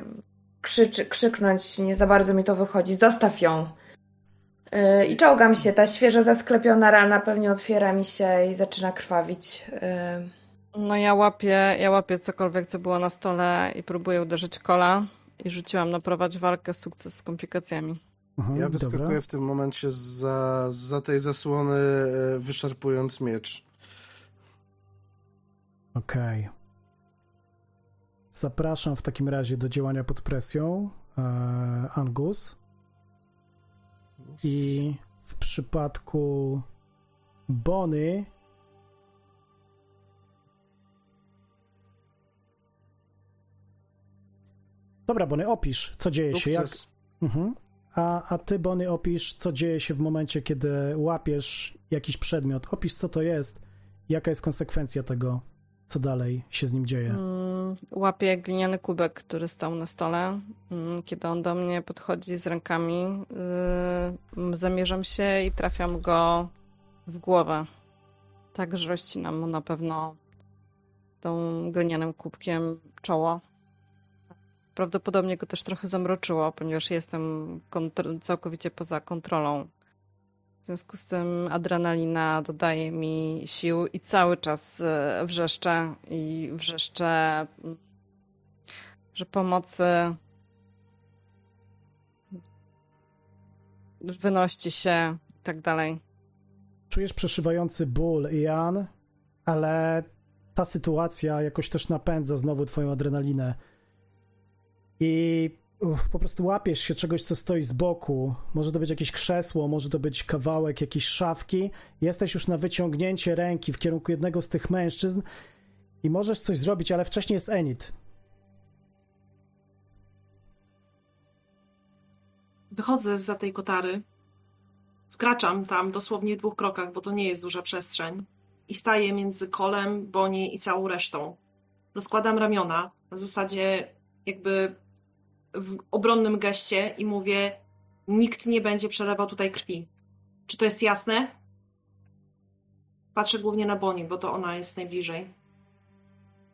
krzycz, krzyknąć, nie za bardzo mi to wychodzi, zostaw ją. Yy, I czołgam się, ta świeżo zasklepiona rana pewnie otwiera mi się i zaczyna krwawić. Yy, No ja łapię, ja łapię cokolwiek, co było na stole i próbuję uderzyć kola i rzuciłam na prowadź walkę sukces z komplikacjami. Mhm, Ja dobra. wyskakuję w tym momencie za, za tej zasłony, e, wyszarpując miecz. Okej. Zapraszam w takim razie do działania pod presją e, Angus. I w przypadku Bony Dobra, Bony, opisz, co dzieje się. Jak... Sukces. Mhm. A, a ty, Bony, opisz, co dzieje się w momencie, kiedy łapiesz jakiś przedmiot. Opisz, co to jest, jaka jest konsekwencja tego, co dalej się z nim dzieje. Mm, Łapię gliniany kubek, który stał na stole. Mm, Kiedy on do mnie podchodzi z rękami, yy, zamierzam się i trafiam go w głowę. Tak, że rozcinam mu na pewno tą glinianym kubkiem czoło. Prawdopodobnie go też trochę zamroczyło, ponieważ jestem całkowicie poza kontrolą. W związku z tym adrenalina dodaje mi sił i cały czas e, wrzeszczę i wrzeszczę, mm, że pomocy wynoście się i tak dalej. Czujesz przeszywający ból, Ian, ale ta sytuacja jakoś też napędza znowu twoją adrenalinę. I uff, po prostu łapiesz się czegoś, co stoi z boku. Może to być jakieś krzesło, może to być kawałek jakiejś szafki. Jesteś już na wyciągnięcie ręki w kierunku jednego z tych mężczyzn i możesz coś zrobić, ale wcześniej jest Enid. Wychodzę za tej kotary, wkraczam tam dosłownie w dwóch krokach, bo to nie jest duża przestrzeń i staję między kolem, Boni i całą resztą. Rozkładam ramiona, Na zasadzie jakby w obronnym geście i mówię, nikt nie będzie przelewał tutaj krwi. Czy to jest jasne? Patrzę głównie na Boni, bo to ona jest najbliżej.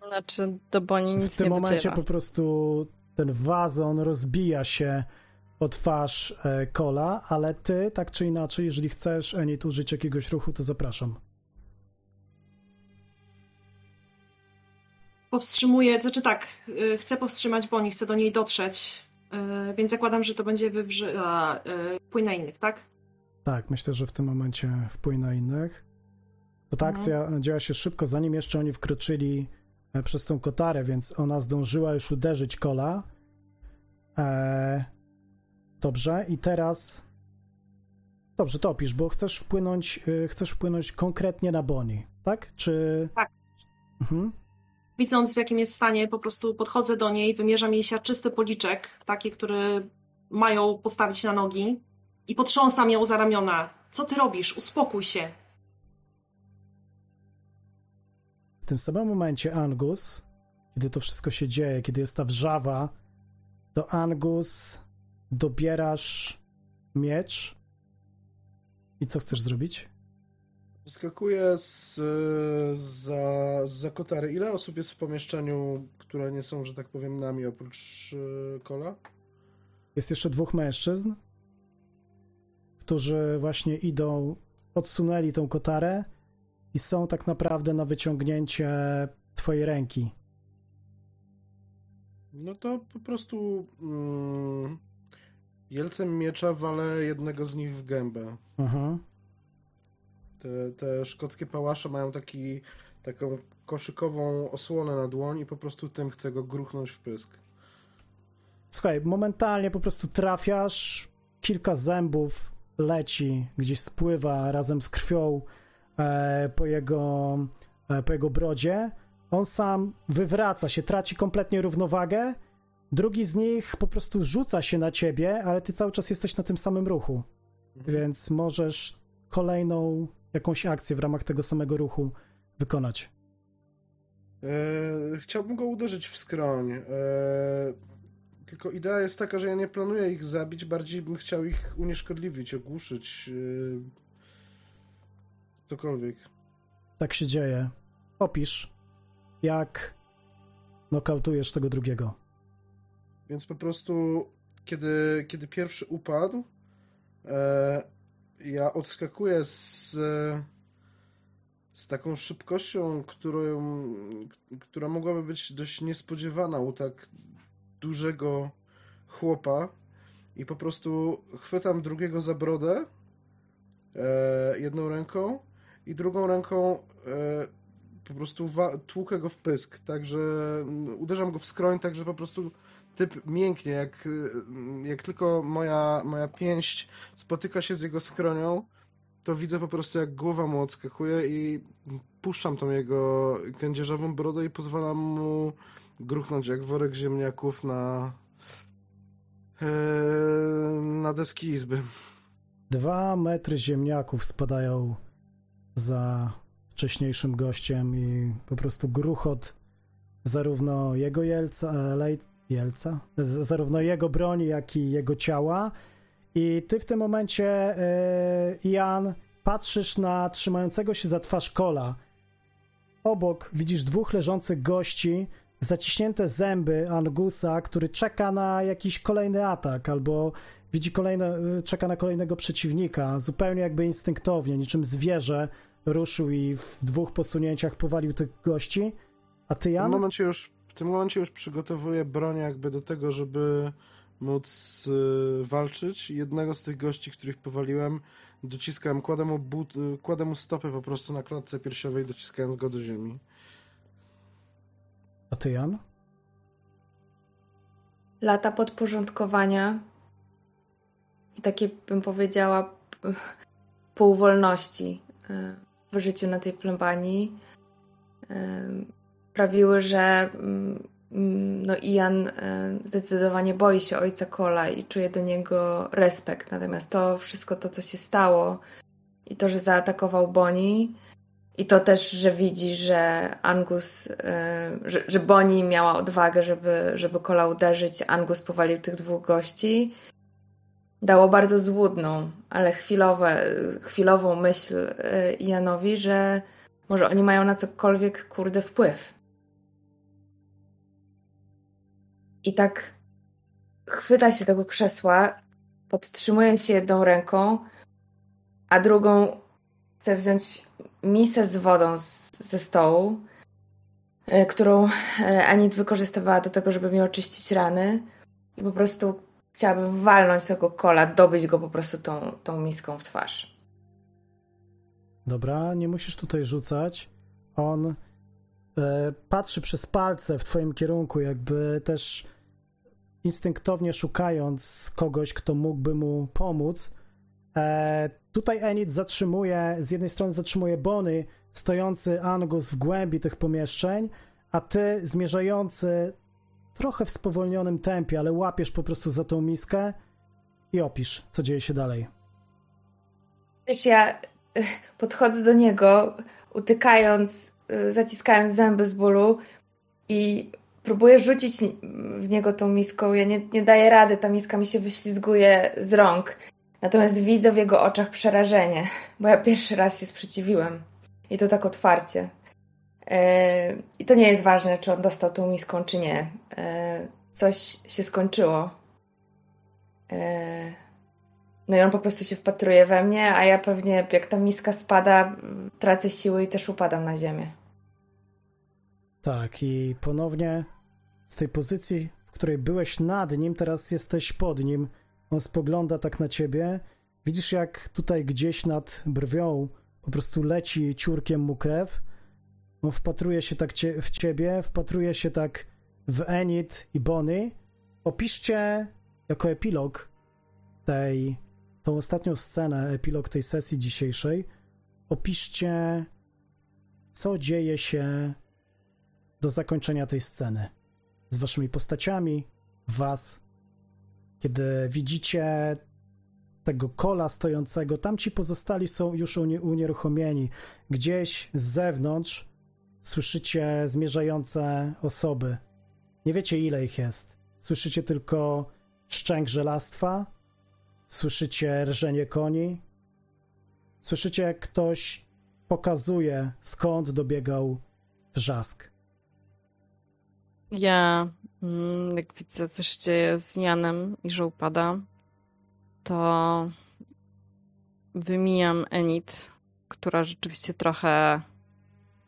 Znaczy, do Boni nic W tym nie momencie dociera. po prostu ten wazon rozbija się o twarz e, Kola, ale ty, tak czy inaczej, jeżeli chcesz, Enid, użyć jakiegoś ruchu, to zapraszam. Powstrzymuję, znaczy tak, y, chcę powstrzymać Boni, chcę do niej dotrzeć, y, więc zakładam, że to będzie wywrze... a, y, wpływ na innych, tak? Tak, myślę, że w tym momencie wpłynie na innych. Bo ta Mhm. akcja działa się szybko, zanim jeszcze oni wkroczyli e, przez tą kotarę, więc ona zdążyła już uderzyć Kola. E, dobrze, i teraz... Dobrze, to opisz, bo chcesz wpłynąć, chcesz wpłynąć konkretnie na Bonnie, tak? Czy... Tak. Mhm. Widząc w jakim jest stanie, po prostu podchodzę do niej, wymierzam jej siarczysty policzek, taki, który mają postawić na nogi i potrząsam ją za ramiona. Co ty robisz? Uspokój się. W tym samym momencie Angus, kiedy to wszystko się dzieje, kiedy jest ta wrzawa, to Angus dobierasz miecz i co chcesz zrobić? Wyskakuję z, za, za kotary. Ile osób jest w pomieszczeniu, które nie są, że tak powiem, nami oprócz e, Kola? Jest jeszcze dwóch mężczyzn, którzy właśnie idą, odsunęli tą kotarę i są tak naprawdę na wyciągnięcie twojej ręki. No to po prostu mm, jelcem miecza walę jednego z nich w gębę. Mhm. Te, te szkockie pałasze mają taki, taką koszykową osłonę na dłoń i po prostu tym chcę go gruchnąć w pysk. Słuchaj, momentalnie po prostu trafiasz, kilka zębów leci, gdzieś spływa razem z krwią e, po, jego, e, po jego brodzie. On sam wywraca się, traci kompletnie równowagę. Drugi z nich po prostu rzuca się na ciebie, ale ty cały czas jesteś na tym samym ruchu. Więc możesz kolejną jakąś akcję w ramach tego samego ruchu wykonać. E, chciałbym go uderzyć w skroń. E, tylko idea jest taka, że ja nie planuję ich zabić, bardziej bym chciał ich unieszkodliwić, ogłuszyć. E, cokolwiek. Tak się dzieje. Opisz, jak nokautujesz tego drugiego. Więc po prostu, kiedy, kiedy pierwszy upadł, e, ja odskakuję z, z taką szybkością, którą, która mogłaby być dość niespodziewana u tak dużego chłopa i po prostu chwytam drugiego za brodę e, jedną ręką i drugą ręką e, po prostu tłukę go w pysk, także mm, uderzam go w skroń, tak że po prostu typ mięknie, jak, y, jak tylko moja, moja pięść spotyka się z jego skronią, to widzę po prostu jak głowa mu odskakuje i puszczam tą jego kędzierzową brodę i pozwalam mu gruchnąć jak worek ziemniaków na e, na deski izby. Dwa metry ziemniaków spadają za wcześniejszym gościem i po prostu gruchot zarówno jego jelca, e, lej, jelca, z, zarówno jego broni, jak i jego ciała. I ty w tym momencie, e, Ian, patrzysz na trzymającego się za twarz kola. Obok widzisz dwóch leżących gości, zaciśnięte zęby Angusa, który czeka na jakiś kolejny atak, albo widzi kolejne, czeka na kolejnego przeciwnika, zupełnie jakby instynktownie, niczym zwierzę ruszył i w dwóch posunięciach powalił tych gości. A ty, W Jan? momencie już, w tym momencie już przygotowuję broń jakby do tego, żeby móc y, walczyć. Jednego z tych gości, których powaliłem, dociskałem, kładę mu, but, y, kładę mu stopy po prostu na klatce piersiowej, dociskając go do ziemi. A ty, Jan? Lata podporządkowania i takie, bym powiedziała, p- półwolności y, w życiu na tej plebanii sprawiły, że mm, mm, no Ian y, zdecydowanie boi się ojca Kola i czuje do niego respekt. Natomiast to wszystko to, co się stało i to, że zaatakował Boni I to też, że widzi, że Angus, y, że, że Bonnie miała odwagę, żeby, żeby kola uderzyć. Angus powalił tych dwóch gości. Dało bardzo złudną, ale chwilowe, chwilową myśl y, Janowi, że może oni mają na cokolwiek kurde wpływ. I tak chwyta się tego krzesła, podtrzymuje się jedną ręką, a drugą chce wziąć misę z wodą z, ze stołu, e, którą e, Anit wykorzystywała do tego, żeby mi oczyścić rany. I po prostu chciałabym walnąć tego kola, dobyć go po prostu tą, tą miską w twarz. Dobra, nie musisz tutaj rzucać. On e, patrzy przez palce w twoim kierunku, jakby też instynktownie szukając kogoś, kto mógłby mu pomóc. E, tutaj Enid zatrzymuje, z jednej strony zatrzymuje Bony, stojący Angus w głębi tych pomieszczeń, a ty zmierzający trochę w spowolnionym tempie, ale łapiesz po prostu za tą miskę i opisz, co dzieje się dalej. Wiesz, ja e, podchodzę do niego, utykając, e, zaciskając zęby z bólu i próbuję rzucić w niego tą miską. Ja nie, nie daję rady, ta miska mi się wyślizguje z rąk. Natomiast widzę w jego oczach przerażenie, bo ja pierwszy raz się sprzeciwiłem. I to tak otwarcie. E, I to nie jest ważne, czy on dostał tą miską, czy nie. E, coś się skończyło. E, no i on po prostu się wpatruje we mnie, a ja pewnie, jak ta miska spada, tracę siły i też upadam na ziemię. Tak, i ponownie z tej pozycji, w której byłeś nad nim, teraz jesteś pod nim. On spogląda tak na ciebie. Widzisz, jak tutaj gdzieś nad brwią po prostu leci ciurkiem mu krew. On wpatruje się tak cie w ciebie, wpatruje się tak w Enid i Bonnie. Opiszcie jako epilog tej, tą ostatnią scenę, epilog tej sesji dzisiejszej. Opiszcie, co dzieje się do zakończenia tej sceny z waszymi postaciami, was, kiedy widzicie tego kola stojącego, tam ci pozostali są już unieruchomieni. Gdzieś z zewnątrz słyszycie zmierzające osoby. Nie wiecie ile ich jest. Słyszycie tylko szczęk żelastwa, słyszycie rżenie koni, słyszycie jak ktoś pokazuje skąd dobiegał wrzask. Ja, mm, jak widzę, co się dzieje z Janem i że upada, to wymijam Enid, która rzeczywiście trochę,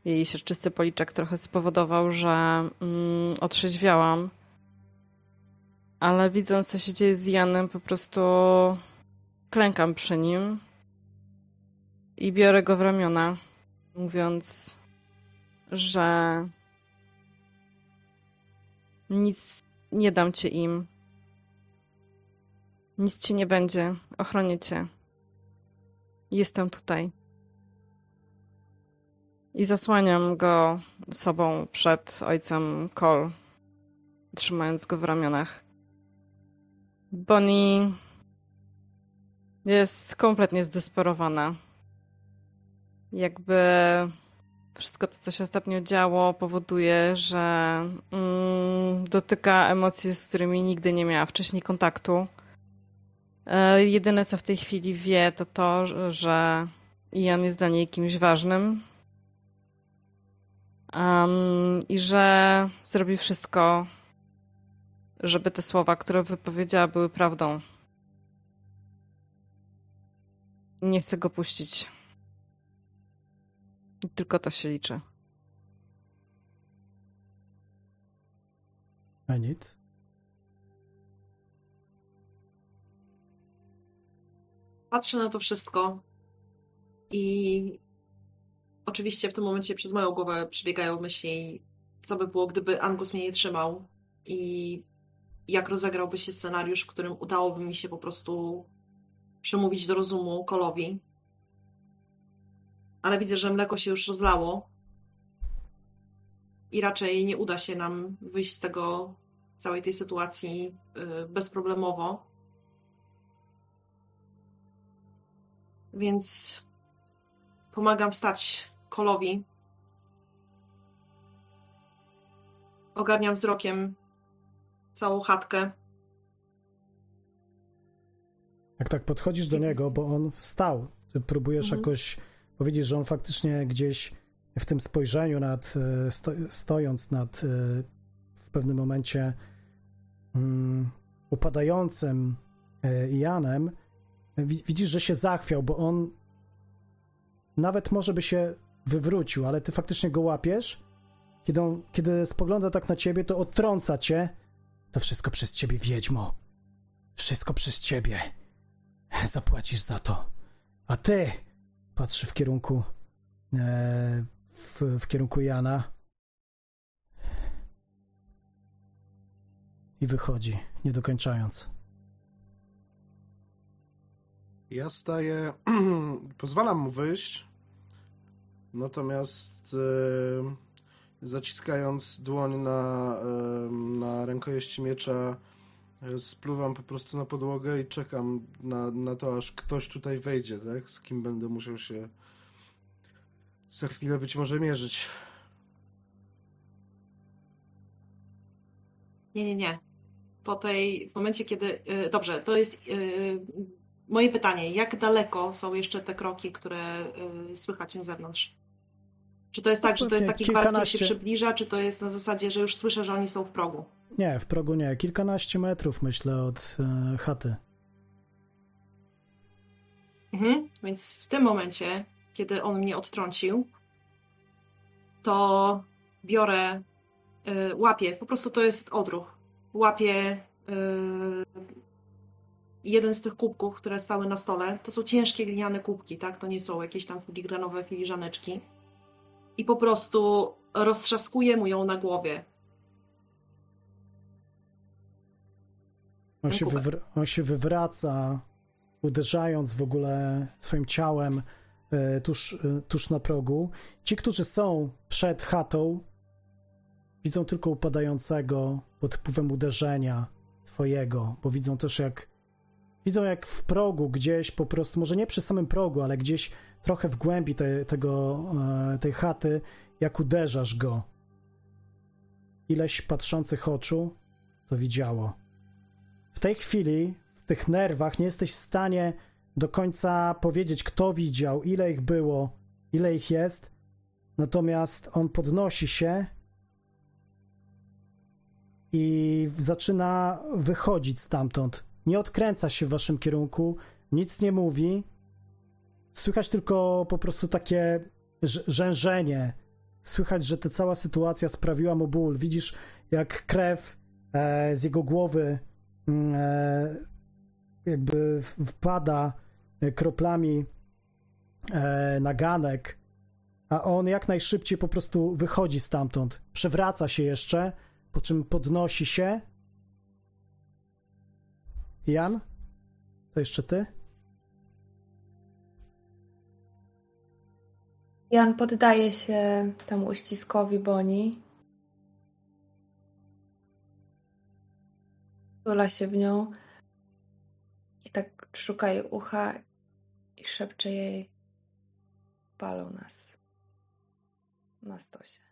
jej czysty policzek trochę spowodował, że mm, otrzeźwiałam. Ale widząc, co się dzieje z Janem, po prostu klękam przy nim i biorę go w ramiona, mówiąc, że nic nie dam cię im. Nic ci nie będzie. Ochronię cię. Jestem tutaj. I zasłaniam go sobą przed ojcem Cole, trzymając go w ramionach. Bonnie jest kompletnie zdesperowana. Jakby wszystko to, co się ostatnio działo, powoduje, że mm, dotyka emocji, z którymi nigdy nie miała wcześniej kontaktu. E, jedyne, co w tej chwili wie, to to, że Ian jest dla niej kimś ważnym um, i że zrobi wszystko, żeby te słowa, które wypowiedziała, były prawdą. Nie chcę go puścić. Tylko to się liczy. Enid? Patrzę na to wszystko i oczywiście w tym momencie przez moją głowę przebiegają myśli, co by było, gdyby Angus mnie nie trzymał i jak rozegrałby się scenariusz, w którym udałoby mi się po prostu przemówić do rozumu Kolowi ale widzę, że mleko się już rozlało i raczej nie uda się nam wyjść z tego, całej tej sytuacji y, bezproblemowo. Więc pomagam wstać Kolowi. Ogarniam wzrokiem całą chatkę. Jak tak podchodzisz do niego, bo on wstał, ty próbujesz Mhm. jakoś powiedzieć, że on faktycznie gdzieś w tym spojrzeniu nad, e, sto, stojąc nad e, w pewnym momencie um, upadającym e, Janem, wi- widzisz, że się zachwiał, bo on nawet może by się wywrócił, ale ty faktycznie go łapiesz. Kiedy, on, kiedy spogląda tak na ciebie, to odtrąca cię. To wszystko przez ciebie, wiedźmo. Wszystko przez ciebie. Zapłacisz za to. A ty, patrzy w kierunku e, w, w kierunku Jana i wychodzi, nie dokończając. Ja staję, pozwalam mu wyjść, natomiast e, zaciskając dłoń na, e, na rękojeści miecza, spluwam po prostu na podłogę i czekam na, na to, aż ktoś tutaj wejdzie, tak? Z kim będę musiał się za chwilę być może mierzyć. Nie, nie, nie. Po tej, w momencie, kiedy. y, dobrze, to jest y, moje pytanie. Jak daleko są jeszcze te kroki, które y, słychać na zewnątrz? Czy to jest tak, że to jest taki gwar, który się przybliża, czy to jest na zasadzie, że już słyszę, że oni są w progu? Nie, w progu nie. Kilkanaście metrów, myślę, od e, chaty. Mhm. Więc w tym momencie, kiedy on mnie odtrącił, to biorę, y, łapię, po prostu to jest odruch. Łapię y, jeden z tych kubków, które stały na stole. To są ciężkie gliniane kubki, tak? To nie są jakieś tam filigranowe filiżaneczki. I po prostu roztrzaskuję mu ją na głowie. On się, wywr- on się wywraca, uderzając w ogóle swoim ciałem e, tuż, e, tuż na progu. Ci, którzy są przed chatą, widzą tylko upadającego pod wpływem uderzenia twojego, bo widzą też jak widzą jak w progu gdzieś po prostu, może nie przy samym progu, ale gdzieś trochę w głębi te, tego, e, tej chaty, jak uderzasz go. Ileś patrzących oczu to widziało. W tej chwili, w tych nerwach, nie jesteś w stanie do końca powiedzieć, kto widział, ile ich było, ile ich jest. Natomiast on podnosi się i zaczyna wychodzić stamtąd. Nie odkręca się w waszym kierunku, nic nie mówi. Słychać tylko po prostu takie rzężenie. Słychać, że ta cała sytuacja sprawiła mu ból. Widzisz, jak krew e, z jego głowy jakby w- wpada e, kroplami e, na ganek, a on jak najszybciej po prostu wychodzi stamtąd. Przewraca się jeszcze, po czym podnosi się. Jan? To jeszcze ty? Jan poddaje się temu uściskowi Boni. Tula się w nią i tak szuka jej ucha i szepcze jej: Palą nas na stosie.